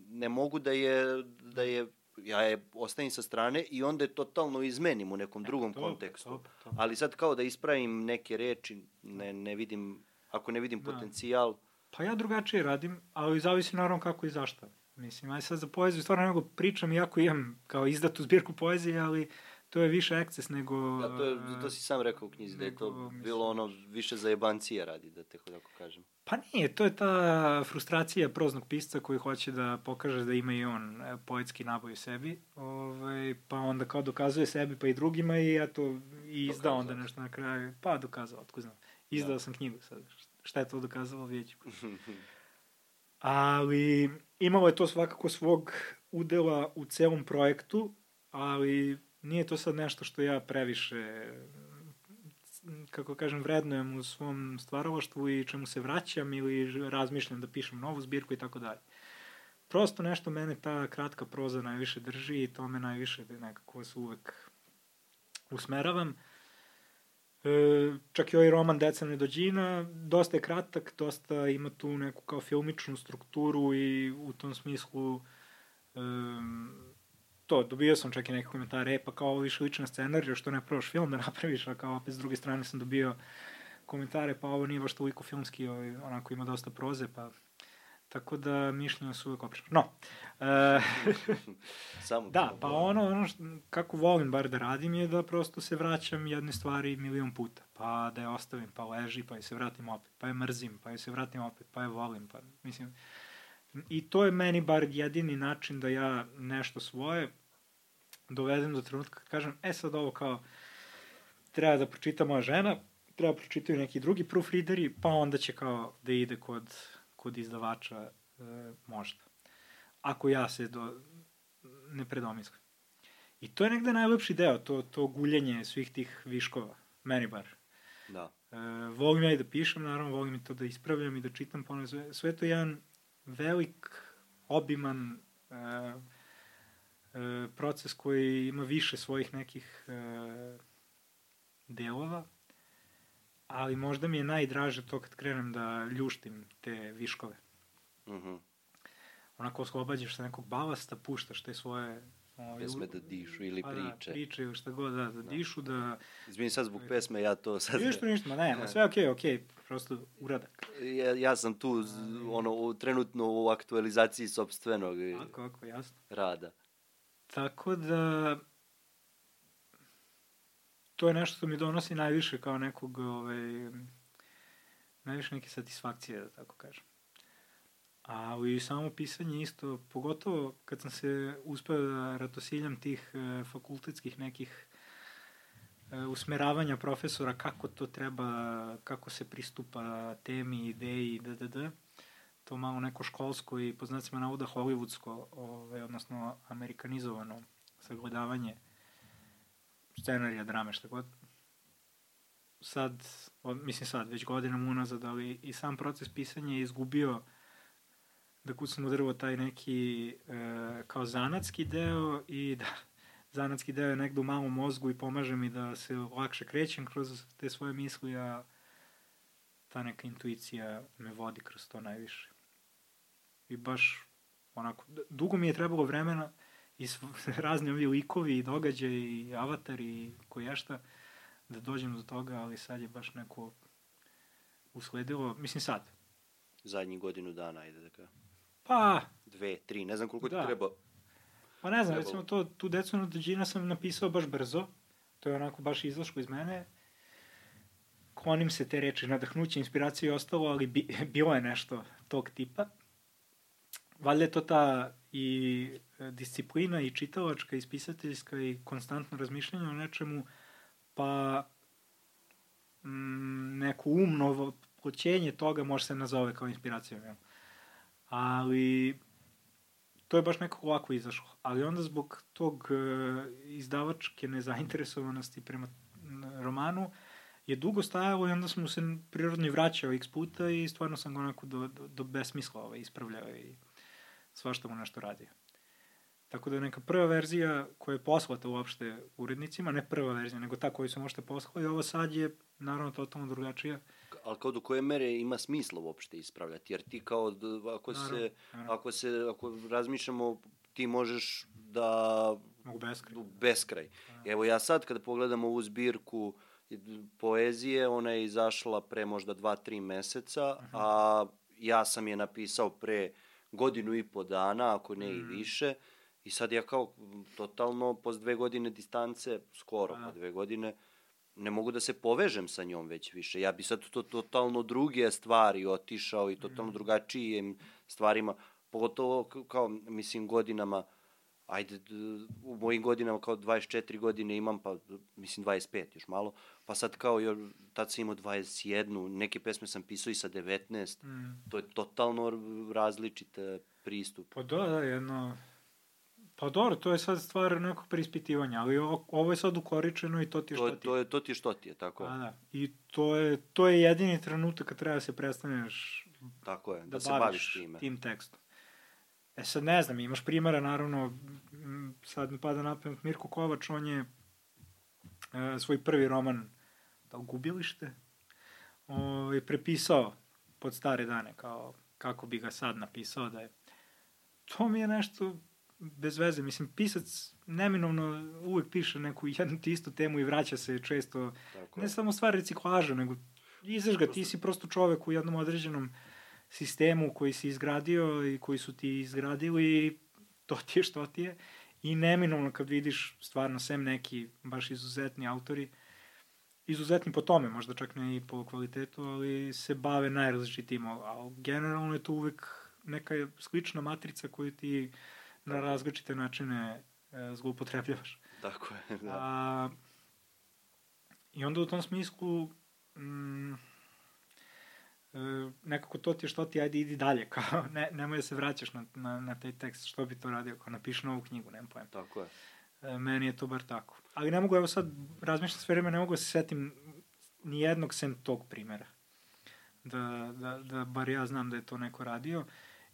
Speaker 3: ne mogu da je, da je ja je ostavim sa strane i onda je totalno izmenim u nekom drugom
Speaker 2: to,
Speaker 3: kontekstu.
Speaker 2: to, to.
Speaker 3: Ali sad kao da ispravim neke reči, ne, ne vidim, ako ne vidim
Speaker 2: Da.
Speaker 3: potencijal,
Speaker 2: Pa ja drugačije radim, ali zavisi naravno kako i zašto. Mislim, aj sad za poeziju stvarno nego pričam, iako imam kao izdatu zbirku poezije, ali to je više eksces nego...
Speaker 3: da, to, je, to si sam rekao u knjizi, da je to
Speaker 2: nego, mislim-
Speaker 3: bilo ono više za jebancije radi, da te tako kažem.
Speaker 2: Pa nije, to je ta frustracija proznog pisca koji hoće da pokaže da ima i on e, poetski naboj u sebi, ovaj, pa onda kao dokazuje sebi pa i drugima i eto, i izda
Speaker 3: Dokazao.
Speaker 2: onda nešto na kraju, pa dokazao, otko znam. Izdao
Speaker 3: Da.
Speaker 2: sam knjigu sad, šta je to dokazalo, vidjet. Ali imalo je to svakako svog udela u celom projektu, ali nije to sad nešto što ja previše kako kažem, vrednujem u svom stvaralaštvu i čemu se vraćam ili razmišljam da pišem novu zbirku i tako dalje. Prosto nešto mene ta kratka proza najviše drži i to me najviše nekako se uvek usmeravam. E, čak i ovaj roman Deca nedođina, dosta je kratak, dosta ima tu neku kao filmičnu strukturu i u tom smislu um, to, dobio sam čak i neke komentare, e pa kao ovo više liči na scenariju, što ne probaš film da napraviš, a kao opet s druge strane sam dobio komentare, pa ovo nije baš toliko filmski, ovaj, onako ima dosta proze, pa tako da mišljenja su uvek oprešna. No, e,
Speaker 3: Samo
Speaker 2: da, pa ono, ono što, kako volim bar da radim je da prosto se vraćam jedne stvari milion puta, pa da je ostavim, pa leži, pa je se vratim opet, pa je mrzim, pa je se vratim opet, pa je volim, pa mislim, i to je meni bar jedini način da ja nešto svoje dovedem do trenutka kažem, e sad ovo kao, treba da pročita moja žena, treba pročitaju neki drugi proofreaderi, pa onda će kao da ide kod, kod izdavača e, možda. Ako ja se do, ne predomislim. I to je negde najlepši deo, to, to guljenje svih tih viškova, meni bar.
Speaker 3: Da.
Speaker 2: E, volim ja i da pišem, naravno, volim i to da ispravljam i da čitam ponovno. Sve, sve to je jedan velik, obiman e, proces koji ima više svojih nekih e, delova, ali možda mi je najdraže to kad krenem da ljuštim te viškove.
Speaker 3: Mhm.
Speaker 2: Onako oslobađaš se nekog balasta, puštaš te svoje ovaj,
Speaker 3: Pesme da dišu ili
Speaker 2: pa Da,
Speaker 3: priče.
Speaker 2: priče ili šta god, da, da,
Speaker 3: Da.
Speaker 2: dišu, da...
Speaker 3: Izvini sad zbog pesme, ja to sad...
Speaker 2: Ništa, ništa, ma ne, ma sve okej, okay, okej, okay, prosto uradak.
Speaker 3: Ja, ja sam tu ono, trenutno u aktualizaciji sobstvenog i
Speaker 2: Ako, ako, jasno.
Speaker 3: rada.
Speaker 2: Tako da, to je nešto što mi donosi najviše kao nekog, ovaj, najviše neke satisfakcije, da tako kažem. Ali i samo pisanje isto, pogotovo kad sam se uspeo da ratosiljam tih e, fakultetskih nekih e, usmeravanja profesora kako to treba, kako se pristupa temi, ideji, d, d, d. To malo neko školsko i po znacima navoda hollywoodsko, ovaj, odnosno amerikanizovano sagledavanje scenarija, drame, šta god. Sad, od, mislim sad, već godinama unazad, ali i sam proces pisanja je izgubio da kucam u drvo taj neki e, kao zanatski deo i da zanatski deo je negde u malom mozgu i pomaže mi da se lakše krećem kroz te svoje misli, a ta neka intuicija me vodi kroz to najviše. I baš onako, dugo mi je trebalo vremena i razni ovi likovi i događaji i avatari i koješta da dođem do toga, ali sad je baš neko usledilo, mislim sad,
Speaker 3: Zadnjih godinu dana, ajde da ga...
Speaker 2: pa
Speaker 3: Dve, tri, ne znam koliko ti
Speaker 2: Da.
Speaker 3: treba.
Speaker 2: Pa ne znam,
Speaker 3: Trebalo.
Speaker 2: recimo to, tu decu na dođina sam napisao baš brzo. To je onako baš izašlo iz mene. Klonim se te reči, nadahnuće, inspiracije i ostalo, ali bi, bilo je nešto tog tipa. Valjda je to ta i e, disciplina i čitalačka i spisateljska i konstantno razmišljanje o nečemu, pa mm, neko umno ploćenje toga može se nazove kao inspiracijom. Jel? Ali to je baš nekako lako izašlo. Ali onda zbog tog e, izdavačke nezainteresovanosti prema m, romanu je dugo stajalo i onda mu se prirodno i vraćao x puta i stvarno sam ga onako do, do, do besmisla ovaj, ispravljao i svašta mu nešto radio. Tako da je neka prva verzija koja je poslata uopšte urednicima, ne prva verzija, nego ta koju sam uopšte poslao i ovo sad je naravno totalno drugačija.
Speaker 3: Ali kao do koje mere ima smisla uopšte ispravljati? Jer ti kao, ako se, ako se, ako razmišljamo, ti možeš da...
Speaker 2: U beskraj. U
Speaker 3: beskraj. Evo ja sad kada pogledam ovu zbirku poezije, ona je izašla pre možda dva, tri meseca, uh -huh. a ja sam je napisao pre godinu i po dana, ako ne uh -huh. i mhm. više. I sad ja kao totalno, posle dve godine distance, skoro pa dve godine, ne mogu da se povežem sa njom već više. Ja bi sad to totalno druge stvari otišao i totalno mm. drugačijim stvarima, pogotovo kao, mislim, godinama, ajde, u mojim godinama kao 24 godine imam, pa mislim 25 još malo, pa sad kao, još, tad sam imao 21, neke pesme sam pisao i sa 19, mm. to je totalno različit pristup.
Speaker 2: Pa da, da, jedno, Pa dobro, to je sad stvar nekog preispitivanja, ali ovo je sad ukoričeno i to ti je što
Speaker 3: to, ti je. To je, to ti je što ti je, tako
Speaker 2: je. A, da. I to je, to je jedini trenutak kad treba da se prestaneš
Speaker 3: tako je, da, da se baviš time.
Speaker 2: tim tekstom. E sad ne znam, imaš primjera, naravno, sad mi pada na pamet Mirko Kovač, on je e, svoj prvi roman, da gubilište, ovaj, prepisao pod stare dane, kao kako bi ga sad napisao da je to mi je nešto bez veze. Mislim, pisac neminovno uvek piše neku jednu ti istu temu i vraća se često. Tako. Ne samo stvar reciklaža, nego izaš ga, ti si prosto čovek u jednom određenom sistemu koji si izgradio i koji su ti izgradili to ti je što ti je. I neminovno kad vidiš stvarno sem neki baš izuzetni autori, izuzetni po tome, možda čak ne i po kvalitetu, ali se bave najrazličitim, ali generalno je to uvek neka slična matrica koju ti na različite načine e, zloupotrebljavaš.
Speaker 3: Tako je, da. A,
Speaker 2: I onda u tom smislu mm, nekako to ti je što ti, ajde idi dalje, kao ne, nemoj da se vraćaš na, na, na taj tekst, što bi to radio, kao napiši novu knjigu, nemam pojem.
Speaker 3: Tako je.
Speaker 2: E, meni je to bar tako. Ali ne mogu, evo sad, razmišljam sve vreme, ne mogu da se setim ni jednog sem tog primera. Da, da, da bar ja znam da je to neko radio.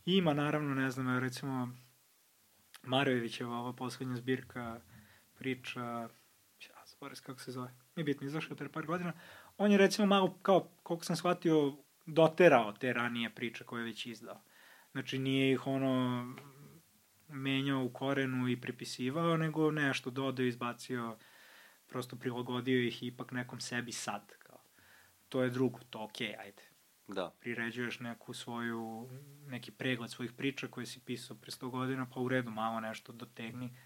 Speaker 2: Ima, naravno, ne znam, recimo, Marojevićeva, ova poslednja zbirka priča, ja zaboravim kako se zove, nije bitno, izašao pre par godina, on je recimo malo, kao, koliko sam shvatio, doterao te ranije priče koje je već izdao. Znači nije ih ono menjao u korenu i pripisivao, nego nešto dodao, izbacio, prosto prilagodio ih ipak nekom sebi sad. Kao. To je drugo, to okej, okay, ajde.
Speaker 3: Da.
Speaker 2: Priređuješ neku svoju, neki pregled svojih priča koje si pisao pre 100 godina, pa u redu malo nešto dotegni,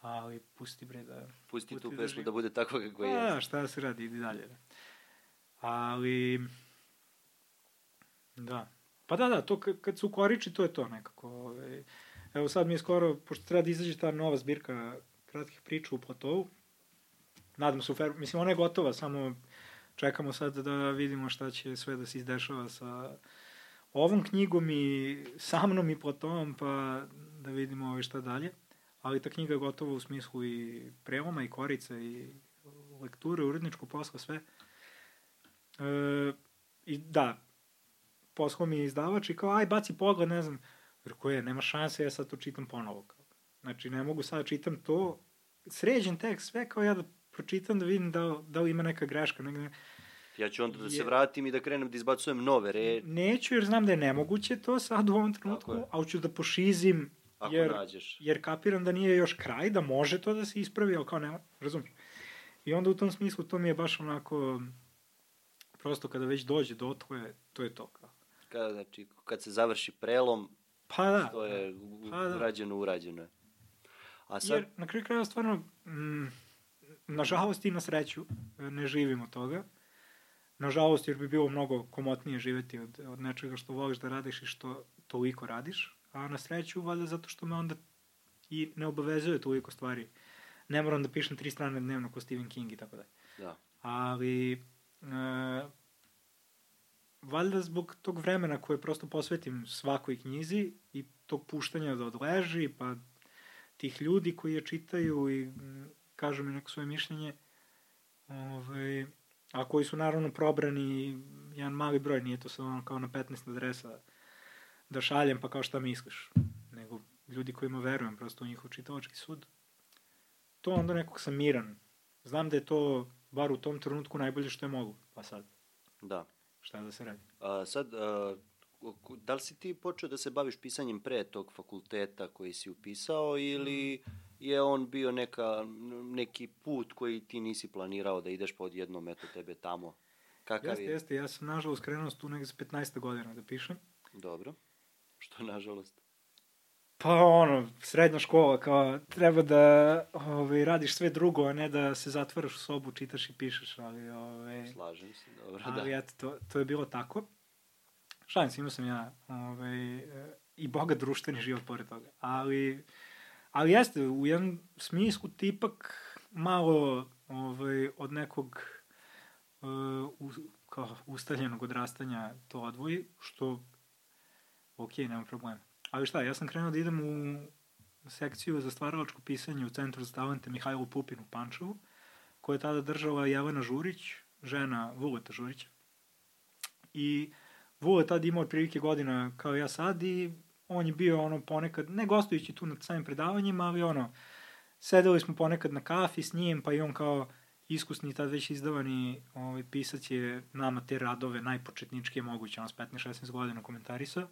Speaker 2: ali pusti bre da...
Speaker 3: Pusti, pusti tu da pesmu da, da bude tako kako je.
Speaker 2: Da, šta da se radi, idi dalje. Da. Ali... Da. Pa da, da, to kad su koriči, to je to nekako. Ovaj. Evo sad mi je skoro, pošto treba da izađe ta nova zbirka kratkih priča u Platovu, nadam se, mislim, ona je gotova, samo čekamo sad da vidimo šta će sve da se izdešava sa ovom knjigom i sa mnom i potom, pa da vidimo ovaj šta dalje. Ali ta knjiga je gotova u smislu i preloma i korice i lekture, uredničko posla, sve. E, I da, poslao mi je izdavač i kao, aj, baci pogled, ne znam. Rekao je, nema šanse, ja sad to čitam ponovo. Znači, ne mogu sad da čitam to, sređen tekst, sve kao ja da pročitam da vidim da, da li ima neka greška. Negde.
Speaker 3: Ja ću onda da se vratim i da krenem da izbacujem nove re...
Speaker 2: Neću jer znam da je nemoguće to sad u ovom trenutku, ali ću da pošizim
Speaker 3: Ako
Speaker 2: jer,
Speaker 3: nađeš.
Speaker 2: jer kapiram da nije još kraj, da može to da se ispravi, ali kao nema, razumiješ. I onda u tom smislu to mi je baš onako, prosto kada već dođe do otvoje, to je to.
Speaker 3: Kada, znači, kad se završi prelom,
Speaker 2: pa da,
Speaker 3: to je pa da. urađeno, urađeno je.
Speaker 2: A sad... Jer na kraju kraja stvarno, mm, nažalost i na sreću, ne živimo toga. Nažalost, jer bi bilo mnogo komotnije živeti od, od nečega što voliš da radiš i što toliko radiš. A na sreću, valjda zato što me onda i ne obavezuje toliko stvari. Ne moram da pišem tri strane dnevno ko Stephen King i tako dalje.
Speaker 3: Da.
Speaker 2: Ali, e, valjda zbog tog vremena koje prosto posvetim svakoj knjizi i tog puštanja da odleži, pa tih ljudi koji je čitaju i kažu mi neko svoje mišljenje, ovaj, a koji su naravno probrani jedan mali broj, nije to samo kao na 15 adresa da šaljem pa kao šta misliš, nego ljudi kojima verujem prosto u njihov čitavački sud. To onda nekog sam miran. Znam da je to, bar u tom trenutku, najbolje što je mogu, pa sad.
Speaker 3: Da.
Speaker 2: Šta da se radi.
Speaker 3: A, sad, a, da li si ti počeo da se baviš pisanjem pre tog fakulteta koji si upisao ili je on bio neka, neki put koji ti nisi planirao da ideš pa odjednom eto tebe tamo?
Speaker 2: Kakav jeste, je? jeste, ja sam nažalost krenuo tu negde s 15. godina da pišem.
Speaker 3: Dobro. Što nažalost?
Speaker 2: Pa ono, srednja škola, kao treba da ovaj, radiš sve drugo, a ne da se zatvaraš u sobu, čitaš i pišeš, ali... Ovaj,
Speaker 3: Slažem se, dobro,
Speaker 2: ali, da. Ali eto, to, to je bilo tako. Šalim se, imao sam ja ovaj, i boga društveni život pored toga. Ali, ali jeste, u jednom smislu ti ipak malo ovaj, od nekog uh, kao ustaljenog odrastanja to odvoji, što ok, nema problema. Ali šta, ja sam krenuo da idem u sekciju za stvaralačko pisanje u Centru za talente Mihajlo Pupin u Pančevu, koja je tada držala Jelena Žurić, žena Vuleta Žurića. I Vule tada imao otprilike godina kao ja sad i on je bio ono ponekad, ne gostujući tu na samim predavanjima, ali ono, sedeli smo ponekad na kafi s njim, pa i on kao iskusni, tad već izdavani ovaj, pisac je nama te radove najpočetničke moguće, ono s 15-16 godina komentarisao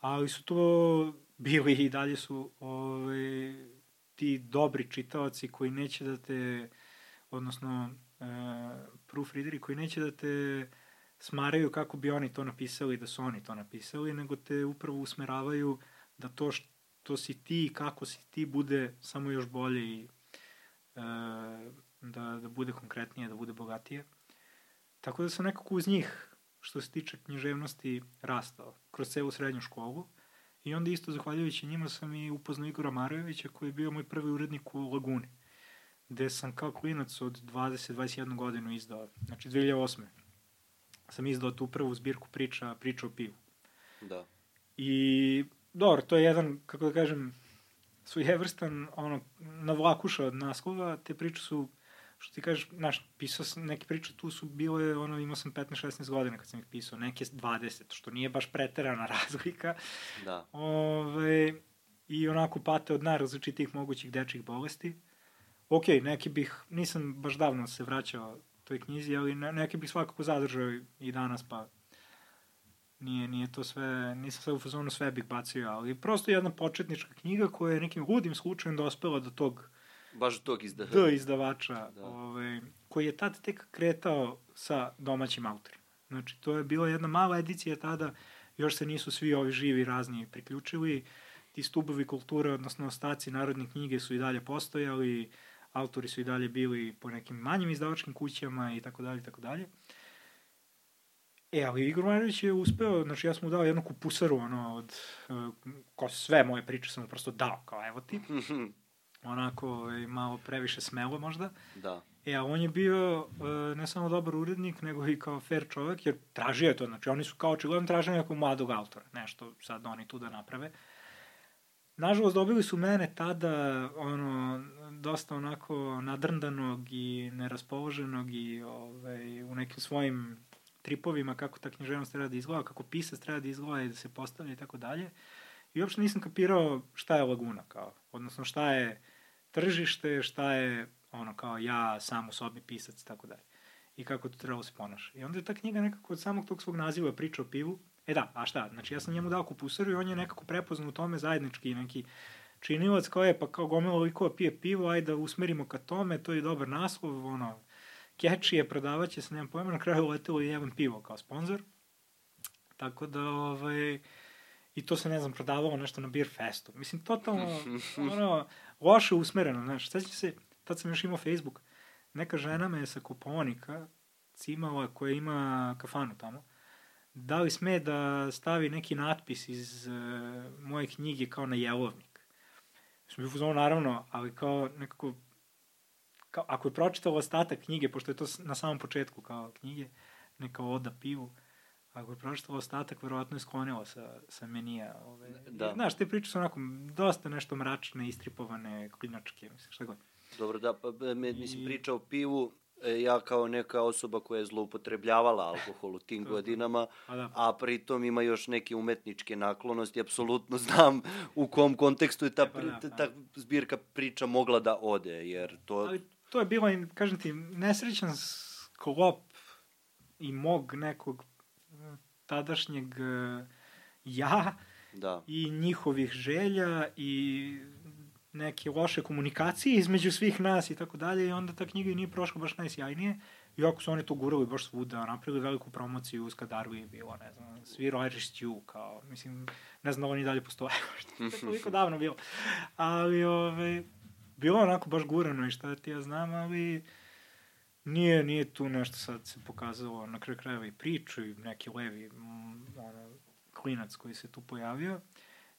Speaker 2: ali su to bili i dalje su ovaj, ti dobri čitaoci koji neće da te, odnosno e, proofreaderi koji neće da te smaraju kako bi oni to napisali, da su oni to napisali, nego te upravo usmeravaju da to što si ti i kako si ti bude samo još bolje i e, da, da bude konkretnije, da bude bogatije. Tako da sam nekako uz njih što se tiče književnosti rastao kroz celu srednju školu. I onda isto, zahvaljujući njima, sam i upoznao Igora Marojevića, koji je bio moj prvi urednik u Laguni, gde sam kao klinac od 20-21 godinu izdao, znači 2008. sam izdao tu prvu zbirku priča, priča o pivu.
Speaker 3: Da.
Speaker 2: I, dobro, to je jedan, kako da kažem, svojevrstan, ono, navlakuša od naslova, te priče su što ti kažeš, znaš, pisao sam neke priče, tu su bile, ono, imao sam 15-16 godina kad sam ih pisao, neke 20, što nije baš preterana razlika.
Speaker 3: Da.
Speaker 2: Ove, I onako pate od najrazličitih mogućih dečih bolesti. Ok, neki bih, nisam baš davno se vraćao toj knjizi, ali ne, neki bih svakako zadržao i danas, pa nije, nije to sve, nisam sve u fazonu sve bih bacio, ali prosto jedna početnička knjiga koja je nekim ludim slučajem dospela do tog
Speaker 3: Baš tog izdavača.
Speaker 2: D izdavača, da. ovaj, koji je tad tek kretao sa domaćim autorima. Znači, to je bila jedna mala edicija tada, još se nisu svi ovi živi razni priključili, ti stubovi kulture, odnosno ostaci narodne knjige su i dalje postojali, autori su i dalje bili po nekim manjim izdavačkim kućama i tako dalje i tako dalje. E, ali Igor Marjević je uspeo, znači ja sam mu dao jednu kupusaru, ono, od, uh, ko sve moje priče sam mu prosto dao, kao evo ti. onako ovaj, malo previše smelo možda.
Speaker 3: Da.
Speaker 2: E, a on je bio e, ne samo dobar urednik, nego i kao fair čovek, jer tražio je to, znači oni su kao očigledno tražili nekog mladog autora, nešto sad oni tu da naprave. Nažalost, dobili su mene tada, ono, dosta onako nadrndanog i neraspoloženog i ovaj, u nekim svojim tripovima kako ta književnost treba da izgleda, kako pisac treba da izgleda i da se postavlja i tako dalje. I uopšte nisam kapirao šta je Laguna, kao, odnosno šta je tržište, šta je ono kao ja sam u sobi pisac tako dalje. I kako to trebalo da se ponaša. I onda je ta knjiga nekako od samog tog svog naziva priča o pivu. E da, a šta? Znači ja sam njemu dao kupusaru i on je nekako prepoznao u tome zajednički neki činilac koji je pa kao gomila likova pije pivo, ajde da usmerimo ka tome, to je dobar naslov, ono, keči je, prodavaće se, nemam pojma, na kraju letelo i jedan pivo kao sponsor. Tako da, ovaj, i to se, ne znam, prodavalo nešto na Beer Festu. Mislim, totalno, ono, loše usmereno, znaš, sad se, tad sam još imao Facebook, neka žena me sa Koponika cimala koja ima kafanu tamo, da li sme da stavi neki natpis iz uh, moje knjige kao na jelovnik. Sam bio uzmano, naravno, ali kao nekako, kao, ako je pročitao ostatak knjige, pošto je to na samom početku kao knjige, neka oda pivu, Ako je pročitala ostatak, verovatno je sklonila sa, sa menija. Ove. Da. Znaš, te priče su onako dosta nešto mračne, istripovane, klinačke, mislim, šta god.
Speaker 3: Dobro, da, pa, me, mislim, priča o pivu, e, ja kao neka osoba koja je zloupotrebljavala alkohol u tim godinama, a, da. a pritom ima još neke umetničke naklonosti, apsolutno znam u kom kontekstu je ta, e, pa da, ta, ta zbirka priča mogla da ode, jer to...
Speaker 2: Ali to je bilo, kažem ti, nesrećan sklop i mog nekog tadašnjeg uh, ja
Speaker 3: da.
Speaker 2: i njihovih želja i neke loše komunikacije između svih nas i tako dalje i onda ta knjiga nije prošla baš najsjajnije. Iako su oni to gurali baš svuda, napravili veliku promociju, u Skadarlu je bilo, ne znam, svi Roger Stew, kao, mislim, ne znam da oni dalje postoje, što je toliko davno bilo. Ali, ove, bilo onako baš gurano i šta ti ja znam, ali nije, nije tu nešto sad se pokazalo na kraju krajeva i priču i neki levi ono, klinac koji se tu pojavio.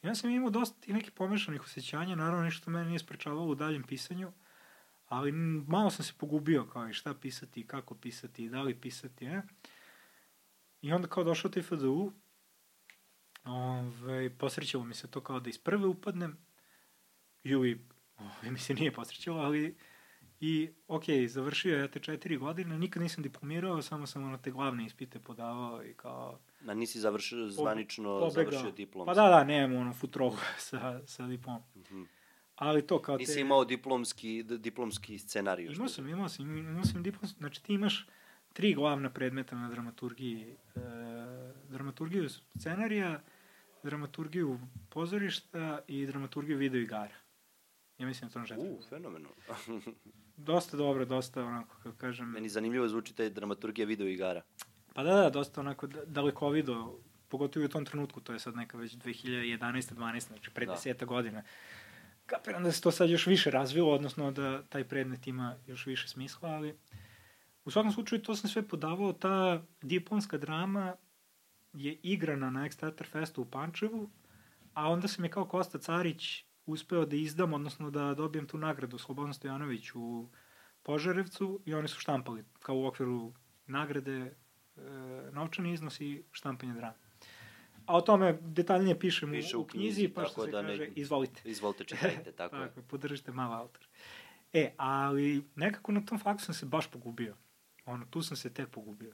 Speaker 2: I ja sam imao dosta tih nekih pomešanih osjećanja, naravno nešto mene nije sprečavalo u daljem pisanju, ali malo sam se pogubio kao i šta pisati, kako pisati, da li pisati, ne? I onda kao došao taj FDU, ove, posrećalo mi se to kao da iz prve upadnem, ili, ove, mi se nije posrećalo, ali i, ok, završio ja te četiri godine, nikad nisam diplomirao, samo sam ono te glavne ispite podavao i kao...
Speaker 3: Na nisi završio, zvanično pobegao. završio diplom?
Speaker 2: Pa da, da, nemam ono futrolu sa, sa diplomom. Mm -hmm. Ali to kao
Speaker 3: Nisi te... imao diplomski, diplomski scenariju?
Speaker 2: Imao sam, imao sam, imao sam diplomski, znači ti imaš tri glavna predmeta na dramaturgiji. E, dramaturgiju scenarija, dramaturgiju pozorišta i dramaturgiju video igara. Ja mislim da to na.
Speaker 3: U, fenomenalno.
Speaker 2: dosta dobro, dosta onako, kako kažem...
Speaker 3: Meni zanimljivo zvuči taj dramaturgija video igara.
Speaker 2: Pa da, da, dosta onako dalekovido, pogotovo u tom trenutku, to je sad neka već 2011. 12. znači pre da. deseta godina kapiram da se to sad još više razvilo, odnosno da taj predmet ima još više smisla, ali u svakom slučaju to sam sve podavao, ta diplomska drama je igrana na Extrater Festu u Pančevu, a onda sam je kao Kosta Carić uspeo da izdam, odnosno da dobijem tu nagradu Slobodan Stojanović u Požarevcu i oni su štampali kao u okviru nagrade e, novčani iznos i štampanje drame. A o tome detaljnije pišem Piše u, u knjizi, pa što se da kaže, ne, izvolite.
Speaker 3: Izvolite, čitajte, tako,
Speaker 2: tako je. podržite malo autor. E, ali nekako na tom faktu sam se baš pogubio. Ono, tu sam se tek pogubio.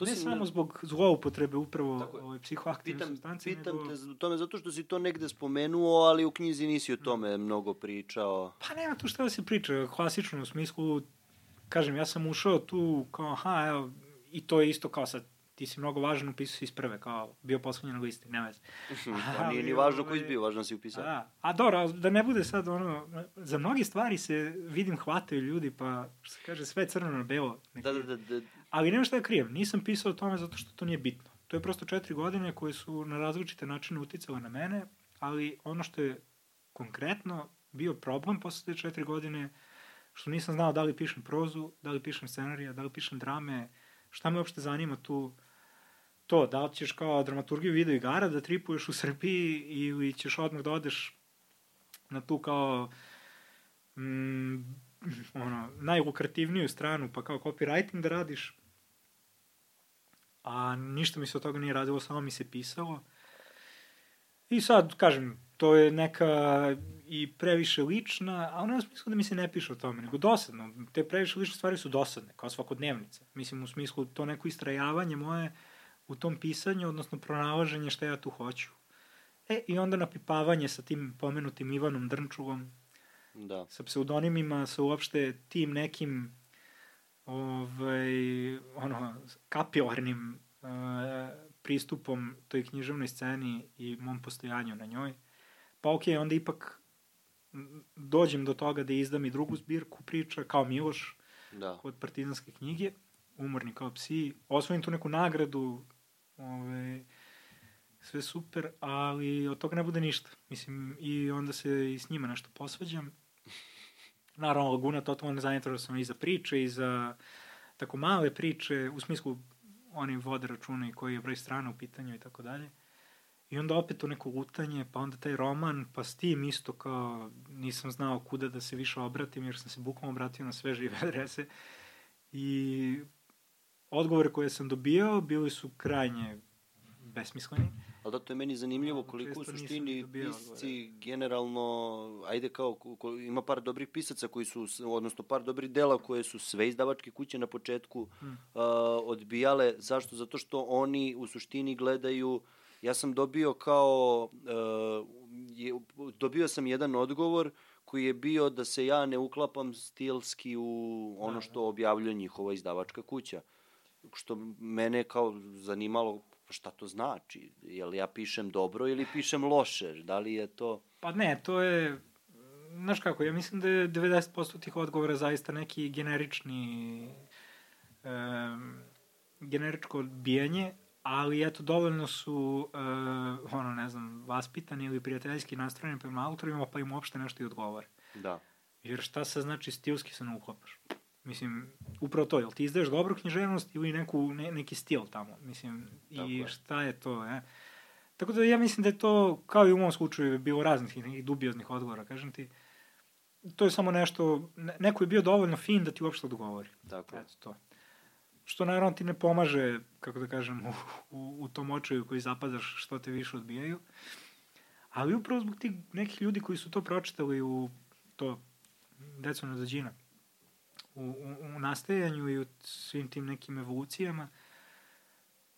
Speaker 2: To ne samo ne... zbog zloupotrebe upravo ove psihoaktivne substance.
Speaker 3: Pitam nego... te o tome zato što si to negde spomenuo, ali u knjizi nisi o tome mm. mnogo pričao.
Speaker 2: Pa nema tu šta da se priča, klasično u smislu, kažem, ja sam ušao tu kao, aha, evo, i to je isto kao sad ti si mnogo važan, upisao si iz prve, kao bio poslednji na listi, nema veze.
Speaker 3: pa nije ni važno koji si bio, važno si upisao.
Speaker 2: Da. A dobro, da ne bude sad ono, za mnogi stvari se vidim hvataju ljudi, pa što se kaže, sve crno na belo.
Speaker 3: Da, da, da, da.
Speaker 2: Ali nema šta da krijem, nisam pisao o tome zato što to nije bitno. To je prosto četiri godine koje su na različite načine uticale na mene, ali ono što je konkretno bio problem posle te četiri godine, što nisam znao da li pišem prozu, da li pišem scenarija, da li pišem drame, šta me uopšte zanima tu, to, da li ćeš kao dramaturgiju video igara da tripuješ u Srbiji ili ćeš odmah da odeš na tu kao mm, ono, najlukrativniju stranu, pa kao copywriting da radiš. A ništa mi se od toga nije radilo, samo mi se pisalo. I sad, kažem, to je neka i previše lična, a ono je smislu da mi se ne piše o tome, nego dosadno. Te previše lične stvari su dosadne, kao svakodnevnica. Mislim, u smislu to neko istrajavanje moje u tom pisanju, odnosno pronalaženje šta ja tu hoću. E, i onda napipavanje sa tim pomenutim Ivanom Drnčuvom,
Speaker 3: da.
Speaker 2: sa pseudonimima, sa uopšte tim nekim ovaj, ono, kapilarnim uh, pristupom toj književnoj sceni i mom postojanju na njoj. Pa okej, okay, onda ipak dođem do toga da izdam i drugu zbirku priča, kao Miloš,
Speaker 3: da.
Speaker 2: kod partizanske knjige, Umorni kao psi, osvojim tu neku nagradu Ove, sve super, ali od toga ne bude ništa. Mislim, i onda se i s njima nešto posvađam. Naravno, Laguna totalno zainteresovao sam i za priče i za tako male priče, u smislu oni vode računa i koji je broj strana u pitanju i tako dalje. I onda opet to neko lutanje, pa onda taj roman, pa s tim isto kao nisam znao kuda da se više obratim, jer sam se bukvalno obratio na sve žive adrese. I odgovore koje sam dobijao bili su krajnje besmisleni.
Speaker 3: Ali da, to je meni zanimljivo koliko u suštini pisci generalno, ajde kao, ko, ima par dobrih pisaca koji su, odnosno par dobrih dela koje su sve izdavačke kuće na početku hmm. uh, odbijale. Zašto? Zato što oni u suštini gledaju, ja sam dobio kao, uh, je, dobio sam jedan odgovor koji je bio da se ja ne uklapam stilski u ono da, što objavljuje njihova izdavačka kuća što mene kao zanimalo šta to znači? Jel ja pišem dobro ili pišem loše? Da li je to...
Speaker 2: Pa ne, to je, znaš kako, ja mislim da je 90% tih odgovora zaista neki generični, um, generičko odbijanje, ali eto, dovoljno su, uh, ono, ne znam, vaspitani ili prijateljski nastrojeni prema autorima, pa im uopšte nešto i odgovore.
Speaker 3: Da.
Speaker 2: Jer šta se znači stilski se ne uklopaš? Mislim, upravo to, jel ti izdaješ dobru književnost ili neku, ne, neki stil tamo? Mislim, Tako i je. šta je to, je? Tako da ja mislim da je to, kao i u mom slučaju, bilo raznih nekih dubioznih odgovora, kažem ti, to je samo nešto, neko je bio dovoljno fin da ti uopšte odgovori.
Speaker 3: Tako
Speaker 2: Eto to. Što naravno ti ne pomaže, kako da kažem, u, u, u tom očaju koji zapadaš što te više odbijaju. Ali upravo zbog tih nekih ljudi koji su to pročitali u to decu na zađina, u, u, u nastajanju i u svim tim nekim evolucijama,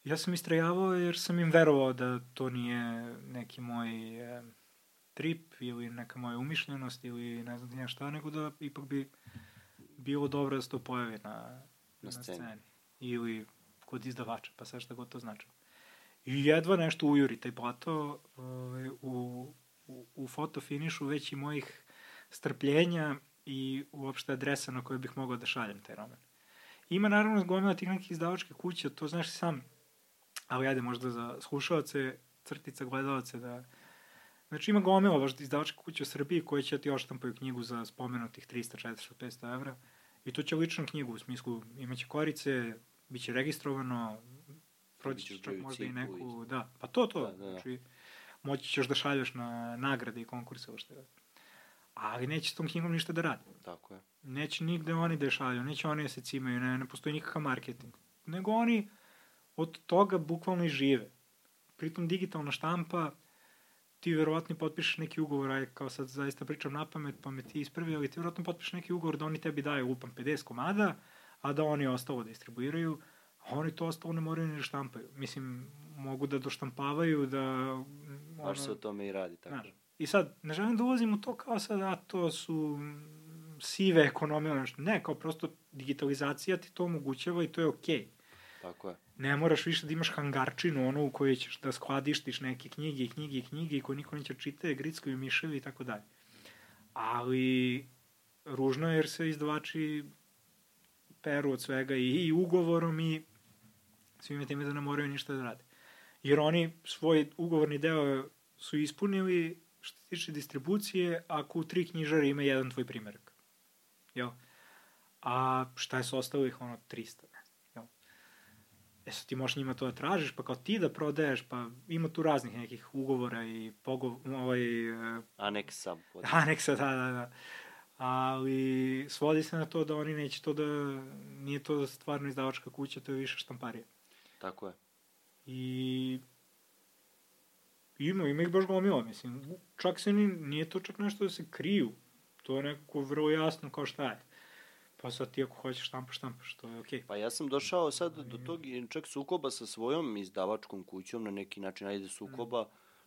Speaker 2: ja sam istrajavao jer sam im verovao da to nije neki moj e, trip ili neka moja umišljenost ili ne znam nije šta, nego da ipak bi bilo dobro da se to pojavi na, na, na sceni. sceni. Ili kod izdavača, pa sve šta god to znači. I jedva nešto ujuri taj plato ovaj, u, u, u fotofinišu već i mojih strpljenja i uopšte adresa na kojoj bih mogao da šaljem taj roman. Ima naravno gomila tih nekih izdavačkih kuća, to znaš sam, ali ajde možda za slušalce, crtica gledalce da... Znači ima gomila baš izdavačka kuća u Srbiji koja će ti oštampaju knjigu za spomenutih 300, 400, 500 evra. I to će ličnu knjigu u smislu imaće korice, bit će registrovano, proći ćeš čak možda i neku, da, pa to, to, da, da, da. znači moći ćeš da šalješ na nagrade i konkurse, ovo što je ali neće s tom knjigom ništa da radi.
Speaker 3: Tako je.
Speaker 2: Neće nigde oni da je šalju, neće oni da se cimaju, ne, ne postoji nikakav marketing. Nego oni od toga bukvalno i žive. Pritom digitalna štampa, ti verovatno potpišeš neki ugovor, aj kao sad zaista pričam na pamet, pa me ti ispravi, ali ti verovatno potpišeš neki ugovor da oni tebi daju upam 50 komada, a da oni ostalo distribuiraju, a oni to ostalo ne moraju ni da štampaju. Mislim, mogu da doštampavaju, da...
Speaker 3: Baš ono, se o tome i radi, tako. Znaš,
Speaker 2: I sad, ne želim da ulazim u to kao sad, a to su sive ekonomije, nešto. Ne, kao prosto digitalizacija ti to omogućava i to je okej. Okay.
Speaker 3: Tako je.
Speaker 2: Ne moraš više da imaš hangarčinu, ono u kojoj ćeš da skladištiš neke knjige i knjige i knjige i koje niko neće čitati, grickaju miševi i tako dalje. Ali ružno je jer se izdavači peru od svega i, i ugovorom i svime time da ne moraju ništa da rade. Jer oni svoj ugovorni deo su ispunili što se tiče distribucije, ako u tri knjižare ima jedan tvoj primjerak. Jel? A šta je s ostalih, ono, 300, ne? Jel? E sad ti možeš njima to da tražiš, pa kao ti da prodaješ, pa ima tu raznih nekih ugovora i pogov, ovaj...
Speaker 3: Uh, Aneksa.
Speaker 2: Aneksa, da, da, da. Ali svodi se na to da oni neće to da... Nije to stvarno izdavačka kuća, to je više štamparija.
Speaker 3: Tako je.
Speaker 2: I Ima, ima ih baš gomila, mislim. Čak se ni, nije to čak nešto da se kriju. To je nekako vrlo jasno kao šta je. Pa sad ti ako hoćeš štampaš, štampaš, to je okej. Okay.
Speaker 3: Pa ja sam došao sad do tog čak sukoba sa svojom izdavačkom kućom, na neki način, ajde sukoba, mm.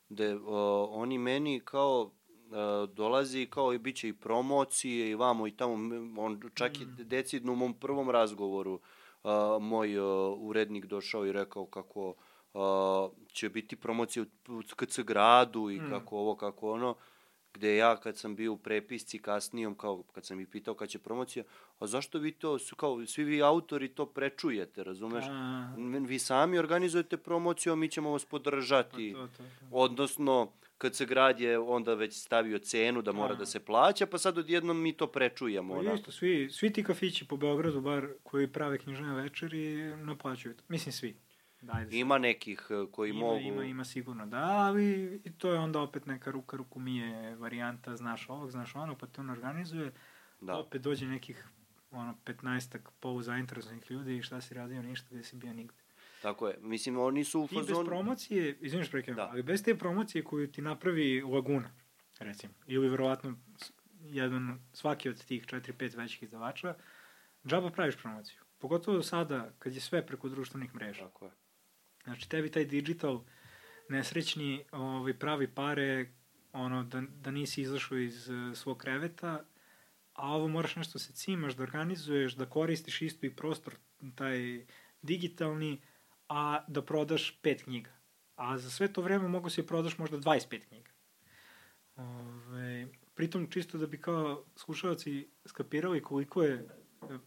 Speaker 3: gde uh, oni meni kao uh, dolazi kao i bit će i promocije i vamo i tamo, on čak mm. i decidno u mom prvom razgovoru uh, moj uh, urednik došao i rekao kako uh, će biti promocija u KC gradu i mm. kako ovo, kako ono, gde ja kad sam bio u prepisci kasnijom, kao kad sam ih pitao kad će promocija, a zašto vi to, su kao, svi vi autori to prečujete, razumeš? A... Vi sami organizujete promociju, a mi ćemo vas podržati. Pa to, to, to. Odnosno, kad se grad je onda već stavio cenu da mora a... da se plaća, pa sad odjednom mi to prečujemo.
Speaker 2: Pa isto, svi, svi ti kafići po Beogradu, bar koji prave knjižne večeri, naplaćuju to. Mislim, svi.
Speaker 3: Da, ima nekih e, koji
Speaker 2: ima,
Speaker 3: mogu...
Speaker 2: Ima, ima sigurno, da, ali i to je onda opet neka ruka ruku mije varijanta, znaš ovog, znaš onog, pa te on organizuje, da. opet dođe nekih ono, 15-ak polu zainteresovanih ljudi i šta si radio, ništa, gde si bio nigde.
Speaker 3: Tako je, mislim, oni su u fazonu...
Speaker 2: Ti bez promocije, izviniš prekajam, da. ali bez te promocije koju ti napravi Laguna, recimo, ili verovatno jedan, svaki od tih 4-5 većih izdavača, džaba praviš promociju. Pogotovo sada, kad je sve preko društvenih mreža.
Speaker 3: Tako je.
Speaker 2: Znači, tebi taj digital nesrećni ovaj, pravi pare ono, da, da nisi izašao iz uh, svog kreveta, a ovo moraš nešto se cimaš, da organizuješ, da koristiš isto i prostor, taj digitalni, a da prodaš pet knjiga. A za sve to vreme mogu se prodaš možda 25 knjiga. Ove, pritom, čisto da bi kao slušalci skapirali koliko je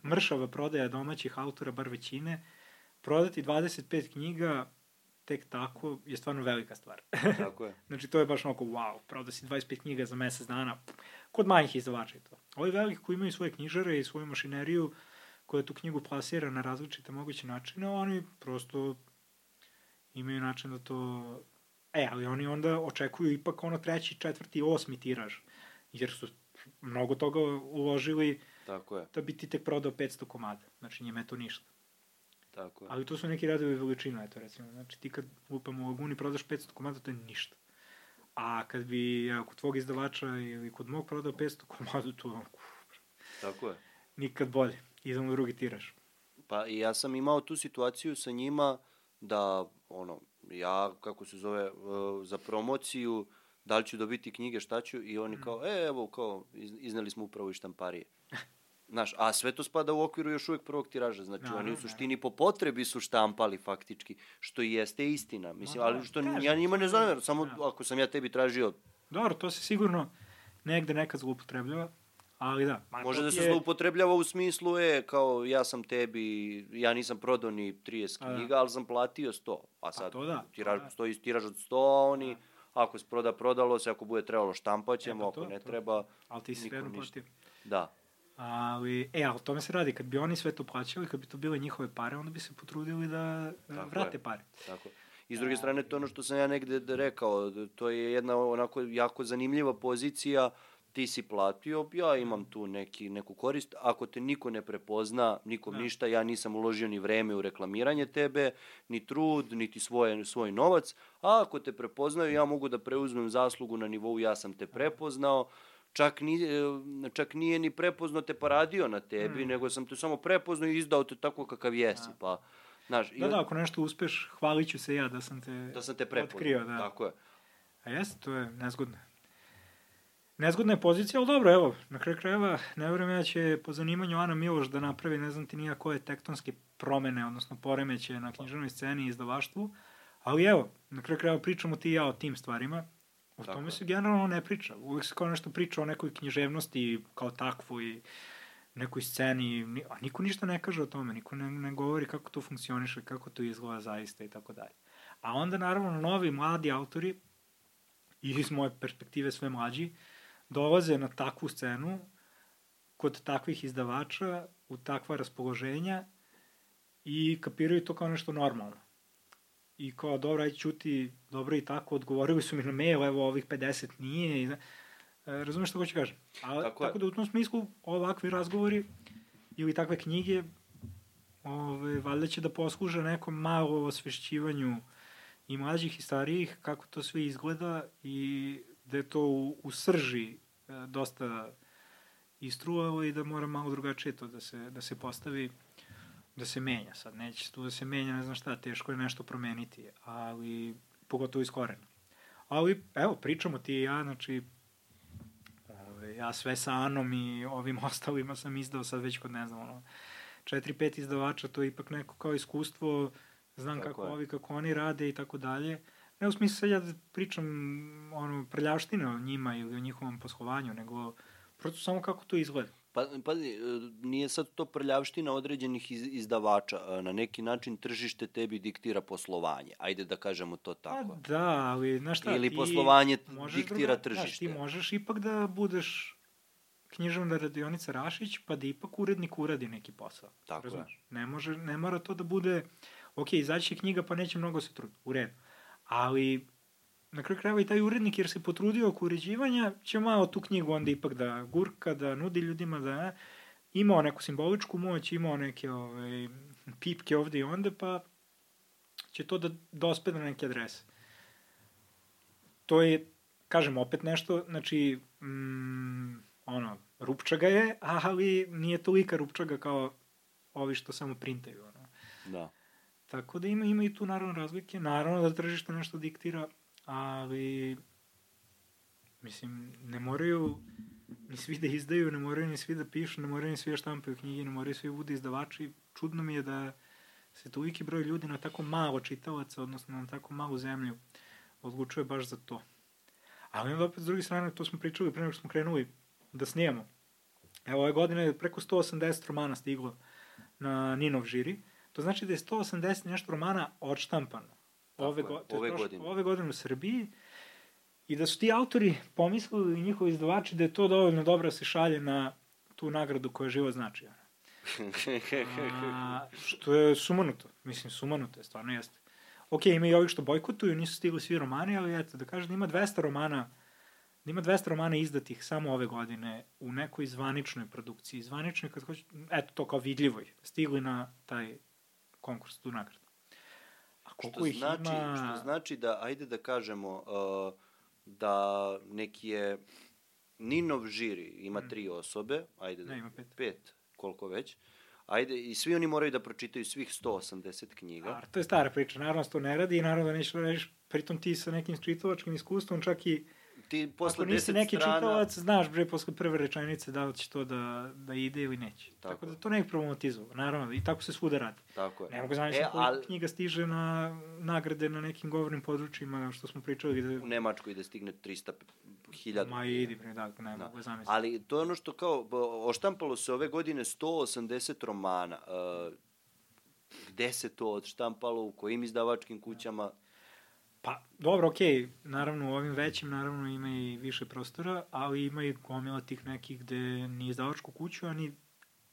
Speaker 2: mršava prodaja domaćih autora, bar većine, prodati 25 knjiga tek tako je stvarno velika stvar.
Speaker 3: Tako je.
Speaker 2: znači, to je baš onako, wow, proda si 25 knjiga za mesec dana, kod manjih izdavača i to. Ovi veliki koji imaju svoje knjižare i svoju mašineriju, koja tu knjigu plasira na različite moguće načine, oni prosto imaju način da to... E, ali oni onda očekuju ipak ono treći, četvrti, osmi tiraž, jer su mnogo toga uložili
Speaker 3: Tako je.
Speaker 2: da bi ti tek prodao 500 komada. Znači, njima je to ništa.
Speaker 3: Tako je.
Speaker 2: Ali to su neki radovi veličina, eto recimo. Znači ti kad lupam u Laguni prodaš 500 komada, to je ništa. A kad bi ja, kod tvog izdavača ili kod mog prodao 500 komada, to je
Speaker 3: Tako je.
Speaker 2: nikad bolje. Idemo u drugi tiraž.
Speaker 3: Pa i ja sam imao tu situaciju sa njima da, ono, ja, kako se zove, e, za promociju, da li ću dobiti knjige, šta ću, i oni kao, e, evo, kao, iz- izneli smo upravo iz štamparije. Znaš, a sve to spada u okviru još uvek prvog tiraža, znači
Speaker 2: Naravno,
Speaker 3: oni u suštini po potrebi su štampali faktički, što i jeste istina, mislim,
Speaker 2: da,
Speaker 3: ali što
Speaker 2: kažem,
Speaker 3: ja njima ne zameram, samo
Speaker 2: da.
Speaker 3: ako sam ja tebi tražio,
Speaker 2: Dobro, to se sigurno negde nekad zloupotrebljava, ali da. Ma,
Speaker 3: može da se
Speaker 2: je-
Speaker 3: zloupotrebljava u smislu, e, kao ja sam tebi, ja nisam prodao ni 30
Speaker 2: A, da.
Speaker 3: knjiga, ali sam platio 100, a sad
Speaker 2: to da,
Speaker 3: tiraž,
Speaker 2: to da.
Speaker 3: stoji tiraž od 100, a oni, ako se proda, prodalo se, ako bude trebalo štampaćemo,
Speaker 2: E, pa
Speaker 3: ako
Speaker 2: to,
Speaker 3: ne
Speaker 2: to.
Speaker 3: treba,
Speaker 2: Ali ti si
Speaker 3: ništa.
Speaker 2: platio.
Speaker 3: da.
Speaker 2: Ali, e, ali o tome se radi. Kad bi oni sve to plaćali, kad bi to bile njihove pare, onda bi se potrudili da da
Speaker 3: Tako
Speaker 2: vrate
Speaker 3: je.
Speaker 2: pare.
Speaker 3: Tako. I s druge strane, to je ono što sam ja negde rekao, to je jedna onako jako zanimljiva pozicija, ti si platio, ja imam tu neki, neku korist, ako te niko ne prepozna, nikom
Speaker 2: Da.
Speaker 3: ništa, ja nisam uložio ni vreme u reklamiranje tebe, ni trud, niti svoje, svoj novac, a ako te prepoznaju, ja mogu da preuzmem zaslugu na nivou ja sam te prepoznao, čak, ni, e, čak nije ni prepoznao te pa radio na tebi,
Speaker 2: Mm.
Speaker 3: nego sam te samo prepoznao i izdao te tako kakav jesi,
Speaker 2: Da.
Speaker 3: pa, znaš, i
Speaker 2: Da, da, ako nešto uspeš, hvalit ću se ja da sam te,
Speaker 3: da sam te prepoznao.
Speaker 2: otkrio. Da.
Speaker 3: Tako je.
Speaker 2: A jeste, to je nezgodno. Nezgodna je pozicija, ali dobro, evo, na kraju krajeva, ne ja da će po zanimanju Ana Miloš da napravi, ne znam ti nija koje tektonske promene, odnosno poremeće na književnoj sceni i izdavaštvu, ali evo, na kraju krajeva pričamo ti i ja o tim stvarima. O
Speaker 3: Tako
Speaker 2: tome se generalno ne priča. Uvijek se kao nešto priča o nekoj književnosti kao takvoj, nekoj sceni, ni- a niko ništa ne kaže o tome, niko ne, ne govori kako to funkcioniše, kako to izgleda zaista i tako dalje. A onda naravno novi mladi autori, i iz moje perspektive sve mlađi, dolaze na takvu scenu, kod takvih izdavača, u takva raspoloženja i kapiraju to kao nešto normalno. I kao, dobro, aj čuti, dobro i tako, odgovorili su mi na mail, evo, ovih 50 nije. I, e, razumeš što hoću kažem? A,
Speaker 3: Tako
Speaker 2: tako, da u tom smislu ovakvi razgovori ili takve knjige ove, valjda će da posluže nekom malo osvešćivanju i mlađih i starijih, kako to sve izgleda i da je to u, u srži e, dosta istruvalo i da mora malo drugačije to da se, da se postavi, da se menja. Sad neće tu da se menja, ne znam šta, teško je nešto promeniti, ali pogotovo iz korena. Ali, evo, pričamo ti i ja, znači, ove, ja sve sa Anom i ovim ostalima sam izdao sad već kod, ne znam, ono, četiri, pet izdavača, to je ipak neko kao iskustvo, znam
Speaker 3: Tako
Speaker 2: kako
Speaker 3: je.
Speaker 2: ovi, kako oni rade i tako dalje. Ne u smislu sad ja da pričam ono, prljavštine o njima ili o njihovom poslovanju, nego prosto samo kako to izgleda.
Speaker 3: Pa, pazi, e, nije sad to prljavština određenih iz, izdavača. E, Na neki način tržište tebi diktira poslovanje. Ajde da kažemo to tako.
Speaker 2: Pa da, ali znaš šta,
Speaker 3: Ili poslovanje diktira
Speaker 2: druga-
Speaker 3: tržište.
Speaker 2: ti možeš ipak da budeš književna radionica Rašić, pa da ipak urednik uradi neki posao.
Speaker 3: Tako je.
Speaker 2: Razumeš? Ne, može, ne mora to da bude, ok, izaći knjiga pa neće mnogo se truditi, u redu. Ali na kraju krajeva i taj urednik, jer se potrudio oko uređivanja, će malo tu knjigu onda ipak da gurka, da nudi ljudima, da imao neku simboličku moć, imao neke ovaj, pipke ovde i onda, pa će to da dospe do neke adrese. To je, kažem, opet nešto, znači, mm, ono, rupčaga je, ali nije tolika rupčaga kao ovi što samo printaju. Ono.
Speaker 3: Da.
Speaker 2: Tako da ima, ima i tu naravno razlike. Naravno da tržište nešto diktira, ali mislim, ne moraju ni svi da izdaju, ne moraju ni svi da pišu, ne moraju ni svi da štampaju knjige, ne moraju svi da izdavači. Čudno mi je da se toliki broj ljudi na tako malo čitalaca, odnosno na tako malu zemlju, odlučuje baš za to. Ali onda opet, s druge strane, to smo pričali pre nego što smo krenuli da snijemo. Evo, ove godine je preko 180 romana stiglo na Ninov žiri. To znači da je 180 nešto romana odštampano. Ove, go, to ove, godine. ove godine u Srbiji. I da su ti autori pomislili i njihovi izdavači da je to dovoljno dobro da se šalje na tu nagradu koja živo znači. A, što je sumanuto. Mislim, sumanuto je, stvarno jeste. Ok, ima i ovih što bojkotuju, nisu stigli svi romani, ali eto, da kažem da ima 200 romana da ima 200 romana izdatih samo ove godine u nekoj zvaničnoj produkciji. Zvaničnoj, kad hoće, eto to kao vidljivoj, stigli na taj konkurs, tu nagradu.
Speaker 3: Koliko što ih znači, ima... Što znači da, ajde da kažemo, uh, da neki je Ninov žiri ima mm. tri osobe, ajde da...
Speaker 2: Ne, ima pet.
Speaker 3: Pet, koliko već. Ajde, i svi oni moraju da pročitaju svih 180 knjiga.
Speaker 2: A, to je stara priča, naravno se to ne radi i naravno da nećeš da radiš, pritom ti sa nekim čitavačkim iskustvom čak i
Speaker 3: ti posle
Speaker 2: Ako nisi neki strana... čitalac, znaš bre, posle prve rečenice da li će to da, da ide ili neće. Tako, tako da to ne ih problematizovao, naravno, i tako se svuda radi.
Speaker 3: Tako je.
Speaker 2: Ne mogu znači e, al... knjiga stiže na nagrade na nekim govornim područjima, što smo pričali. Da...
Speaker 3: U Nemačkoj da stigne 300 hiljada.
Speaker 2: Ma idi bre, da, ne da. mogu zamisliti.
Speaker 3: Ali to je ono što kao, oštampalo se ove godine 180 romana. Uh, gde se to odštampalo, u kojim izdavačkim kućama? Da
Speaker 2: Pa, dobro, okej, okay. naravno u ovim većim naravno ima i više prostora, ali ima i gomila tih nekih gde ni izdavačku kuću, a ni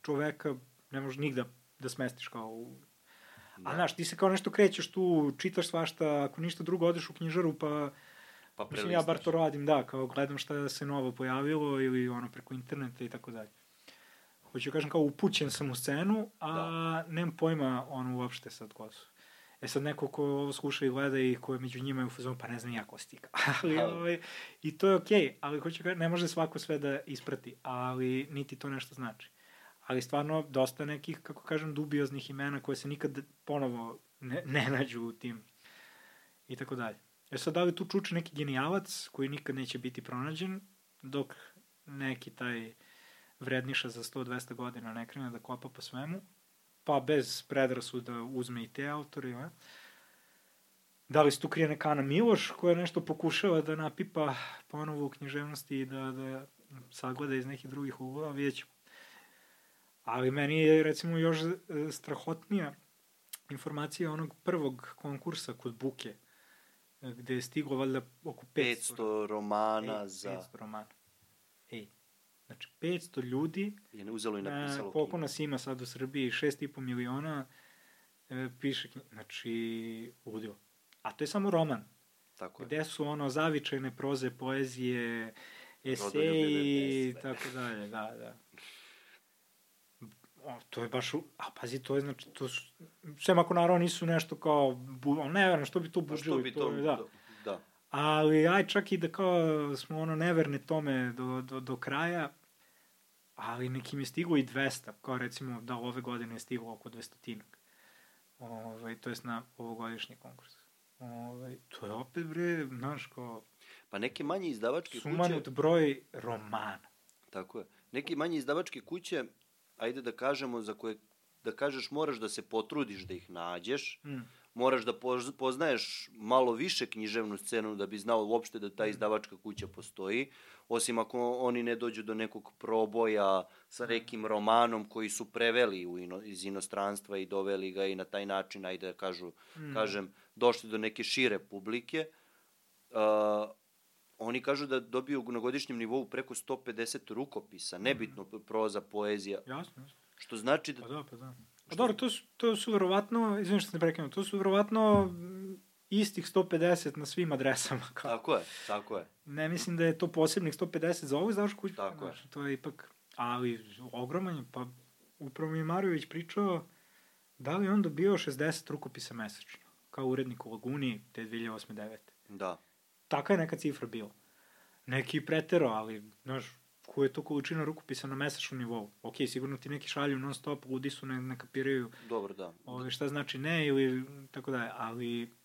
Speaker 2: čoveka ne može nigda da smestiš kao u... Da. A znaš, ti se kao nešto krećeš tu, čitaš svašta, ako ništa drugo odeš u knjižaru, pa... Pa Mislim, ja bar to radim, da, kao gledam šta se novo pojavilo ili ono preko interneta i tako dalje. Hoću da kažem kao upućen sam u scenu, a da. nemam pojma ono uopšte sad ko su. E sad neko ko ovo sluša i gleda i ko je među njima je u fazonu, pa ne znam ja ko stika. ali, ovaj, I to je okej, okay, ali hoću kažem, ne može svako sve da isprati, ali niti to nešto znači. Ali stvarno, dosta nekih, kako kažem, dubioznih imena koje se nikad ponovo ne, ne nađu u tim i tako dalje. E sad, da li tu čuče neki genijalac koji nikad neće biti pronađen, dok neki taj vredniša za 100-200 godina ne krene da kopa po svemu, pa bez predrasuda uzme i te autore, ja? Da li se tu krije neka Ana Miloš koja nešto pokušava da napipa ponovo u književnosti i da, da sagleda iz nekih drugih uglova, vidjet ćemo. Ali meni je recimo još e, strahotnija informacija onog prvog konkursa kod Buke, gde je stiglo valjda oko 500,
Speaker 3: 500 romana ej, za...
Speaker 2: 500 romana. Znači, 500 ljudi,
Speaker 3: je uzelo i napisalo
Speaker 2: koliko nas ima sad u Srbiji, 6,5 miliona, e, piše, znači, ludilo. A to je samo roman.
Speaker 3: Tako je.
Speaker 2: Gde su ono zavičajne proze, poezije, eseji i tako dalje, da, da. O, to je baš, a pazi, to je znači, to su, sve ako naravno nisu nešto kao, bu, ne verujem, što bi to buđili, što bi to, to da.
Speaker 3: da
Speaker 2: ali aj čak i da kao smo ono neverne tome do, do, do kraja, ali nekim je stiglo i 200, kao recimo da ove godine je stiglo oko 200 ovaj, to jest na ovogodišnji konkurs. Ovaj, to je opet bre, znaš, kao...
Speaker 3: Pa neke manje izdavačke
Speaker 2: kuće... Sumanut broj romana.
Speaker 3: Tako je. Neke manje izdavačke kuće, ajde da kažemo, za koje, da kažeš moraš da se potrudiš da ih nađeš, mm moraš da poznaješ malo više književnu scenu da bi znao uopšte da ta mm. izdavačka kuća postoji, osim ako oni ne dođu do nekog proboja sa nekim romanom koji su preveli u ino, iz inostranstva i doveli ga i na taj način, ajde da kažu, mm. kažem, došli do neke šire publike. Uh, oni kažu da dobiju na godišnjem nivou preko 150 rukopisa, nebitno mm. proza, poezija.
Speaker 2: Jasno, jasno.
Speaker 3: Što znači da...
Speaker 2: Pa da, pa da. Pa dobro, to su, to su verovatno, izvim što ne prekinu, to su verovatno istih 150 na svim adresama.
Speaker 3: Kao. Tako je, tako je.
Speaker 2: Ne mislim da je to posebnih 150 za ovu izdavačku kuću.
Speaker 3: Tako je.
Speaker 2: To je ipak, ali ogroman pa upravo mi je Marović pričao da li on dobio 60 rukopisa mesečno, kao urednik u Laguni te 2008-2009.
Speaker 3: Da.
Speaker 2: Taka je neka cifra bila. Neki pretero, ali, znaš, koja je to količina rukopisa na mesečnom nivou. Ok, sigurno ti neki šalju non stop, ludi su, ne, ne kapiraju
Speaker 3: Dobro, da.
Speaker 2: Ove, šta znači ne ili tako da je, ali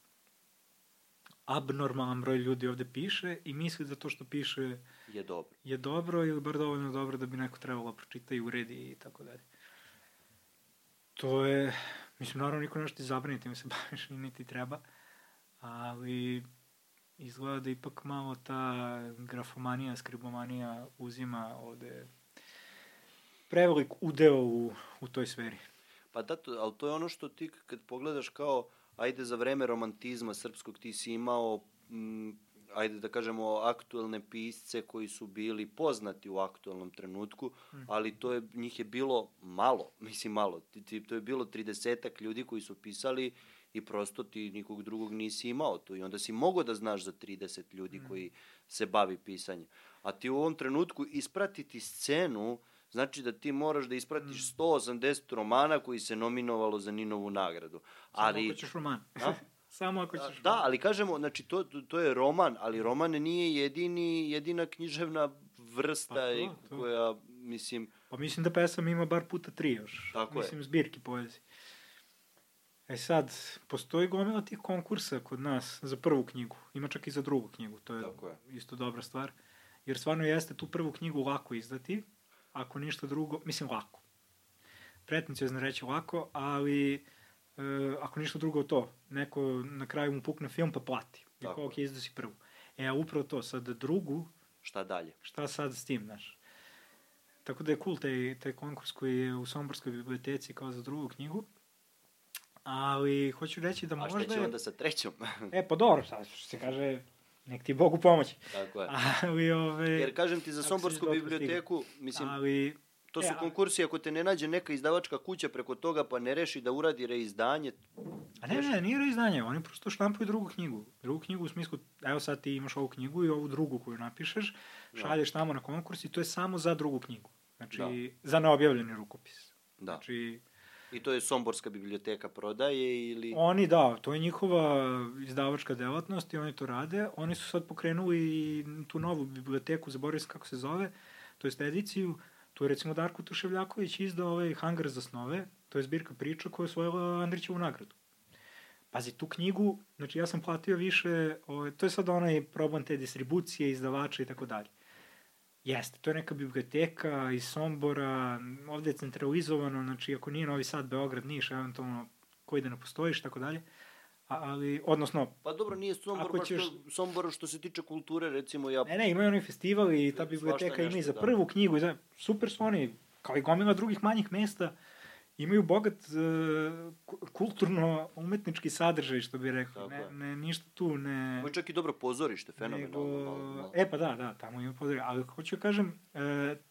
Speaker 2: abnormalan broj ljudi ovde piše i misli da to što piše
Speaker 3: je dobro.
Speaker 2: Je dobro ili bar dovoljno dobro da bi neko trebalo da pročita i uredi i tako dalje. To je, Mislim, naravno, niko nešto ti zabraniti, mi se baviš niti treba, ali izgleda da ipak malo ta grafomanija, skribomanija uzima ovde prevelik udeo u, u toj sferi.
Speaker 3: Pa da, to, ali to je ono što ti kad pogledaš kao, ajde za vreme romantizma srpskog ti si imao m, ajde da kažemo, aktuelne pisce koji su bili poznati u aktuelnom trenutku, mm. ali to je, njih je bilo malo, mislim malo, to je bilo 30 ljudi koji su pisali i prosto ti nikog drugog nisi imao tu i onda si mogao da znaš za 30 ljudi mm. koji se bavi pisanjem. A ti u ovom trenutku ispratiti scenu, znači da ti moraš da ispratiš 180 mm. romana koji se nominovalo za Ninovu nagradu.
Speaker 2: Ali, Samo ako ćeš roman. A? Samo ako ćeš...
Speaker 3: Da, ali kažemo, znači, to, to je roman, ali roman nije jedini, jedina književna vrsta pa to, to. koja, mislim...
Speaker 2: Pa mislim da pesam ima bar puta tri još. Tako mislim, je. zbirki poezije. E sad, postoji gomila tih konkursa kod nas za prvu knjigu. Ima čak i za drugu knjigu, to je, Tako je. isto dobra stvar. Jer stvarno jeste tu prvu knjigu lako izdati, ako ništa drugo, mislim lako. Pretnicijozno reći lako, ali e, ako ništa drugo to, neko na kraju mu pukne film pa plati. I kao, ok, izdasi prvu. E, a upravo to, sad drugu...
Speaker 3: Šta dalje?
Speaker 2: Šta sad s tim, znaš? Tako da je cool taj, taj konkurs koji je u Somborskoj biblioteci kao za drugu knjigu. Ali hoću reći da možda... A šta
Speaker 3: će onda sa trećom?
Speaker 2: e, pa dobro, sad što se kaže, nek ti Bogu pomoći.
Speaker 3: Tako je.
Speaker 2: Ali, ove...
Speaker 3: Jer kažem ti za Somborsku biblioteku, mislim, ali To su e, konkursi, ako te ne nađe neka izdavačka kuća preko toga, pa ne reši da uradi reizdanje.
Speaker 2: A ne, ne, nije reizdanje, oni prosto štampaju drugu knjigu. Drugu knjigu u smislu, evo sad ti imaš ovu knjigu i ovu drugu koju napišeš, da. šalješ tamo na konkurs i to je samo za drugu knjigu. Znači, da. za neobjavljeni rukopis.
Speaker 3: Da. Znači, I to je Somborska biblioteka prodaje ili...
Speaker 2: Oni da, to je njihova izdavačka delatnost i oni to rade. Oni su sad pokrenuli tu novu biblioteku, zaboravim kako se zove, to je ediciju, Tu je recimo Darko Tuševljaković izdao ovaj Hangar za snove, to je zbirka priča koja je osvojila Andrićevu nagradu. Pazi, tu knjigu, znači ja sam platio više, ovaj, to je sad onaj problem te distribucije, izdavača i tako dalje. Jeste, to je neka biblioteka iz Sombora, ovde je centralizovano, znači ako nije Novi Sad, Beograd, Niš, eventualno koji da ne postojiš, tako dalje ali, odnosno...
Speaker 3: Pa dobro, nije Sombor baš ćeš... što, Sombor što se tiče kulture, recimo ja...
Speaker 2: Ne, ne, imaju oni festival i ta biblioteka ima i za da. prvu da. knjigu, i za, super su oni, kao i gomila drugih manjih mesta, imaju bogat uh, kulturno-umetnički sadržaj, što bih rekao. Ne, ne, ništa tu ne...
Speaker 3: Ima čak i dobro pozorište, fenomenalno. Nego...
Speaker 2: E pa da, da, tamo ima pozorište. Ali hoću da kažem, uh,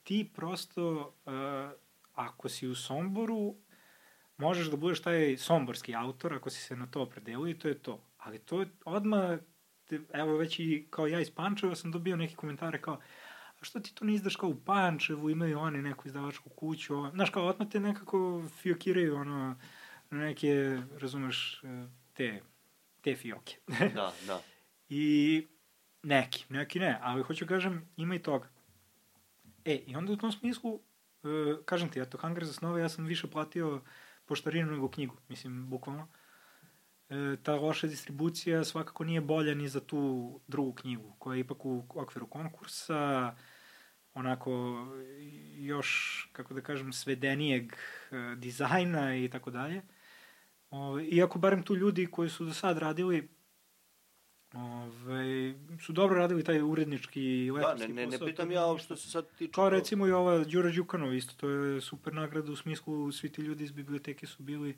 Speaker 2: ti prosto, uh, ako si u Somboru, možeš da budeš taj somborski autor ako si se na to opredelio i to je to. Ali to je odmah, evo već i kao ja iz Pančeva sam dobio neke komentare kao, a što ti to ne izdaš kao u Pančevu, imaju oni neku izdavačku kuću, znaš kao odmah te nekako fiokiraju ono, neke, razumeš, te, te fioke.
Speaker 3: da, da.
Speaker 2: I neki, neki ne, ali hoću kažem, ima i toga. E, i onda u tom smislu, uh, kažem ti, eto, Hunger za snove, ja sam više platio poštarinu nego knjigu, mislim, bukvalno. E, ta loša distribucija svakako nije bolja ni za tu drugu knjigu, koja je ipak u okviru konkursa, onako još, kako da kažem, svedenijeg e, dizajna i tako dalje. Iako barem tu ljudi koji su do sad radili Ove, su dobro radili taj urednički i
Speaker 3: lekarski da, ne, ne, ne pitam ja što se sad tiče...
Speaker 2: Kao recimo i ova Đura Đukanov isto, to je super nagrada u smislu svi ti ljudi iz biblioteke su bili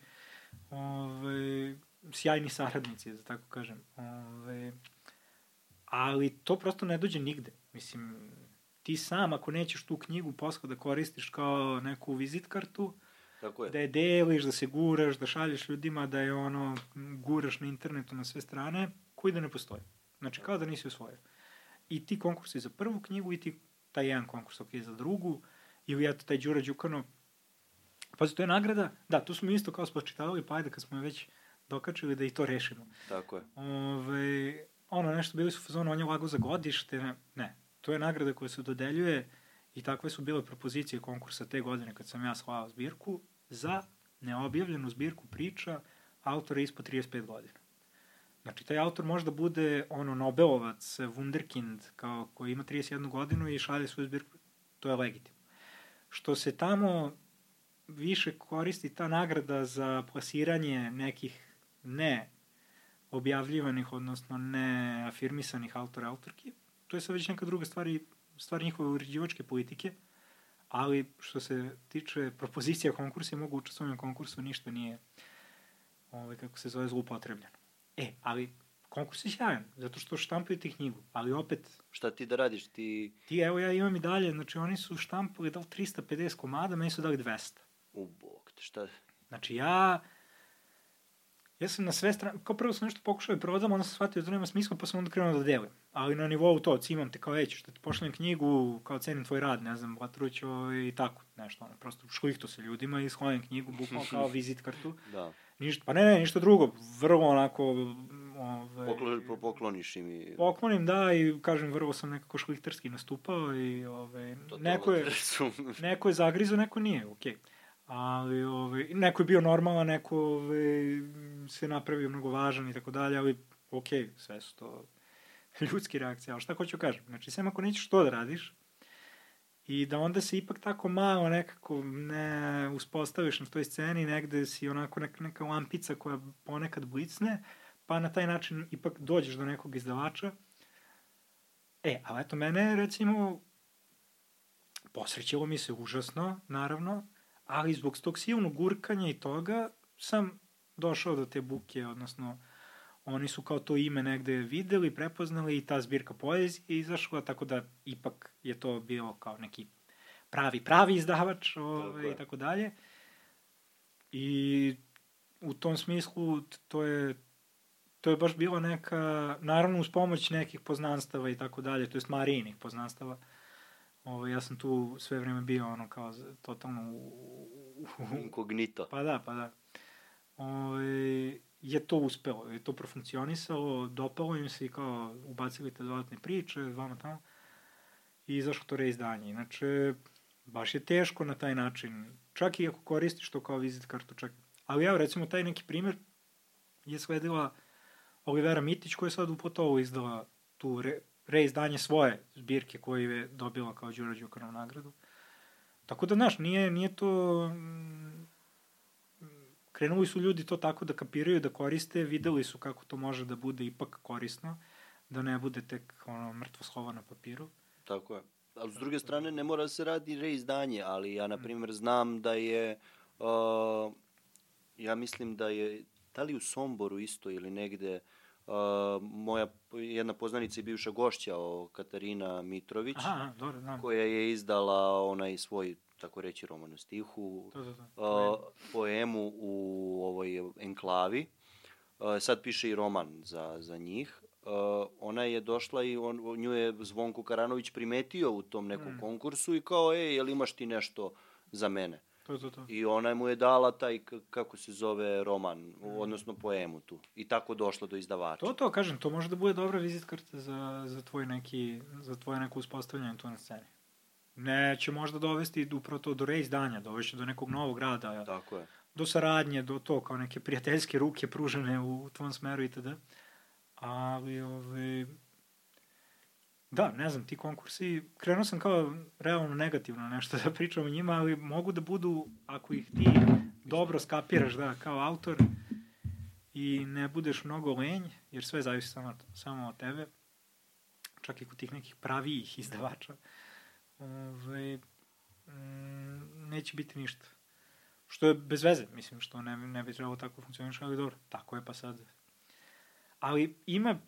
Speaker 2: ove, sjajni saradnici, da tako kažem. Ove, ali to prosto ne dođe nigde. Mislim, ti sam ako nećeš tu knjigu posle da koristiš kao neku vizit kartu,
Speaker 3: Tako je.
Speaker 2: da je deliš, da se guraš, da šalješ ljudima, da je ono, guraš na internetu na sve strane, koji da ne postoji. Znači, kao da nisi osvojio. I ti konkursi za prvu knjigu i ti taj jedan konkurs, ok, za drugu, ili eto taj Đura Đukano. Pazi, to je nagrada, da, tu smo isto kao spočitavali, pa ajde kad smo već dokačili da i to rešimo.
Speaker 3: Tako je.
Speaker 2: Ove, ono, nešto bili su fazonu, on je lago za godište, ne, ne. To je nagrada koja se dodeljuje i takve su bile propozicije konkursa te godine kad sam ja slao zbirku za neobjavljenu zbirku priča autora ispod 35 godina. Znači, taj autor može da bude ono Nobelovac, Wunderkind, kao koji ima 31 godinu i šalje svoju zbirku, to je legitimno. Što se tamo više koristi ta nagrada za plasiranje nekih ne objavljivanih, odnosno ne afirmisanih autora autorki. To je sad već neka druga stvar i stvar njihove uređivačke politike, ali što se tiče propozicija konkursa i mogu učestvovati na konkursu, ništa nije ovaj, kako se zove, zlupotrebljeno. E, ali konkurs je sjajan, zato što štampaju ti knjigu, ali opet...
Speaker 3: Šta ti da radiš? Ti...
Speaker 2: Ti, evo ja imam i dalje, znači oni su štampali da li 350 komada, meni su dali 200.
Speaker 3: U bog, šta...
Speaker 2: Znači ja ja sam na sve strane, kao prvo sam nešto pokušao da prodam, onda sam shvatio da to nema smisla, pa sam onda krenuo da delim. Ali na nivou to, cimam te kao već, što ti pošljem knjigu, kao cenim tvoj rad, ne znam, Vatrućo i tako, nešto, ono, prosto šlihto se ljudima i sklonim knjigu, bukvalno kao vizit kartu.
Speaker 3: da.
Speaker 2: Ništa, pa ne, ne, ništa drugo, vrlo onako...
Speaker 3: Ove, Poklo, pokloniš im i...
Speaker 2: Poklonim, da, i kažem, vrlo sam nekako šlihterski nastupao i ove, to neko, je, neko je zagrizo, neko nije, okej. Okay ali ovaj, neko je bio normalan, neko ovaj, se napravio mnogo važan i tako dalje, ali ok, sve su to ljudski reakcije, ali šta hoću da kažem, znači sem ako nećeš to da radiš, i da onda se ipak tako malo nekako ne uspostaviš na toj sceni, negde si onako neka, neka lampica koja ponekad blicne, pa na taj način ipak dođeš do nekog izdavača. E, ali eto, mene recimo posrećilo mi se užasno, naravno, ali zbog tog silnog gurkanja i toga sam došao do te buke, odnosno oni su kao to ime negde videli, prepoznali i ta zbirka poezije izašla, tako da ipak je to bilo kao neki pravi, pravi izdavač ovaj, i tako dalje. I u tom smislu to je to je baš bila neka, naravno uz pomoć nekih poznanstava i tako dalje, to jest Marijinih poznanstava, Ovo, ja sam tu sve vreme bio ono kao totalno u,
Speaker 3: u, inkognito.
Speaker 2: Pa da, pa da. Ovo, je to uspelo, je to profunkcionisalo, dopalo im se i kao ubacili te dodatne priče, vama tamo i izašlo to reizdanje. Inače, baš je teško na taj način, čak i ako koristiš to kao vizit kartu, čak. Ali evo, recimo, taj neki primer je sledila Olivera Mitić koja je sad u Potovu izdala tu re, reizdanje svoje zbirke koju je dobila kao Đura Đukanov nagradu. Tako da, znaš, nije, nije to... Mm, krenuli su ljudi to tako da kapiraju, da koriste, videli su kako to može da bude ipak korisno, da ne bude tek ono, mrtvo slova na papiru.
Speaker 3: Tako je. A s druge strane, ne mora da se radi reizdanje, ali ja, na mm. primjer, znam da je... Uh, ja mislim da je, da li u Somboru isto ili negde, Uh, moja jedna poznanica i bivša gošća o Katarina Mitrović,
Speaker 2: Aha, dobro, znam.
Speaker 3: koja je izdala onaj svoj, tako reći, roman u stihu,
Speaker 2: to, to, to.
Speaker 3: Uh, poemu u ovoj enklavi. Uh, sad piše i roman za, za njih. Uh, ona je došla i on, nju je Zvonko Karanović primetio u tom nekom mm. konkursu i kao, ej, jel imaš ti nešto za mene?
Speaker 2: To, to, to.
Speaker 3: I ona mu je dala taj, kako se zove, roman, mm. odnosno poemu tu. I tako došla do izdavača.
Speaker 2: To, to, kažem, to može da bude dobra vizit karta za, za tvoj neki, za tvoje neko uspostavljanje tu na sceni. Neće možda dovesti upravo to do reizdanja, dovešće do nekog novog rada.
Speaker 3: Tako je.
Speaker 2: Do saradnje, do to, kao neke prijateljske ruke pružene u, u tvom smeru itd. Ali, ove, ovaj, Da, ne znam, ti konkursi, krenuo sam kao realno negativno nešto da pričam o njima, ali mogu da budu, ako ih ti dobro skapiraš, da, kao autor i ne budeš mnogo lenj, jer sve zavisi samo, samo od tebe, čak i kod tih nekih pravijih izdavača, ove, mm, neće biti ništa. Što je bez veze, mislim, što ne, ne bi trebalo tako funkcioniš, ali dobro, tako je pa sad. Ali ima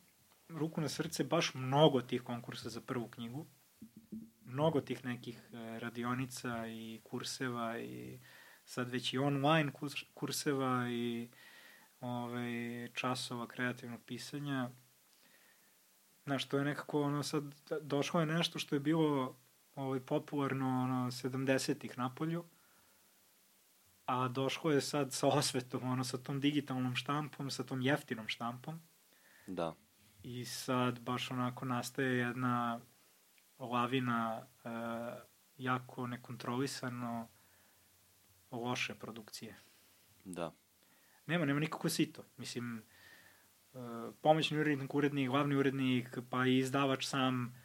Speaker 2: ruku na srce, baš mnogo tih konkursa za prvu knjigu. Mnogo tih nekih e, radionica i kurseva i sad već i online kurseva i ove, časova kreativnog pisanja. Znaš, to je nekako, ono, sad došlo je nešto što je bilo ovaj, popularno, ono, 70-ih na polju, a došlo je sad sa osvetom, ono, sa tom digitalnom štampom, sa tom jeftinom štampom.
Speaker 3: Da.
Speaker 2: I sad baš onako nastaje jedna lavina e, jako nekontrolisano loše produkcije.
Speaker 3: Da.
Speaker 2: Nema, nema nikako sito. Mislim, e, pomoćni urednik, urednik, glavni urednik, pa i izdavač sam,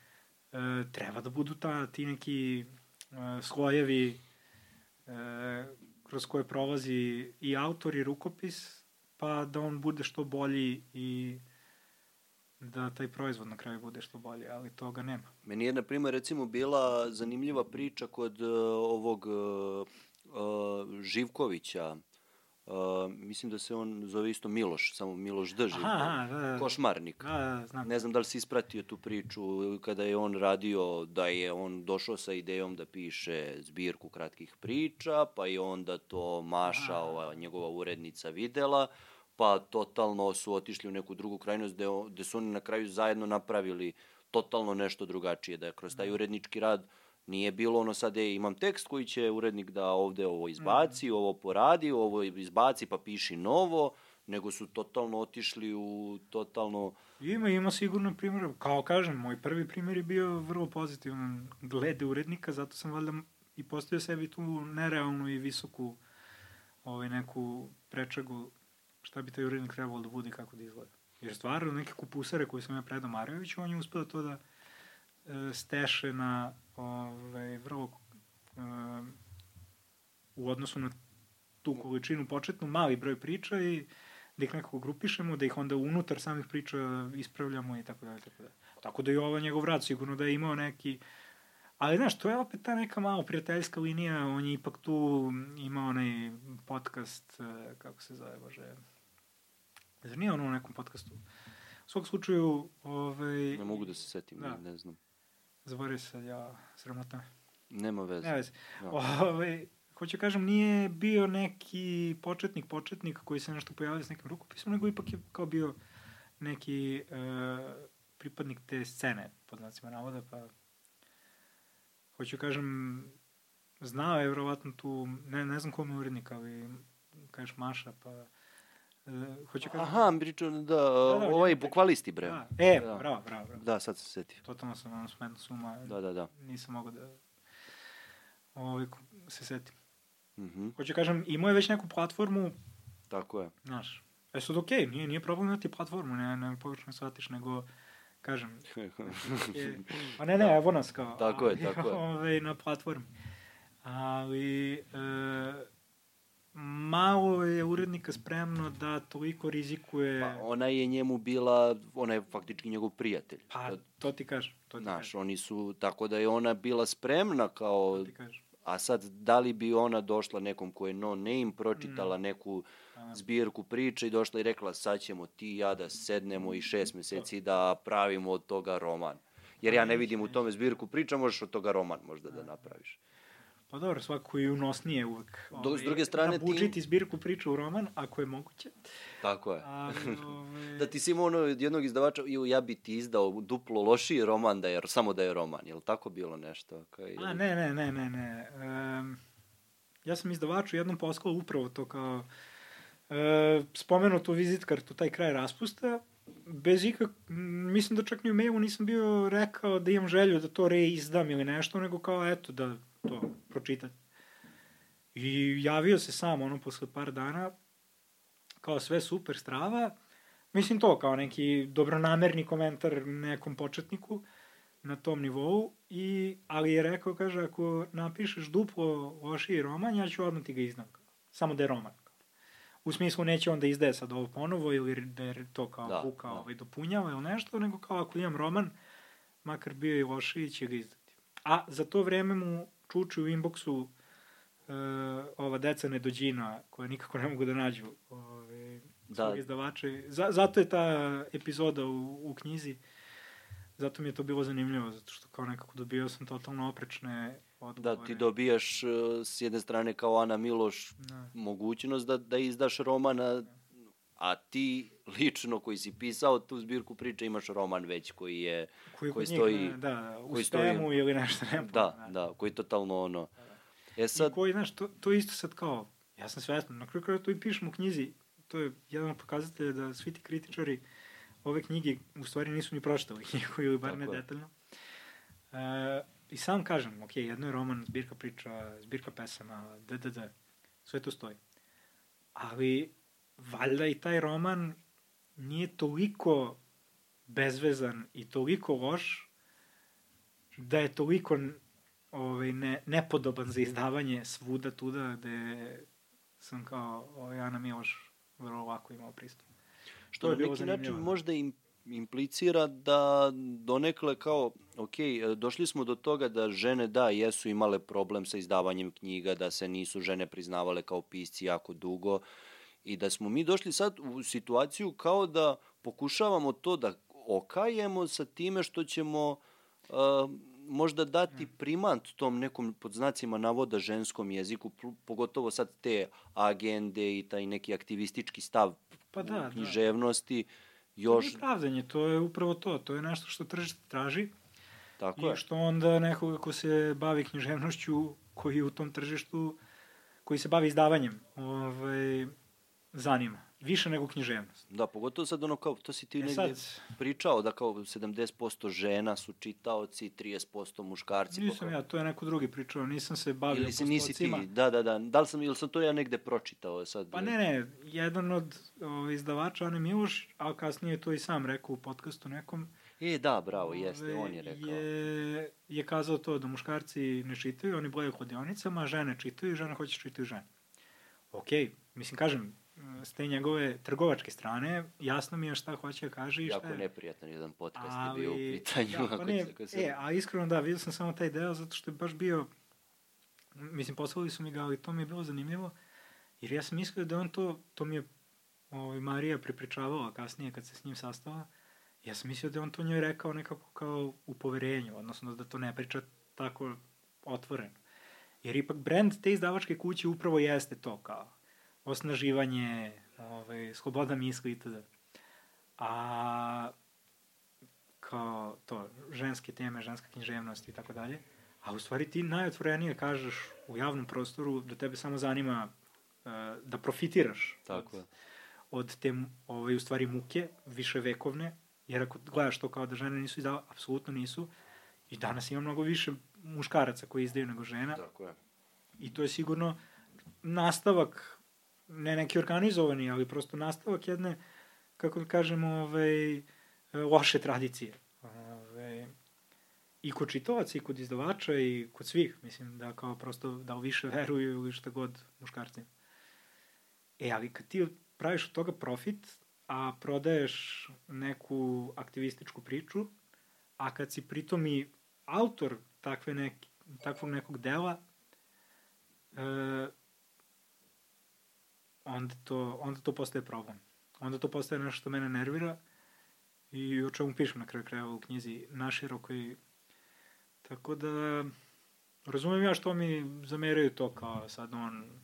Speaker 2: e, treba da budu ta, ti neki e, slojevi e, kroz koje prolazi i autor i rukopis, pa da on bude što bolji i da taj proizvod na kraju bude što bolji, ali toga nema.
Speaker 3: Meni je, na primjer, recimo bila zanimljiva priča kod uh, ovog uh, Živkovića, Uh, mislim da se on zove isto Miloš, samo Miloš D. Živković.
Speaker 2: Aha, da, da.
Speaker 3: Košmarnik.
Speaker 2: Da, da, znam.
Speaker 3: Ne znam da li si ispratio tu priču kada je on radio, da je on došao sa idejom da piše zbirku kratkih priča, pa je onda to Maša, ova njegova urednica, videla, pa totalno su otišli u neku drugu krajnost gde, gde su oni na kraju zajedno napravili totalno nešto drugačije, da je kroz taj urednički rad nije bilo ono sad, ej, imam tekst koji će urednik da ovde ovo izbaci, mm. ovo poradi, ovo izbaci pa piši novo, nego su totalno otišli u totalno...
Speaker 2: Ima, ima sigurno primjer, kao kažem, moj prvi primjer je bio vrlo pozitivan glede urednika, zato sam valjda i postavio sebi tu nerealnu i visoku ovaj, neku prečagu šta bi taj urednik trebalo da bude i kako da izgleda. Jer stvarno neke kupusare koje sam ja predao Marjoviću, on je uspeo to da e, steše na ovaj, vrlo e, u odnosu na tu količinu početnu mali broj priča i da ih nekako grupišemo, da ih onda unutar samih priča ispravljamo i tako dalje. Tako, dalje. tako da i ovo njegov rad sigurno da je imao neki Ali, znaš, to je opet ta neka malo prijateljska linija, on je ipak tu imao onaj podcast, e, kako se zove, bože, Zar nije ono u nekom podcastu? U svakom slučaju, ovaj...
Speaker 3: Ne mogu da se setim, da. ne znam.
Speaker 2: Zaboravio se, ja, sramota.
Speaker 3: Nema veze.
Speaker 2: Nema veze. Ja. Ovaj, hoću kažem, nije bio neki početnik, početnik koji se nešto pojavio s nekim rukopisom, nego ipak je kao bio neki uh, pripadnik te scene, pod znacima navoda, pa hoću kažem, znao je vjerovatno tu, ne, ne znam kome je urednik, ali kažeš Maša, pa
Speaker 3: Uh, hoću kažem... Aha, pričao, da, da, da, ovaj bukvalisti, bre.
Speaker 2: Da. E, da. bravo, bravo, bravo.
Speaker 3: Da, sad se setio.
Speaker 2: Totalno sam ono smetno suma.
Speaker 3: Da, da, da.
Speaker 2: Nisam mogao da ovaj, se setim.
Speaker 3: Mm -hmm.
Speaker 2: Hoću kažem, imao je već neku platformu.
Speaker 3: Tako je.
Speaker 2: Znaš, e sad okej, okay, nije, nije problem imati platformu, ne, ne pogrešno shvatiš, nego kažem, je, a ne, ne, evo nas kao.
Speaker 3: Tako je, tako je.
Speaker 2: Ove, na platformi. Ali, e, malo je urednika spremno da toliko rizikuje...
Speaker 3: Pa ona je njemu bila, ona je faktički njegov prijatelj.
Speaker 2: Pa, to ti kažem. To ti
Speaker 3: Znaš,
Speaker 2: kažem.
Speaker 3: oni su, tako da je ona bila spremna kao...
Speaker 2: To ti kažem.
Speaker 3: A sad, da li bi ona došla nekom ko je no name, pročitala mm. neku A. zbirku priče i došla i rekla sad ćemo ti i ja da sednemo i šest meseci da pravimo od toga roman. Jer ja ne vidim u tome zbirku priča, možeš od toga roman možda da napraviš.
Speaker 2: Pa dobro, svako i unosnije uvek.
Speaker 3: Ovaj, s druge strane
Speaker 2: ti... Nabučiti zbirku priča u roman, ako je moguće.
Speaker 3: Tako je.
Speaker 2: Ali, ove...
Speaker 3: da ti si imao ono jednog izdavača, ju, ja bi ti izdao duplo lošiji roman, da je, samo da je roman. Je li tako bilo nešto? Kaj,
Speaker 2: A, ne, ne, ne, ne, ne. Um, ja sam izdavaču jednom poslao upravo to kao e, spomenutu vizit kartu, taj kraj raspusta, bez ikak, mislim da čak ni u mailu nisam bio rekao da imam želju da to reizdam ili nešto, nego kao eto da to pročitati. I javio se sam, ono, posle par dana, kao sve super strava, mislim to, kao neki dobronamerni komentar nekom početniku na tom nivou, i, ali je rekao, kaže, ako napišeš duplo lošiji roman, ja ću odmah ti ga iznam. Samo da je roman. U smislu neće onda izdaje sad ovo ponovo ili da je to kao da, buka da. ovaj, dopunjava ili nešto, nego kao ako imam roman, makar bio i lošiji, će ga izdati. A za to vreme mu čuči u inboxu uh, ova deca nedođina koja nikako ne mogu da nađu ove, da. izdavače. Za, zato je ta epizoda u, u knjizi zato mi je to bilo zanimljivo, zato što kao nekako dobio sam totalno oprečne odgovore.
Speaker 3: Da, ti dobijaš uh, s jedne strane kao Ana Miloš da. mogućnost da, da izdaš romana, da. a ti lično koji si pisao tu zbirku priče imaš roman već koji je
Speaker 2: koji, koji stoji njih, da, u koji spremu stoji, ili nešto ne
Speaker 3: da, da, da, koji totalno ono
Speaker 2: da. e sad I koji znaš to, to isto sad kao ja sam svestan na kraju kraja to i pišem u knjizi to je jedan od pokazatelja da svi ti kritičari ove knjige u stvari nisu ni pročitali knjigu ili bar Tako ne detaljno e, i sam kažem ok, jedno je roman, zbirka priča zbirka pesama, ddd sve to stoji ali valjda i taj roman nije toliko bezvezan i toliko loš da je toliko ovaj, ne, nepodoban za izdavanje svuda tuda gde sam kao ovaj, Ana Miloš vrlo lako imao pristup.
Speaker 3: Što na neki način da. možda im implicira da donekle kao, ok, došli smo do toga da žene da, jesu imale problem sa izdavanjem knjiga, da se nisu žene priznavale kao pisci jako dugo i da smo mi došli sad u situaciju kao da pokušavamo to da okajemo sa time što ćemo uh, možda dati mm. primant tom nekom pod znacima navoda ženskom jeziku, pogotovo sad te agende i taj neki aktivistički stav pa da, da. književnosti. Da.
Speaker 2: Još... To pravdanje, to je upravo to. To je nešto što tržište traži.
Speaker 3: Tako I
Speaker 2: je. što onda nekoga ko se bavi književnošću, koji u tom tržištu, koji se bavi izdavanjem, ovaj, zanima. Više nego književnost.
Speaker 3: Da, pogotovo sad ono kao, to si ti e negdje sad... pričao, da kao 70% žena su čitaoci, 30% muškarci.
Speaker 2: Nisam ja, to je neko drugi pričao, nisam se bavio
Speaker 3: ili si, nisi ti, da, da, da. Da li sam, ili sam to ja negde pročitao sad?
Speaker 2: Pa ne, ne, jedan od o, izdavača, Ane Miloš, a kasnije je to i sam rekao u podcastu nekom,
Speaker 3: E, da, bravo, jeste, on je rekao.
Speaker 2: Je, je kazao to da muškarci ne čitaju, oni boje kladionicama, a žene čitaju žene hoće čitaju žene. Okej, okay. mislim, kažem, s te njegove trgovačke strane, jasno mi je šta hoće da kaže i šta
Speaker 3: je. Jako neprijatan jedan podcast Ali, je bio u pitanju.
Speaker 2: Da, pa ne, se, se... E, a iskreno da, vidio sam samo taj deo zato što je baš bio, mislim, poslali su mi ga, ali to mi je bilo zanimljivo, jer ja sam mislio da on to, to mi je ovaj, Marija prepričavala kasnije kad se s njim sastala, ja sam mislio da on to njoj rekao nekako kao u poverenju, odnosno da to ne priča tako otvoreno. Jer ipak brand te izdavačke kuće upravo jeste to kao osnaživanje, ovaj, sloboda misli itd. A kao to, ženske teme, ženska književnost i tako dalje. A u stvari ti najotvorenije kažeš u javnom prostoru da tebe samo zanima uh, da profitiraš
Speaker 3: Tako
Speaker 2: od, od te ovaj, u stvari muke, više vekovne, jer ako gledaš to kao da žene nisu izdava, apsolutno nisu. I danas ima mnogo više muškaraca koji izdaju nego žena.
Speaker 3: Tako je.
Speaker 2: I to je sigurno nastavak ne neki organizovani, ali prosto nastavak jedne, kako da kažemo, ovaj, loše tradicije. Ovaj, I kod čitovaca, i kod izdavača, i kod svih. Mislim da kao prosto da više veruju ili šta god muškarci. E, ali kad ti praviš od toga profit, a prodaješ neku aktivističku priču, a kad si pritom i autor takve neki, takvog nekog dela, e, onda to, onda to postaje problem. Onda to postaje nešto što mene nervira i o čemu pišem na kraju krajeva u knjizi naširoko i tako da razumem ja što mi zameraju to kao sad on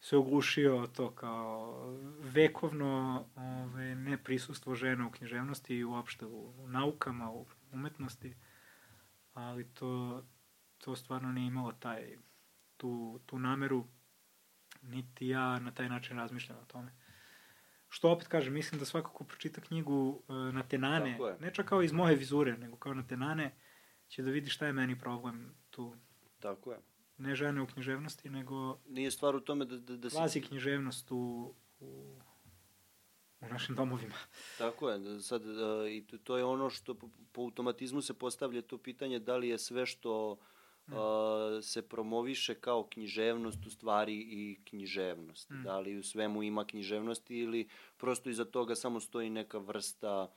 Speaker 2: se oglušio to kao vekovno ove, neprisustvo žena u književnosti i uopšte u, u naukama, u umetnosti, ali to, to stvarno nije imalo taj, tu, tu nameru niti ja na taj način razmišljam o tome. Što opet kažem, mislim da svako ko pročita knjigu uh, na tenane, ne čak kao iz moje vizure, nego kao na tenane, će da vidi šta je meni problem tu.
Speaker 3: Tako je.
Speaker 2: Ne žene u književnosti, nego...
Speaker 3: Nije stvar u tome da, da, da
Speaker 2: si... Kvazi književnost u, u, u našim domovima.
Speaker 3: Tako je. Da sad, uh, i to, to je ono što po, po automatizmu se postavlja to pitanje da li je sve što uh, uh, se promoviše kao književnost u stvari i književnost. Mm. Da li u svemu ima književnosti ili prosto iza toga samo stoji neka vrsta,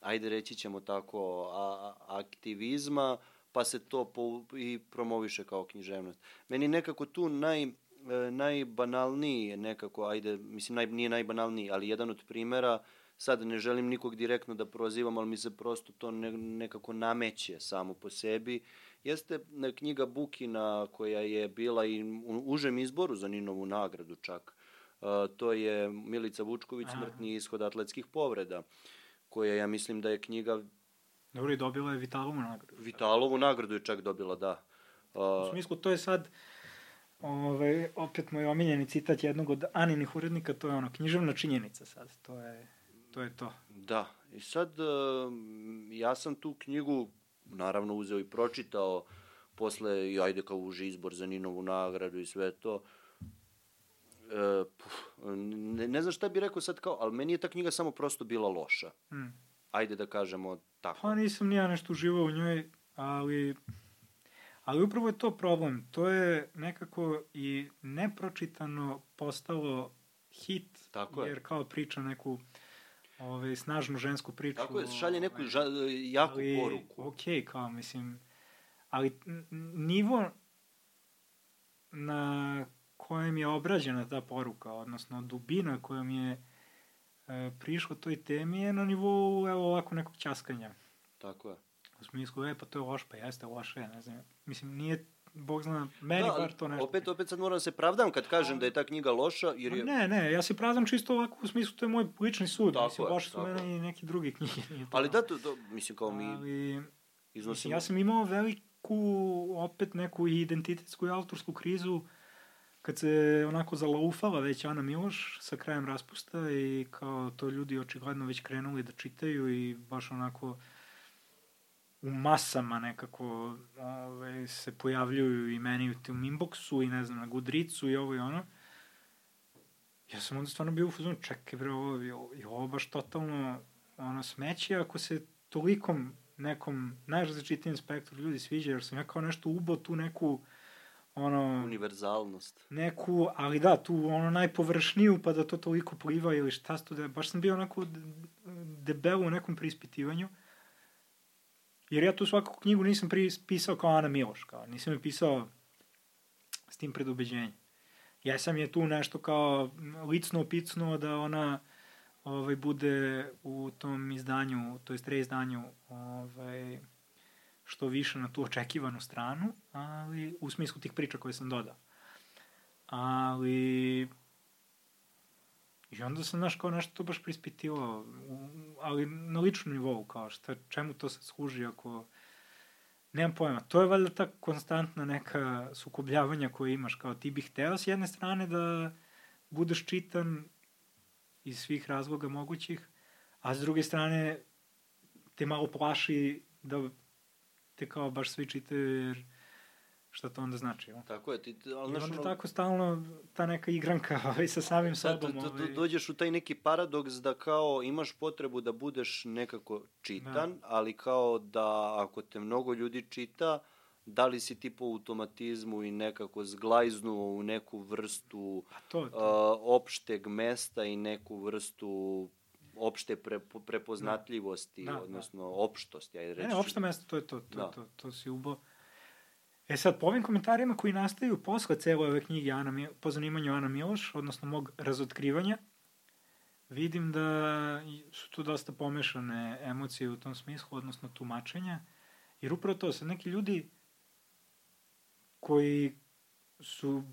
Speaker 3: ajde reći ćemo tako, a, aktivizma, pa se to po, i promoviše kao književnost. Meni nekako tu naj, e, najbanalniji nekako, ajde, mislim, naj, nije najbanalniji, ali jedan od primera, sad ne želim nikog direktno da prozivam, ali mi se prosto to ne, nekako nameće samo po sebi, jeste knjiga Bukina koja je bila i u užem izboru za Ninovu nagradu čak. Uh, to je Milica Vučković, Smrtni ishod atletskih povreda, koja ja mislim da je knjiga...
Speaker 2: Dobro, i dobila je Vitalovu nagradu.
Speaker 3: Vitalovu nagradu je čak dobila, da.
Speaker 2: Uh, u smislu, to je sad, ove, ovaj, opet moj omiljeni citat jednog od Aninih urednika, to je ono, književna činjenica sad, to je to. Je to.
Speaker 3: Da, i sad ja sam tu knjigu naravno uzeo i pročitao posle, i ajde kao uži izbor za Ninovu nagradu i sve to. E, puf, ne, ne znam šta bih rekao sad kao, ali meni je ta knjiga samo prosto bila loša. Hmm. Ajde da kažemo tako.
Speaker 2: Pa nisam nija nešto uživao u njoj, ali Ali upravo je to problem. To je nekako i nepročitano postalo hit,
Speaker 3: Tako je.
Speaker 2: jer kao priča neku ovaj, snažnu žensku priču.
Speaker 3: Tako je, šalje neku ža, jaku
Speaker 2: ali,
Speaker 3: poruku.
Speaker 2: Ok, kao, mislim, ali nivo na kojem je obrađena ta poruka, odnosno dubina kojom je e, prišla toj temi je na nivou, evo, ovako nekog ćaskanja.
Speaker 3: Tako je.
Speaker 2: U smislu, e, pa to je loš, pa jeste loše, ne znam. Mislim, nije, Bog zna, meni da, bar to nešto.
Speaker 3: Opet, opet sad moram da se pravdam kad kažem da je ta knjiga loša, jer je...
Speaker 2: Ne, ne, ja se pravdam čisto ovako u smislu, to je moj lični sud. Tako mislim, loše su mene i neki drugi knjige.
Speaker 3: Ali da, to, to, mislim, kao mi
Speaker 2: Ali,
Speaker 3: iznosimo...
Speaker 2: Mislim, ja sam imao veliku, opet neku identitetsku i autorsku krizu kad se onako zalaufala već Ana Miloš sa krajem raspusta i kao to ljudi očigledno već krenuli da čitaju i baš onako u masama nekako ove, ovaj, se pojavljuju i meni u tom inboxu i ne znam na Goodreadsu i ovo i ono. Ja sam onda stvarno bio u fuzonu, čekaj bre, ovo je, ovo baš totalno ono smeće ako se tolikom nekom najrazličitijem spektru ljudi sviđa, jer sam ja kao nešto ubo tu neku ono...
Speaker 3: Univerzalnost.
Speaker 2: Neku, ali da, tu ono najpovršniju, pa da to toliko pliva ili šta sto da... Baš sam bio onako debelo u nekom prispitivanju. Jer ja tu svaku knjigu nisam pisao kao Ana Miloš, kao, nisam je pisao s tim predubeđenjem. Ja sam je tu nešto kao licno opicnuo da ona ovaj, bude u tom izdanju, to jest reizdanju ovaj, što više na tu očekivanu stranu, ali u smislu tih priča koje sam dodao. Ali I onda sam, znaš, kao nešto to baš prispitivao, ali na ličnom nivou, kao šta, čemu to se služi ako... Nemam pojma. To je valjda ta konstantna neka sukobljavanja koje imaš, kao ti bih hteo s jedne strane da budeš čitan iz svih razloga mogućih, a s druge strane te malo plaši da te kao baš svi čitaju jer šta to onda znači. Ja?
Speaker 3: Tako je. Ti,
Speaker 2: ali I onda ono... tako stalno ta neka igranka ovaj, sa samim sobom.
Speaker 3: Da, ovaj... dođeš u taj neki paradoks da kao imaš potrebu da budeš nekako čitan, da. ali kao da ako te mnogo ljudi čita, da li si ti po automatizmu i nekako zglajznuo u neku vrstu
Speaker 2: to, to.
Speaker 3: Uh, opšteg mesta i neku vrstu opšte pre, prepoznatljivosti, da, da, odnosno da. opštosti. Ajde reći.
Speaker 2: Ne, opšte mesto, to je to, to, da. to, to, to si ubo. E sad, po ovim komentarima koji nastaju posle cele ove knjige Ana, po zanimanju Ana Miloš, odnosno mog razotkrivanja, vidim da su tu dosta pomešane emocije u tom smislu, odnosno tumačenja, jer upravo to, sad neki ljudi koji su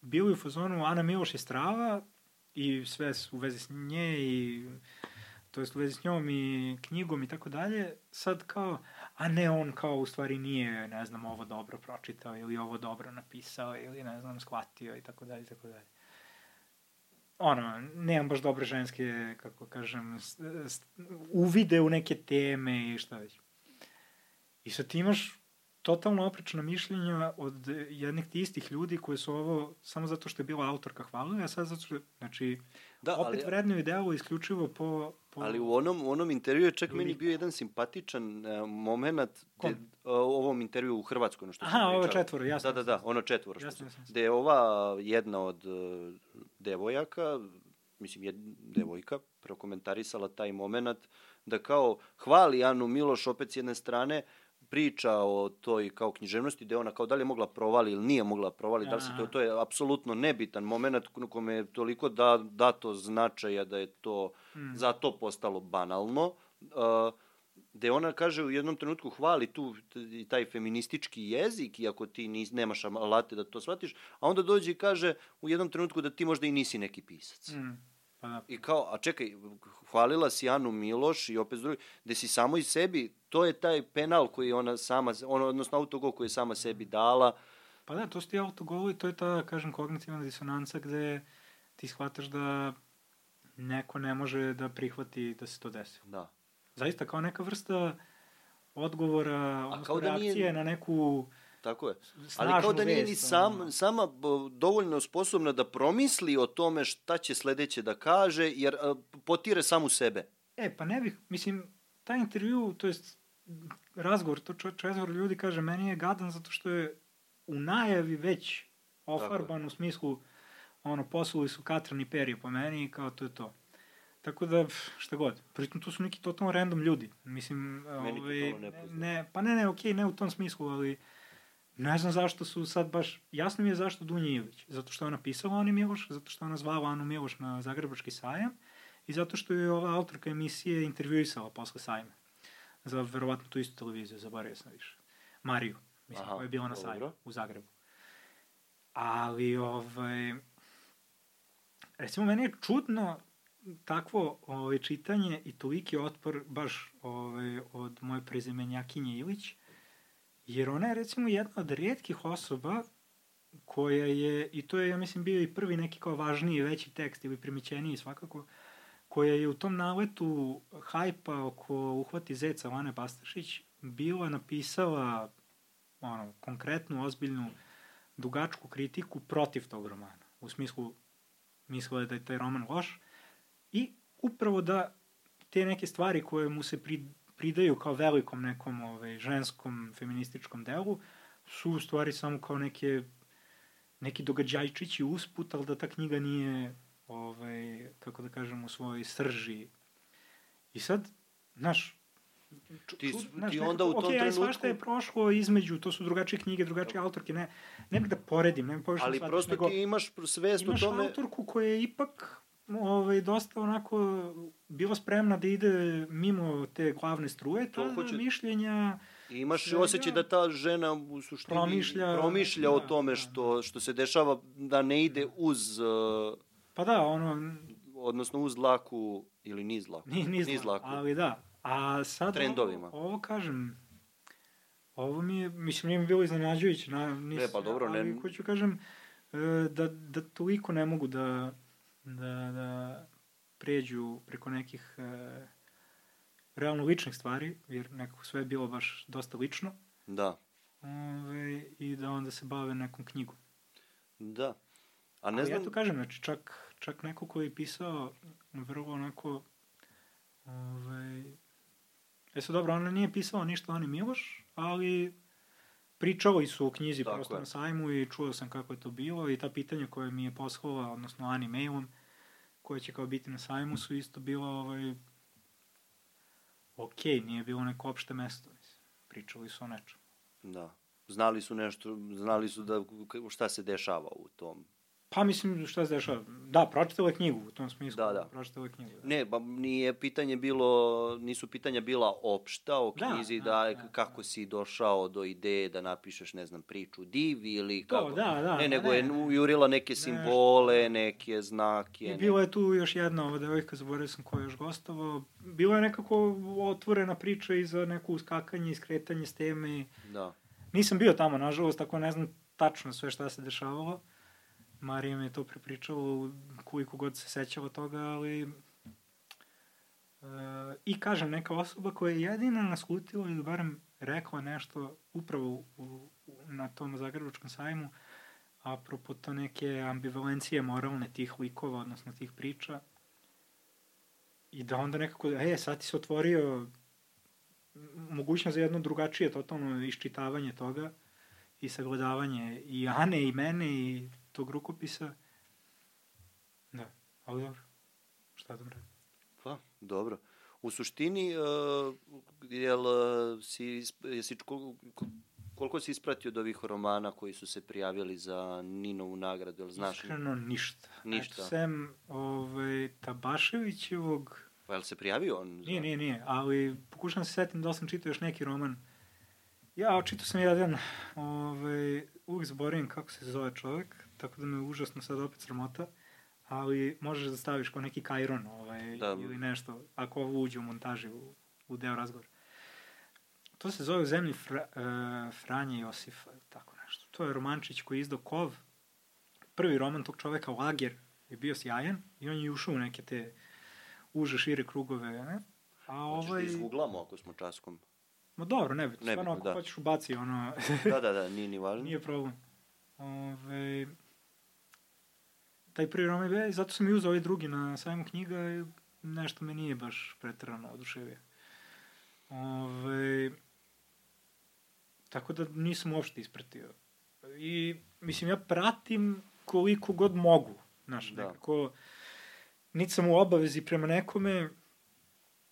Speaker 2: bili u fazonu Ana Miloš je strava i sve u vezi s nje i to jest u vezi s njom i knjigom i tako dalje, sad kao, a ne on kao u stvari nije, ne znam, ovo dobro pročitao ili ovo dobro napisao ili ne znam, shvatio i tako dalje i tako dalje. Ono, nemam baš dobre ženske, kako kažem, uvide u neke teme i šta već. I sad ti imaš totalno oprečna mišljenja od jednih ti istih ljudi koji su ovo samo zato što je bila autorka hvalila, a sad zato što, znači, da, opet ali, vrednuju delo isključivo po, po...
Speaker 3: Ali u onom, u onom intervju je čak meni bio jedan simpatičan uh, moment Kom? de, uh, ovom intervju u Hrvatskoj, ono što
Speaker 2: Aha, ovo četvoro, jasno.
Speaker 3: Da, da, da, ono četvoro. Jasno, jasno. Gde je ova jedna od uh, devojaka, mislim, jed, devojka, prokomentarisala taj moment da kao hvali Anu Miloš opet s jedne strane, priča o toj kao književnosti, gde ona kao da li je mogla provali ili nije mogla provali, da li se to, to je apsolutno nebitan moment kome je toliko da, dato značaja da je to mm. za to postalo banalno. Uh, gde ona kaže u jednom trenutku hvali tu taj feministički jezik, iako ti nis, nemaš alate da to shvatiš, a onda dođe i kaže u jednom trenutku da ti možda i nisi neki pisac. Mm. Pa da. I kao, a čekaj, hvalila si Anu Miloš i opet drugi, gde si samo i sebi, to je taj penal koji ona sama, ono, odnosno autogol koji je sama sebi dala.
Speaker 2: Pa da, to su ti autogoli, to je ta, kažem, kognitivna disonanca gde ti shvataš da neko ne može da prihvati da se to desi.
Speaker 3: Da.
Speaker 2: Zaista, kao neka vrsta odgovora, odnosno reakcije nije... na neku
Speaker 3: Tako je. Ali kao da nije ni sam, sama dovoljno sposobna da promisli o tome šta će sledeće da kaže, jer potire samu sebe.
Speaker 2: E, pa ne bih, mislim, taj intervju, to jest razgovor, to četvr ljudi kaže, meni je gadan zato što je u najavi već ofarban u smislu, ono, poslali su katran i perje po meni i kao to je to. Tako da, šta god. Pritom tu su neki totalno random ljudi. Mislim,
Speaker 3: Meni ovaj, ne,
Speaker 2: ne, pa ne, ne, okej, okay, ne u tom smislu, ali ne znam zašto su sad baš, jasno mi je zašto Dunja Ilić. Zato što je ona pisala Ani Miloš, zato što je ona zvala Anu Miloš na Zagrebački sajam i zato što je ova autorka emisije intervjuisala posle sajma. Za verovatno tu istu televiziju, zaboravio sam više. Mariju, mislim, Aha, koja je bila na sajmu u Zagrebu. Ali, ovaj, recimo, meni je čudno takvo ovaj, čitanje i toliki otpor baš ovaj, od moje prezimenjakinje Ilić, jer ona je recimo jedna od redkih osoba koja je, i to je, ja mislim, bio i prvi neki kao važniji, veći tekst ili primećeniji svakako, koja je u tom naletu hajpa oko uhvati zeca Vane Pastašić bila napisala ono, konkretnu, ozbiljnu, dugačku kritiku protiv tog romana. U smislu, mislila je da je taj roman loš, I upravo da te neke stvari koje mu se pri, pridaju kao velikom nekom ovaj, ženskom feminističkom delu su u stvari samo kao neke neki događajčići usput, ali da ta knjiga nije ovaj, kako da kažem, u svojoj srži. I sad, znaš,
Speaker 3: ti, čud, znaš, ti onda u tom okay, trenutku...
Speaker 2: svašta je prošlo između, to su drugačije knjige, drugačije autorke, ne, ne bih da poredim, ne bih povišno
Speaker 3: Ali prosto nego, ti imaš svest o tome...
Speaker 2: Imaš autorku koja je ipak ovaj, dosta onako bila spremna da ide mimo te glavne struje, to hoće... mišljenja...
Speaker 3: I imaš svega, osjećaj da ta žena u suštini promišlja, promišlja da, o tome da. što, što se dešava, da ne ide uz... Uh,
Speaker 2: pa da, ono...
Speaker 3: Odnosno uz laku, ili niz laku.
Speaker 2: Ni, niz, niz laku. Ali da. A sad
Speaker 3: Trendovima.
Speaker 2: Ovo, ovo kažem, ovo mi je, mislim, nije mi bilo iznenađujuće. Na,
Speaker 3: nis, ne, pa dobro, ne.
Speaker 2: Ali hoću kažem, e, da, da toliko ne mogu da da, da pređu preko nekih e, realno ličnih stvari, jer nekako sve je bilo baš dosta lično.
Speaker 3: Da.
Speaker 2: Ove, I da onda se bave nekom knjigom.
Speaker 3: Da. A ne
Speaker 2: Ali
Speaker 3: znam...
Speaker 2: ja to kažem, znači čak, čak neko koji je pisao vrlo onako ove, E sad dobro, ona nije pisala ništa Ani Miloš, ali pričali su o knjizi Tako prosto je. na sajmu i čuo sam kako je to bilo i ta pitanja koje mi je poslala, odnosno Ani mailom, koje će kao biti na sajmu su isto bila ovaj, ok, nije bilo neko opšte mesto. Mislim. Pričali su o nečemu.
Speaker 3: Da. Znali su nešto, znali su da šta se dešava u tom
Speaker 2: Pa mislim šta se dešava. Da, pročitala knjigu u tom smislu.
Speaker 3: Da, da.
Speaker 2: Pročitala knjigu. Da.
Speaker 3: Ne, ba, nije pitanje bilo, nisu pitanja bila opšta o da, knjizi, da, da, da kako da. si došao do ideje da napišeš, ne znam, priču divi ili kako.
Speaker 2: To, da, da.
Speaker 3: Ne, nego ne, je ne, jurila neke simbole, neke znake.
Speaker 2: I bilo je tu još jedna ova devojka, zaboravio sam koja je još gostovao. Bilo je nekako otvorena priča i za neko uskakanje i skretanje s teme.
Speaker 3: Da.
Speaker 2: Nisam bio tamo, nažalost, tako ne znam tačno sve šta se dešavalo. Marija mi je to prepričala koliko god se sećala toga, ali e, i kažem, neka osoba koja je jedina naslutila ili barem rekla nešto upravo u, u, na tom Zagrebačkom sajmu, apropo to neke ambivalencije moralne tih likova, odnosno tih priča, i da onda nekako, e, sad ti se otvorio mogućnost za jedno drugačije totalno iščitavanje toga i sagledavanje i Ane i mene i tog rukopisa. Da, ali dobro. Šta da radim?
Speaker 3: Pa, dobro. U suštini, uh, jel, uh, si, jesi, koliko si ispratio od ovih romana koji su se prijavili za Ninovu nagradu, jel znaš?
Speaker 2: Iskreno ništa.
Speaker 3: Ništa.
Speaker 2: Eto, sem ovaj, Tabaševićevog...
Speaker 3: Pa jel se prijavio on?
Speaker 2: Za... Nije, nije, nije, ali pokušam se setim da sam čitao još neki roman. Ja, očito sam jedan, ovaj, uvijek zaboravim kako se zove čovek, tako da me užasno sad opet sramota, ali možeš da staviš kao neki kajron ovaj, da. ili nešto, ako ovo uđe u montaži u, u deo razgovora. To se zove u zemlji Fra, uh, Franje Josifa, tako nešto. To je romančić koji je izdao Kov. Prvi roman tog čoveka, Lager, je bio sjajan i on je ušao u neke te uže, šire krugove. Ne?
Speaker 3: A ovaj... Hoćeš da izguglamo ako smo časkom?
Speaker 2: Ma dobro, ne bitno. Stvarno, ako da. hoćeš ubaci ono...
Speaker 3: da, da, da, nije ni važno.
Speaker 2: Nije problem. Ove, taj prvi roman je, zato sam i uzao ovaj drugi na sajmu knjiga i nešto me nije baš pretrano oduševio. Ove, tako da nisam uopšte ispratio. I, mislim, ja pratim koliko god mogu. Znaš, da. nekako, niti sam u obavezi prema nekome,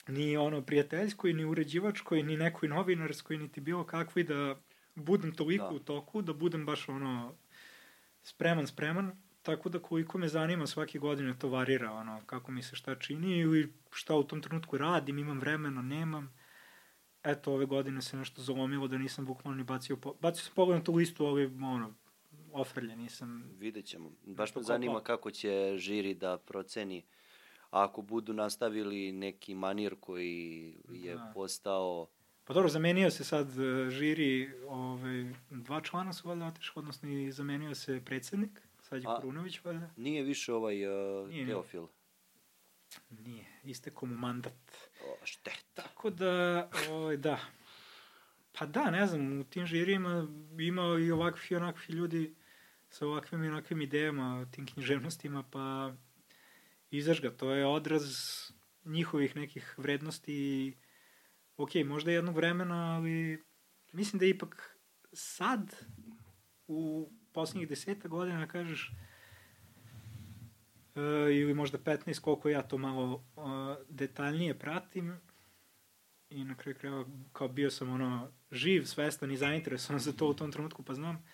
Speaker 2: ni ono prijateljskoj, ni uređivačkoj, ni nekoj novinarskoj, niti bilo kakvoj da budem toliko da. u toku, da budem baš ono spreman, spreman, tako da koliko me zanima svake godine to varira, ono, kako mi se šta čini ili šta u tom trenutku radim, imam vremena, nemam. Eto, ove godine se nešto zalomilo da nisam bukvalno ni bacio, po... bacio sam pogled na tu listu, ali ono, ofrlje, nisam...
Speaker 3: Vidjet ćemo. Baš me zanima kako će žiri da proceni ako budu nastavili neki manir koji je da. postao
Speaker 2: Pa dobro, zamenio se sad uh, žiri, ovaj, dva člana su valjda otišli, odnosno i zamenio se predsednik, sad je Kurunović valjda.
Speaker 3: Nije više ovaj uh, nije, Teofil.
Speaker 2: Nije, isteko mu mandat.
Speaker 3: O, šteta.
Speaker 2: Tako da, ovaj, da. Pa da, ne znam, u tim žirima ima i ovakvih i onakvih ljudi sa ovakvim i onakvim idejama, tim književnostima, pa izaš ga, to je odraz njihovih nekih vrednosti i ok, možda jednog vremena, ali mislim da ipak sad, u poslednjih deseta godina, kažeš, uh, ili možda 15, koliko ja to malo uh, detaljnije pratim, i na kraju krajeva kao bio sam ono živ, svestan i zainteresovan za to u tom trenutku, pa znam,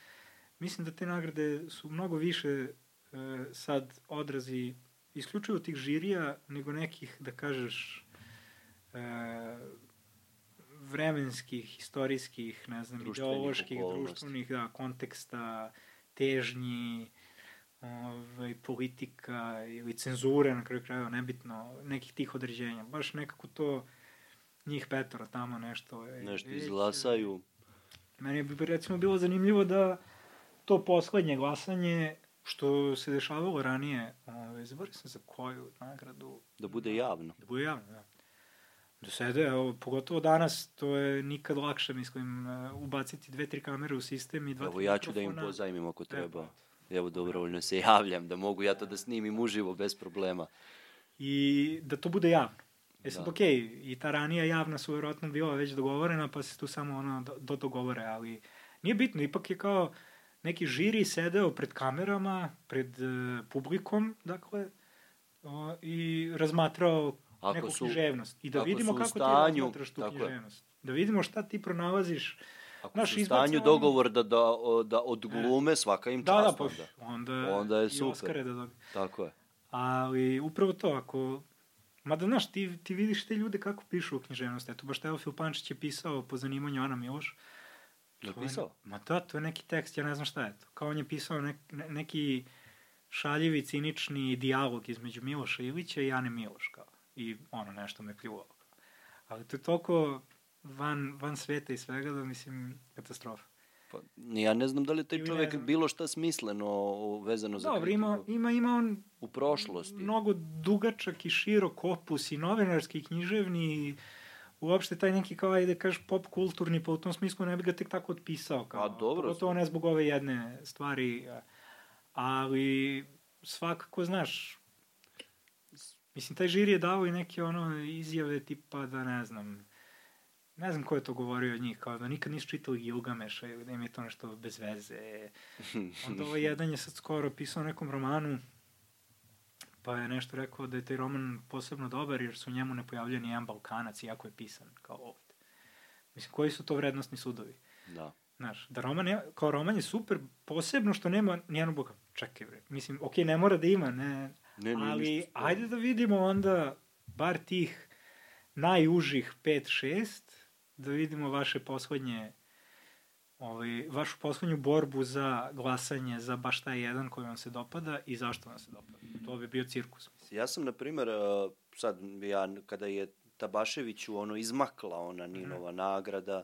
Speaker 2: mislim da te nagrade su mnogo više uh, sad odrazi isključivo tih žirija nego nekih, da kažeš, uh, vremenskih, istorijskih, ne znam, društvenih ideoloških, okolnosti. društvenih, da, konteksta, težnji, ovaj, politika ili cenzure, na kraju krajeva, nebitno, nekih tih određenja. Baš nekako to njih petora tamo nešto...
Speaker 3: Nešto već, izglasaju.
Speaker 2: Meni bi recimo bilo zanimljivo da to poslednje glasanje što se dešavalo ranije, ovaj, zaboravim sam za koju nagradu...
Speaker 3: Da bude javno.
Speaker 2: Da bude javno, da da sede, evo, pogotovo danas, to je nikad lakše, mislim, e, ubaciti dve, tri kamere u sistem i dva,
Speaker 3: Evo, ja ću mikrofona. da im pozajmim ako treba. Evo, dobrovoljno se javljam, da mogu ja to da snimim uživo bez problema.
Speaker 2: I da to bude javno. E sad, da. okej, okay, i ta ranija javna su vjerojatno bila već dogovorena, pa se tu samo ono do, do dogovore, ali nije bitno, ipak je kao neki žiri sedeo pred kamerama, pred uh, publikom, dakle, uh, i razmatrao ako neku su, književnost. I da vidimo kako stanju, ti razmatraš tu književnost. Je. Da vidimo šta ti pronalaziš.
Speaker 3: Ako Naš su u stanju on... dogovor da, da, da odglume, e. svaka im čast. Da, da,
Speaker 2: pa, onda, onda, onda je super. Oscare da dobije.
Speaker 3: Tako je.
Speaker 2: Ali upravo to, ako... Mada, znaš, ti, ti vidiš te ljude kako pišu u književnosti. Eto, baš Teofil Pančić je pisao po zanimanju Ana Miloš.
Speaker 3: Je pisao?
Speaker 2: Ma da, to je neki tekst, ja ne znam šta je to. Kao on je pisao ne, ne, neki šaljivi, cinični dijalog između Miloša Ilića i Ane Miloš, kao i ono, nešto me pljuvalo. Ali to je toliko van, van sveta i svega da mislim katastrofa.
Speaker 3: Pa, ja ne znam da li taj čovek bilo šta smisleno vezano za
Speaker 2: Dobro, kritiku. ima, ima, ima on
Speaker 3: u prošlosti.
Speaker 2: Mnogo dugačak i širok opus i novinarski i književni i uopšte taj neki kao, ajde kažeš, pop kulturni, pa u tom smislu ne bi ga tek tako otpisao. Kao,
Speaker 3: A dobro.
Speaker 2: Pogotovo ne zbog ove jedne stvari, ali svakako, znaš, Mislim, taj žiri je dao i neke ono izjave tipa da ne znam, ne znam ko je to govorio od njih, kao da nikad nisu čitali Gilgameša ili da im je to nešto bez veze. Onda ovaj jedan je sad skoro pisao nekom romanu, pa je nešto rekao da je taj roman posebno dobar jer su u njemu ne pojavljaju ni jedan Balkanac, iako je pisan kao ovde. Mislim, koji su to vrednostni sudovi?
Speaker 3: Da.
Speaker 2: Znaš, da roman je, kao roman je super, posebno što nema nijednog Boga. Čekaj, bre. Mislim, okej, okay, ne mora da ima, ne, Ne, ne, ali ajde da vidimo onda bar tih najužih 5-6, da vidimo vaše poslednje ovaj, vašu poslednju borbu za glasanje za baš taj jedan koji vam se dopada i zašto vam se dopada. To bi bio cirkus.
Speaker 3: Mislim. Ja sam, na primer, sad, ja, kada je Tabaševiću ono izmakla ona Ninova mm. nagrada,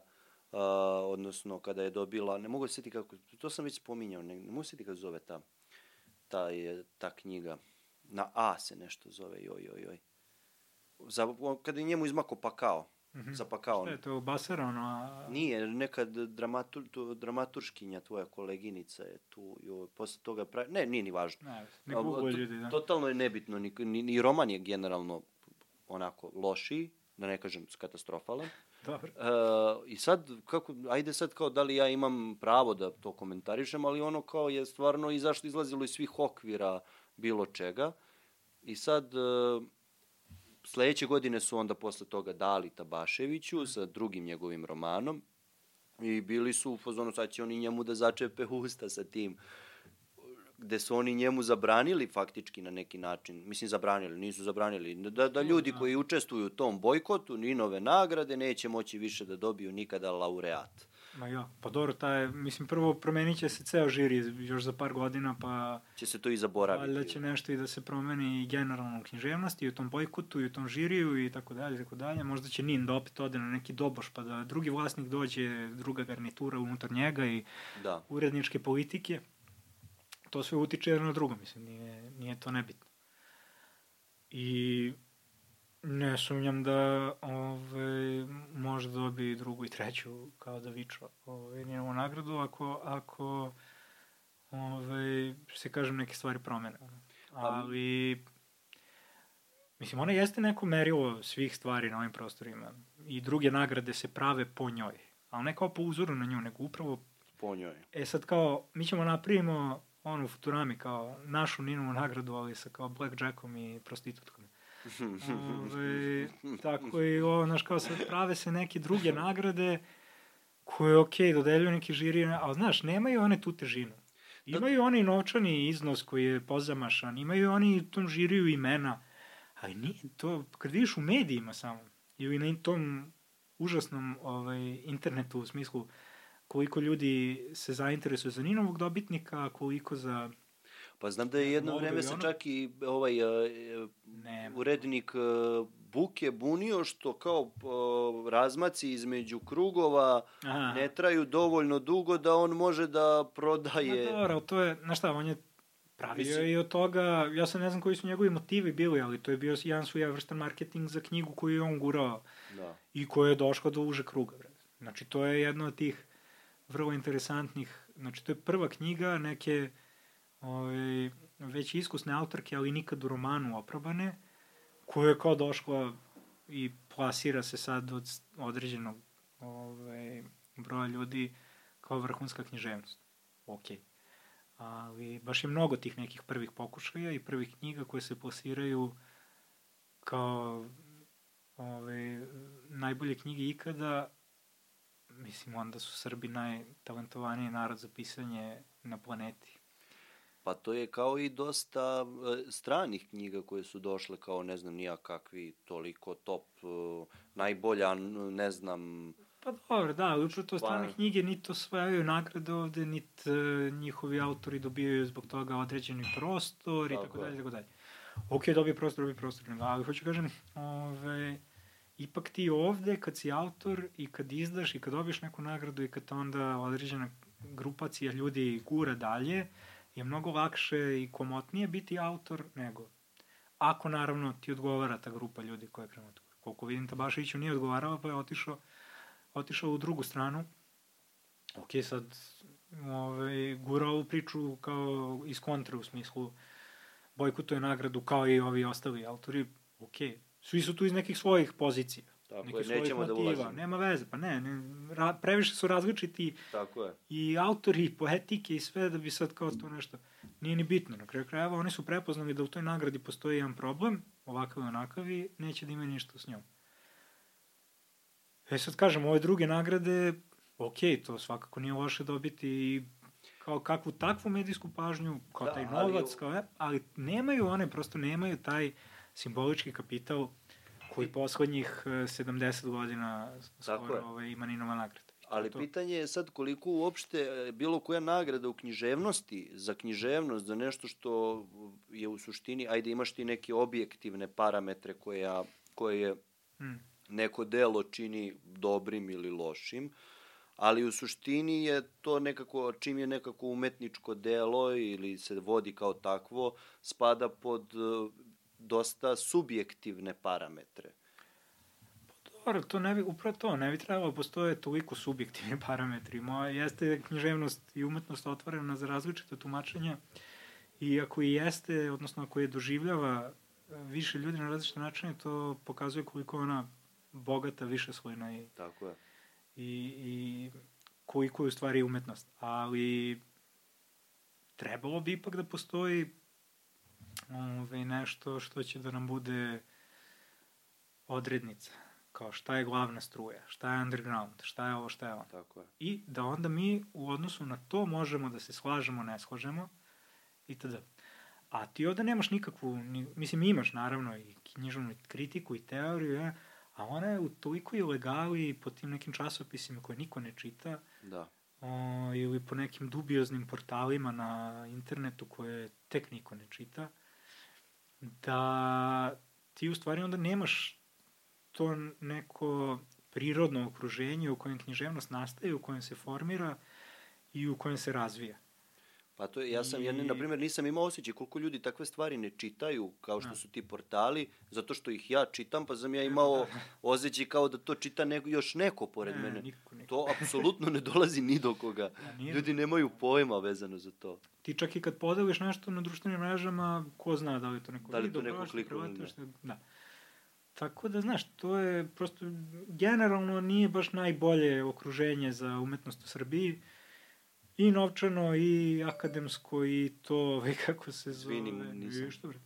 Speaker 3: uh, odnosno kada je dobila, ne mogu se sjetiti kako, to sam već spominjao, ne, ne mogu se sjetiti kako zove ta, ta, je, ta knjiga. Na A se nešto zove, joj, joj, joj. Za, kada je njemu izmako pakao. Mm -hmm. Za pakao.
Speaker 2: Šta je to, Basara, ono? A...
Speaker 3: Nije, neka dramatur, tu, dramaturškinja, tvoja koleginica je tu, joj, posle toga pravi, ne, nije ni važno.
Speaker 2: Ne, ne Google ljudi, da.
Speaker 3: Totalno je nebitno, ni, ni, ni roman je generalno onako lošiji, da ne kažem katastrofalan.
Speaker 2: Dobro.
Speaker 3: Uh, I sad, kako, ajde sad kao da li ja imam pravo da to komentarišem, ali ono kao je stvarno izašlo, izlazilo iz svih okvira bilo čega. I sad, uh, sledeće godine su onda posle toga dali Tabaševiću sa drugim njegovim romanom i bili su u fazonu, sad će oni njemu da začepe usta sa tim gde su oni njemu zabranili faktički na neki način, mislim zabranili, nisu zabranili, da, da ljudi koji učestvuju u tom bojkotu, ni nove nagrade, neće moći više da dobiju nikada laureat.
Speaker 2: Ma ja, pa dobro, taj, mislim, prvo promenit će se ceo žiri još za par godina, pa...
Speaker 3: Će se to i zaboraviti.
Speaker 2: Valjda će nešto i da se promeni i generalno u književnosti, i u tom bojkotu, i u tom žiriju, i tako dalje, i tako dalje. Možda će NIN da opet ode na neki doboš, pa da drugi vlasnik dođe, druga garnitura unutar njega i
Speaker 3: da.
Speaker 2: uredničke politike to sve utiče jedno na drugo, mislim, nije, nije to nebitno. I ne sumnjam da ove, može da dobije drugu i treću kao da viča ove, njenu nagradu ako, ako ove, se kažem neke stvari promene. Ali, mislim, ona jeste neko merilo svih stvari na ovim prostorima i druge nagrade se prave po njoj. Ali ne kao po uzoru na nju, nego upravo
Speaker 3: po njoj.
Speaker 2: E sad kao, mi ćemo napravimo ono u Futurami kao našu Ninovu nagradu, ali sa kao Blackjackom i prostitutkom. Ove, tako i ovo, znaš, kao sad prave se neke druge nagrade koje, ok, dodeljuju neki žiri, ali znaš, nemaju one tu težinu. Imaju oni novčani iznos koji je pozamašan, imaju oni u tom žiriju imena, ali nije to, kad vidiš u medijima samo, ili na tom užasnom ovaj, internetu u smislu, koliko ljudi se zainteresuje za Ninovog dobitnika, koliko za...
Speaker 3: Pa znam da je jedno vreme se čak i ovaj uh, ne, urednik uh, Buke bunio što kao uh, razmaci između krugova Aha. ne traju dovoljno dugo da on može da prodaje...
Speaker 2: Ma dobro, to je, znaš šta, on je pravio Mislim... i od toga, ja sam ne znam koji su njegovi motivi bili, ali to je bio jedan svojevrstan marketing za knjigu koju je on gurao da. i koja je došla do uže kruga. Bre. Znači, to je jedno od tih vrlo interesantnih, znači to je prva knjiga neke ovaj, već iskusne autorke, ali nikad u romanu oprobane, koja je kao došla i plasira se sad od određenog ovaj, broja ljudi kao vrhunska književnost. Ok. Ali baš je mnogo tih nekih prvih pokušaja i prvih knjiga koje se plasiraju kao ove, najbolje knjige ikada, mislim, onda su Srbi najtalentovaniji narod za pisanje na planeti.
Speaker 3: Pa to je kao i dosta e, stranih knjiga koje su došle kao ne znam nija kakvi toliko top e, najbolja ne znam
Speaker 2: Pa dobro, da, upravo to strane knjige niti osvajaju nagrade ovde, niti uh, njihovi autori dobijaju zbog toga određeni prostor i tako dalje, tako dalje. Ok, dobije prostor, dobije prostor, ali hoću kažem, ove, ipak ti ovde, kad si autor i kad izdaš i kad dobiješ neku nagradu i kad onda određena grupacija ljudi gura dalje, je mnogo lakše i komotnije biti autor nego ako naravno ti odgovara ta grupa ljudi koja je krenu Koliko vidim Tabaševiću nije odgovarala pa je otišao, otišao u drugu stranu. Ok, sad ovaj, gura ovu priču kao iz kontra u smislu bojkotuje nagradu kao i ovi ostali autori. Ok, Svi su tu iz nekih svojih pozicija.
Speaker 3: Tako je, nećemo da motiva. da ulazimo.
Speaker 2: Nema veze, pa ne, ne ra, previše su različiti
Speaker 3: Tako je.
Speaker 2: i autori, i poetike i sve da bi sad kao to nešto, nije ni bitno. Na kraju krajeva oni su prepoznali da u toj nagradi postoji jedan problem, ovakav i onakav i neće da ima ništa s njom. E sad kažem, ove druge nagrade, ok, to svakako nije loše dobiti i kao kakvu takvu medijsku pažnju, kao da, taj novac, ali... kao, ali nemaju one, prosto nemaju taj simbolički kapital koji poslednjih 70 e, godina skoro ovaj, ima Ninova nagrada.
Speaker 3: Ali to. pitanje je sad koliko uopšte e, bilo koja nagrada u književnosti, za književnost, za nešto što je u suštini, ajde imaš ti neke objektivne parametre koje, koje hmm. neko delo čini dobrim ili lošim, ali u suštini je to nekako, čim je nekako umetničko delo ili se vodi kao takvo, spada pod dosta subjektivne parametre.
Speaker 2: Pa dobro, to ne bi, upravo to, ne bi trebalo postoje toliko subjektivni parametri. Moja jeste književnost i umetnost otvorena za različite tumačenja i ako i jeste, odnosno ako je doživljava više ljudi na različite načine, to pokazuje koliko ona bogata, više slojna i,
Speaker 3: Tako je.
Speaker 2: i, i koji koji u stvari umetnost. Ali trebalo bi ipak da postoji ove, nešto što će da nam bude odrednica. Kao šta je glavna struja, šta je underground, šta je ovo, šta je ono.
Speaker 3: Tako je.
Speaker 2: I da onda mi u odnosu na to možemo da se slažemo, ne slažemo itd. A ti ovde nemaš nikakvu, ni, mislim imaš naravno i književnu kritiku i teoriju, ja, a ona je u toliko ilegali po tim nekim časopisima koje niko ne čita,
Speaker 3: Da.
Speaker 2: o, ili po nekim dubioznim portalima na internetu koje tek niko ne čita, da ti u stvari onda nemaš to neko prirodno okruženje u kojem književnost nastaje, u kojem se formira i u kojem se razvija.
Speaker 3: Pa to je, ja sam, ja,
Speaker 2: I-
Speaker 3: na primjer, nisam imao osjećaj koliko ljudi takve stvari ne čitaju, kao što
Speaker 2: Da.
Speaker 3: su ti portali, zato što ih ja čitam, pa sam ja imao osjećaj kao da to čita neko, još neko pored
Speaker 2: Ne,
Speaker 3: mene.
Speaker 2: niko, niko.
Speaker 3: To apsolutno ne dolazi ni do koga.
Speaker 2: A nije-
Speaker 3: Ljudi nemaju pojma vezano za to.
Speaker 2: Ti čak i kad podeliš nešto na društvenim mrežama, ko zna da li to neko
Speaker 3: Da li to neko
Speaker 2: prošlo,
Speaker 3: kliknuo ili
Speaker 2: preletaš, Da. Tako da, znaš, to je prosto, generalno nije baš najbolje okruženje za umetnost u Srbiji. I novčano, i akademsko, i to, ovaj, kako se zove.
Speaker 3: Izvini, nisam.
Speaker 2: Ništa, bre.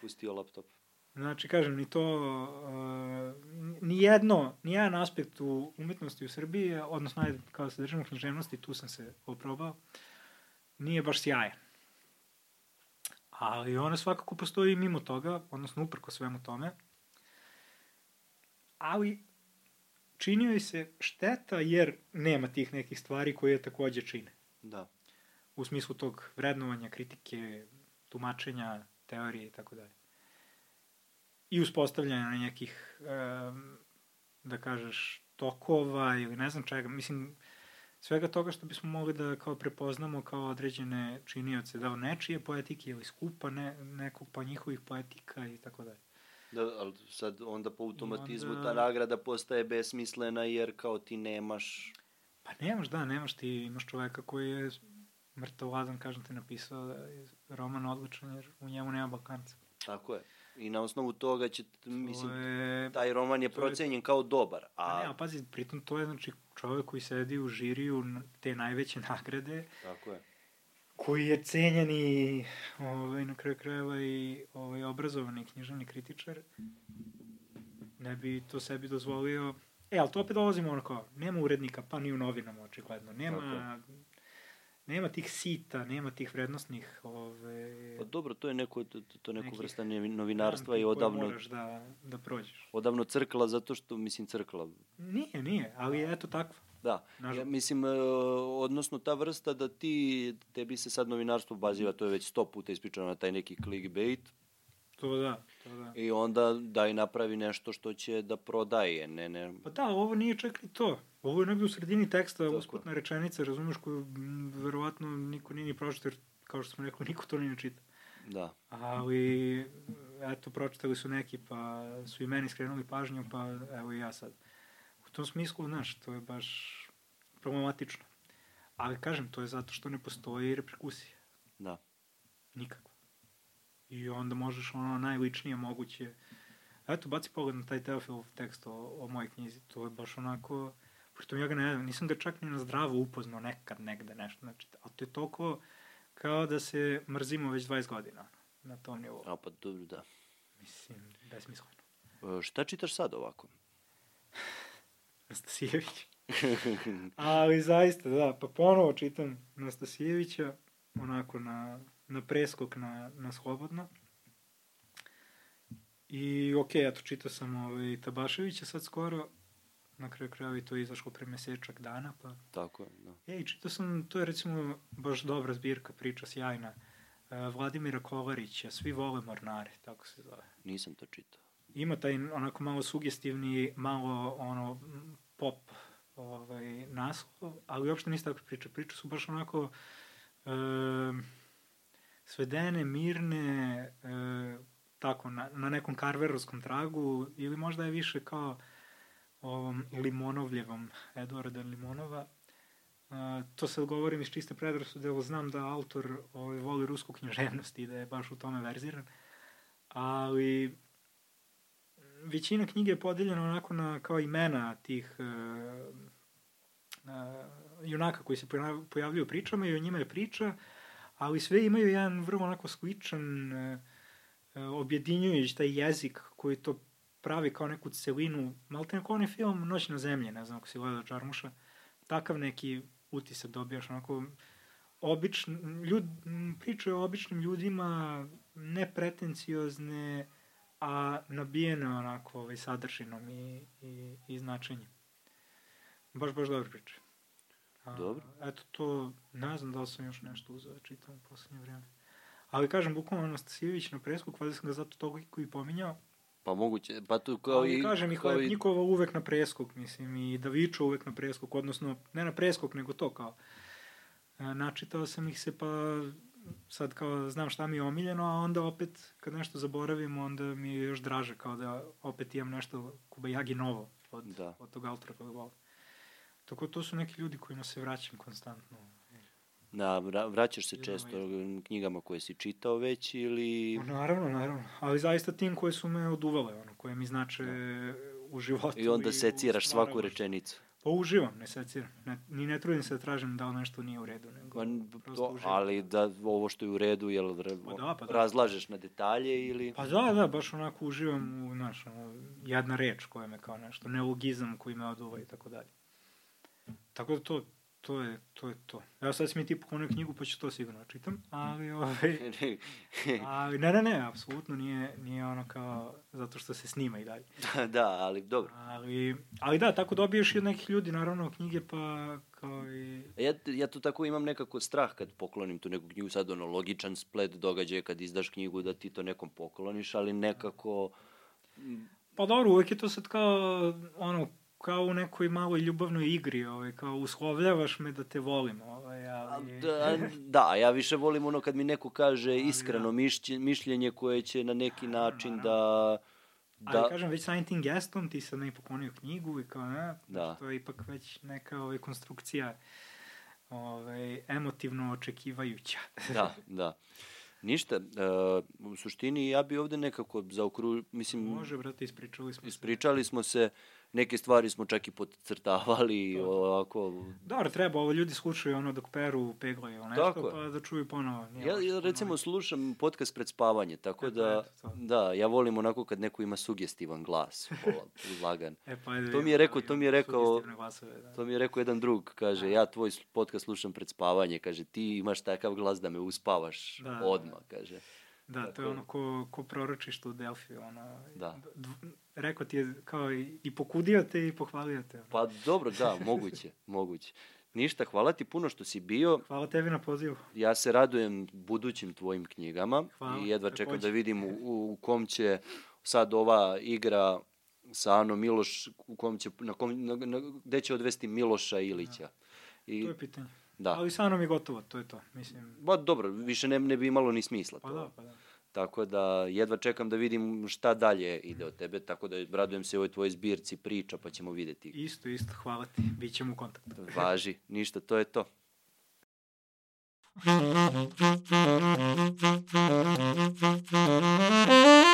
Speaker 3: Pustio laptop.
Speaker 2: Znači, kažem, ni to, uh, ni jedno, ni jedan aspekt u umetnosti u Srbiji, odnosno, ajde, kao se držimo književnosti, tu sam se oprobao, nije baš sjajan. Ali ona svakako postoji mimo toga, odnosno uprko svemu tome. Ali čini joj se šteta jer nema tih nekih stvari koje je takođe čine.
Speaker 3: Da.
Speaker 2: U smislu tog vrednovanja, kritike, tumačenja, teorije i tako dalje. I uspostavljanja nekih, um, da kažeš, tokova ili ne znam čega. Mislim, svega toga što bismo mogli da kao prepoznamo kao određene činioce, da nečije poetike ili skupa ne, nekog pa njihovih poetika i tako dalje.
Speaker 3: Da, ali sad onda po automatizmu
Speaker 2: onda-
Speaker 3: ta nagrada postaje besmislena jer kao ti nemaš...
Speaker 2: Pa nemaš, da, nemaš ti, imaš čoveka koji je mrtav ladan, kažem ti, napisao da je roman odličan jer u njemu nema Balkanca.
Speaker 3: Tako je. I na osnovu toga će, mislim,
Speaker 2: to je...
Speaker 3: taj roman je
Speaker 2: to je-
Speaker 3: procenjen kao dobar.
Speaker 2: A
Speaker 3: A,
Speaker 2: ne, a pazi, pritom to je znači čovek koji sedi u žiriju te najveće nagrade,
Speaker 3: tako je.
Speaker 2: koji je cenjeni ovaj, na kraju krajeva i ovaj, obrazovani književni kritičar, ne bi to sebi dozvolio. E, ali to opet dolazimo ono kao, nema urednika, pa ni u novinama očigledno, nema, nema tih sita, nema tih vrednostnih ove,
Speaker 3: Pa dobro, to je neko, to, to neko vrsta novinarstva i odavno,
Speaker 2: moraš da, da prođeš.
Speaker 3: odavno crkla zato što, mislim, crkla.
Speaker 2: Nije, nije, ali je eto takva.
Speaker 3: Da, ja, mislim, e, odnosno ta vrsta da ti, tebi se sad novinarstvo baziva, to je već sto puta ispričano na taj neki clickbait,
Speaker 2: To da, to da.
Speaker 3: i onda daj napravi nešto što će da prodaje, ne, ne,
Speaker 2: Pa da, ovo nije čak ni to. Ovo je negde u sredini teksta,
Speaker 3: Tako.
Speaker 2: usputna rečenica, razumeš, koju verovatno niko nije ni pročitao, jer kao što smo rekli, niko to nije ni čita.
Speaker 3: da.
Speaker 2: Ali, eto, pročitali su neki, pa su i meni skrenuli pažnju, pa evo i ja sad. U tom smislu, znaš, to je baš problematično. Ali, kažem, to je zato što ne postoji reperkusija.
Speaker 3: Da.
Speaker 2: Nikako. I onda možeš ono najličnije moguće... Eto, baci pogled na taj Teofilov tekst o, o mojoj knjizi. To je baš onako... Pritom ja ga ne, nisam ga čak ni na zdravo upoznao nekad negde nešto. Znači, a to je toliko kao da se mrzimo već 20 godina na tom nivou.
Speaker 3: A pa dobro, da.
Speaker 2: Mislim, besmisleno.
Speaker 3: E, šta čitaš sad ovako?
Speaker 2: Nastasijević. Ali zaista, da, pa ponovo čitam Nastasijevića, onako na, na preskok, na, na slobodno. I okej, eto, čitao sam ovaj, Tabaševića sad skoro, na kraju krajeva i to je izašlo pre mesečak dana, pa...
Speaker 3: Tako je, da.
Speaker 2: E, i čitao sam, to je recimo baš dobra zbirka, priča sjajna, e, Vladimira Kolarića, Svi vole mornare, tako se zove
Speaker 3: Nisam to čitao.
Speaker 2: ima taj onako malo sugestivni, malo ono pop ovaj, naslov, ali uopšte nisu takve priče. Priče su baš onako e, svedene, mirne, e, tako, na, na nekom karverovskom tragu, ili možda je više kao ovom Limonovljevom, Eduarda Limonova. Uh, to sad govorim iz čiste predrasude, ali znam da autor ovaj, voli rusku književnost i da je baš u tome verziran. Ali većina knjige je podeljena onako na kao imena tih uh, uh, junaka koji se pojavljuju pričama i o njima je priča, ali sve imaju jedan vrlo onako sličan, uh, objedinjujući taj jezik koji to pravi kao neku celinu, malo te onaj film Noć na zemlji, ne znam ako si gledao Čarmuša, takav neki utisak dobijaš, onako obični, ljud, priče o običnim ljudima, nepretenciozne, a nabijene onako ovaj, sadržinom i, i, i značenjem. Baš, baš dobro priče.
Speaker 3: A, dobro.
Speaker 2: Eto to, ne znam da li sam još nešto uzeo čitam u poslednje vreme. Ali kažem, bukvalno Anastasijević na presku, kvada sam ga zato toliko i pominjao.
Speaker 3: Pa moguće, pa tu kao Ali,
Speaker 2: i... kažem, i Hlepnikova i... uvek na preskok, mislim, i Davičo uvek na preskok, odnosno, ne na preskok, nego to kao. E, načitao sam ih se, pa sad kao znam šta mi je omiljeno, a onda opet kad nešto zaboravim, onda mi je još draže kao da opet imam nešto Kubajagi novo od, da. od tog autora koga volim. Tako to su neki ljudi kojima se vraćam konstantno.
Speaker 3: Da, vraćaš se često knjigama koje si čitao već ili...
Speaker 2: Naravno, naravno. Ali zaista tim koje su me oduvale, ono, koje mi znače da. u životu.
Speaker 3: I onda i seciraš svaku rečenicu.
Speaker 2: Pa uživam, ne seciram. Ne, ni ne trudim se da tražim da nešto nije u redu. Nego
Speaker 3: pa, to, ali da ovo što je u redu, jel pa da, pa da. razlažeš na detalje ili...
Speaker 2: Pa da, da, baš onako uživam u, znaš, jedna reč koja me kao nešto, neologizam koji me oduva i tako dalje. Tako da to, to je to. Je to. Evo sad si mi ti poklonio knjigu, pa ću to sigurno da čitam, ali, ovaj, ali ne, ne, ne, apsolutno nije, nije ono kao zato što se snima i dalje.
Speaker 3: da, ali dobro.
Speaker 2: Ali, ali da, tako dobiješ i od nekih ljudi, naravno, knjige, pa kao i...
Speaker 3: Ja, ja to tako imam nekako strah kad poklonim tu neku knjigu, sad ono, logičan splet događaja kad izdaš knjigu da ti to nekom pokloniš, ali nekako...
Speaker 2: Pa dobro, uvek je to sad kao, ono, kao u nekoj maloj ljubavnoj igri, ovaj, kao uslovljavaš me da te volim. Ovaj, ali...
Speaker 3: da, da, ja više volim ono kad mi neko kaže iskreno da. mišljenje, koje će na neki način da...
Speaker 2: Da... Ali kažem, već samim tim gestom ti sad ne poklonio knjigu i kao, ne, da. to je ipak već neka ovaj, konstrukcija ovaj, emotivno očekivajuća.
Speaker 3: da, da. Ništa, uh, u suštini ja bi ovde nekako zaokru, mislim...
Speaker 2: Može, brate, ispričali smo
Speaker 3: ispričali se. smo se, neke stvari smo čak i podcrtavali, da. ovako...
Speaker 2: Dobro, treba, ovo ljudi slušaju ono dok peru, peglaju nešto, tako pa da čuju ponovo.
Speaker 3: Ja, ja recimo slušam podcast pred spavanje, tako e, da, pa, da, ja volim onako kad neko ima sugestivan glas, lagan.
Speaker 2: e, pa, ajde,
Speaker 3: to mi je rekao, to mi je rekao, glasove, da. to mi je rekao jedan drug, kaže, ja tvoj podcast slušam pred spavanje, kaže, ti imaš takav glas da me uspavaš da, da odmah, da. kaže.
Speaker 2: Da, to je ono ko, ko proročište u Delfiju, ono, da. Rekao ti je kao i, i pokudio te i pohvalio te.
Speaker 3: Pa dobro, da, moguće, moguće. Ništa, hvala ti puno što si bio.
Speaker 2: Hvala tebi na pozivu.
Speaker 3: Ja se radujem budućim tvojim knjigama hvala, i jedva čekam da vidim u, u kom će sad ova igra sa Ano Miloš, u kom će, na kom, na, na, gde će odvesti Miloša Ilića. Da.
Speaker 2: I, to je pitanje. Da. Ali sa Anom je gotovo, to je to, mislim.
Speaker 3: Ba, dobro, više ne, ne bi imalo ni smisla
Speaker 2: pa to. Da, pa da.
Speaker 3: Tako da jedva čekam da vidim šta dalje ide od tebe, tako da radujem se ovoj tvojoj zbirci priča, pa ćemo videti.
Speaker 2: Isto, isto, hvala ti, bit ćemo u kontaktu.
Speaker 3: Važi, ništa, to je to.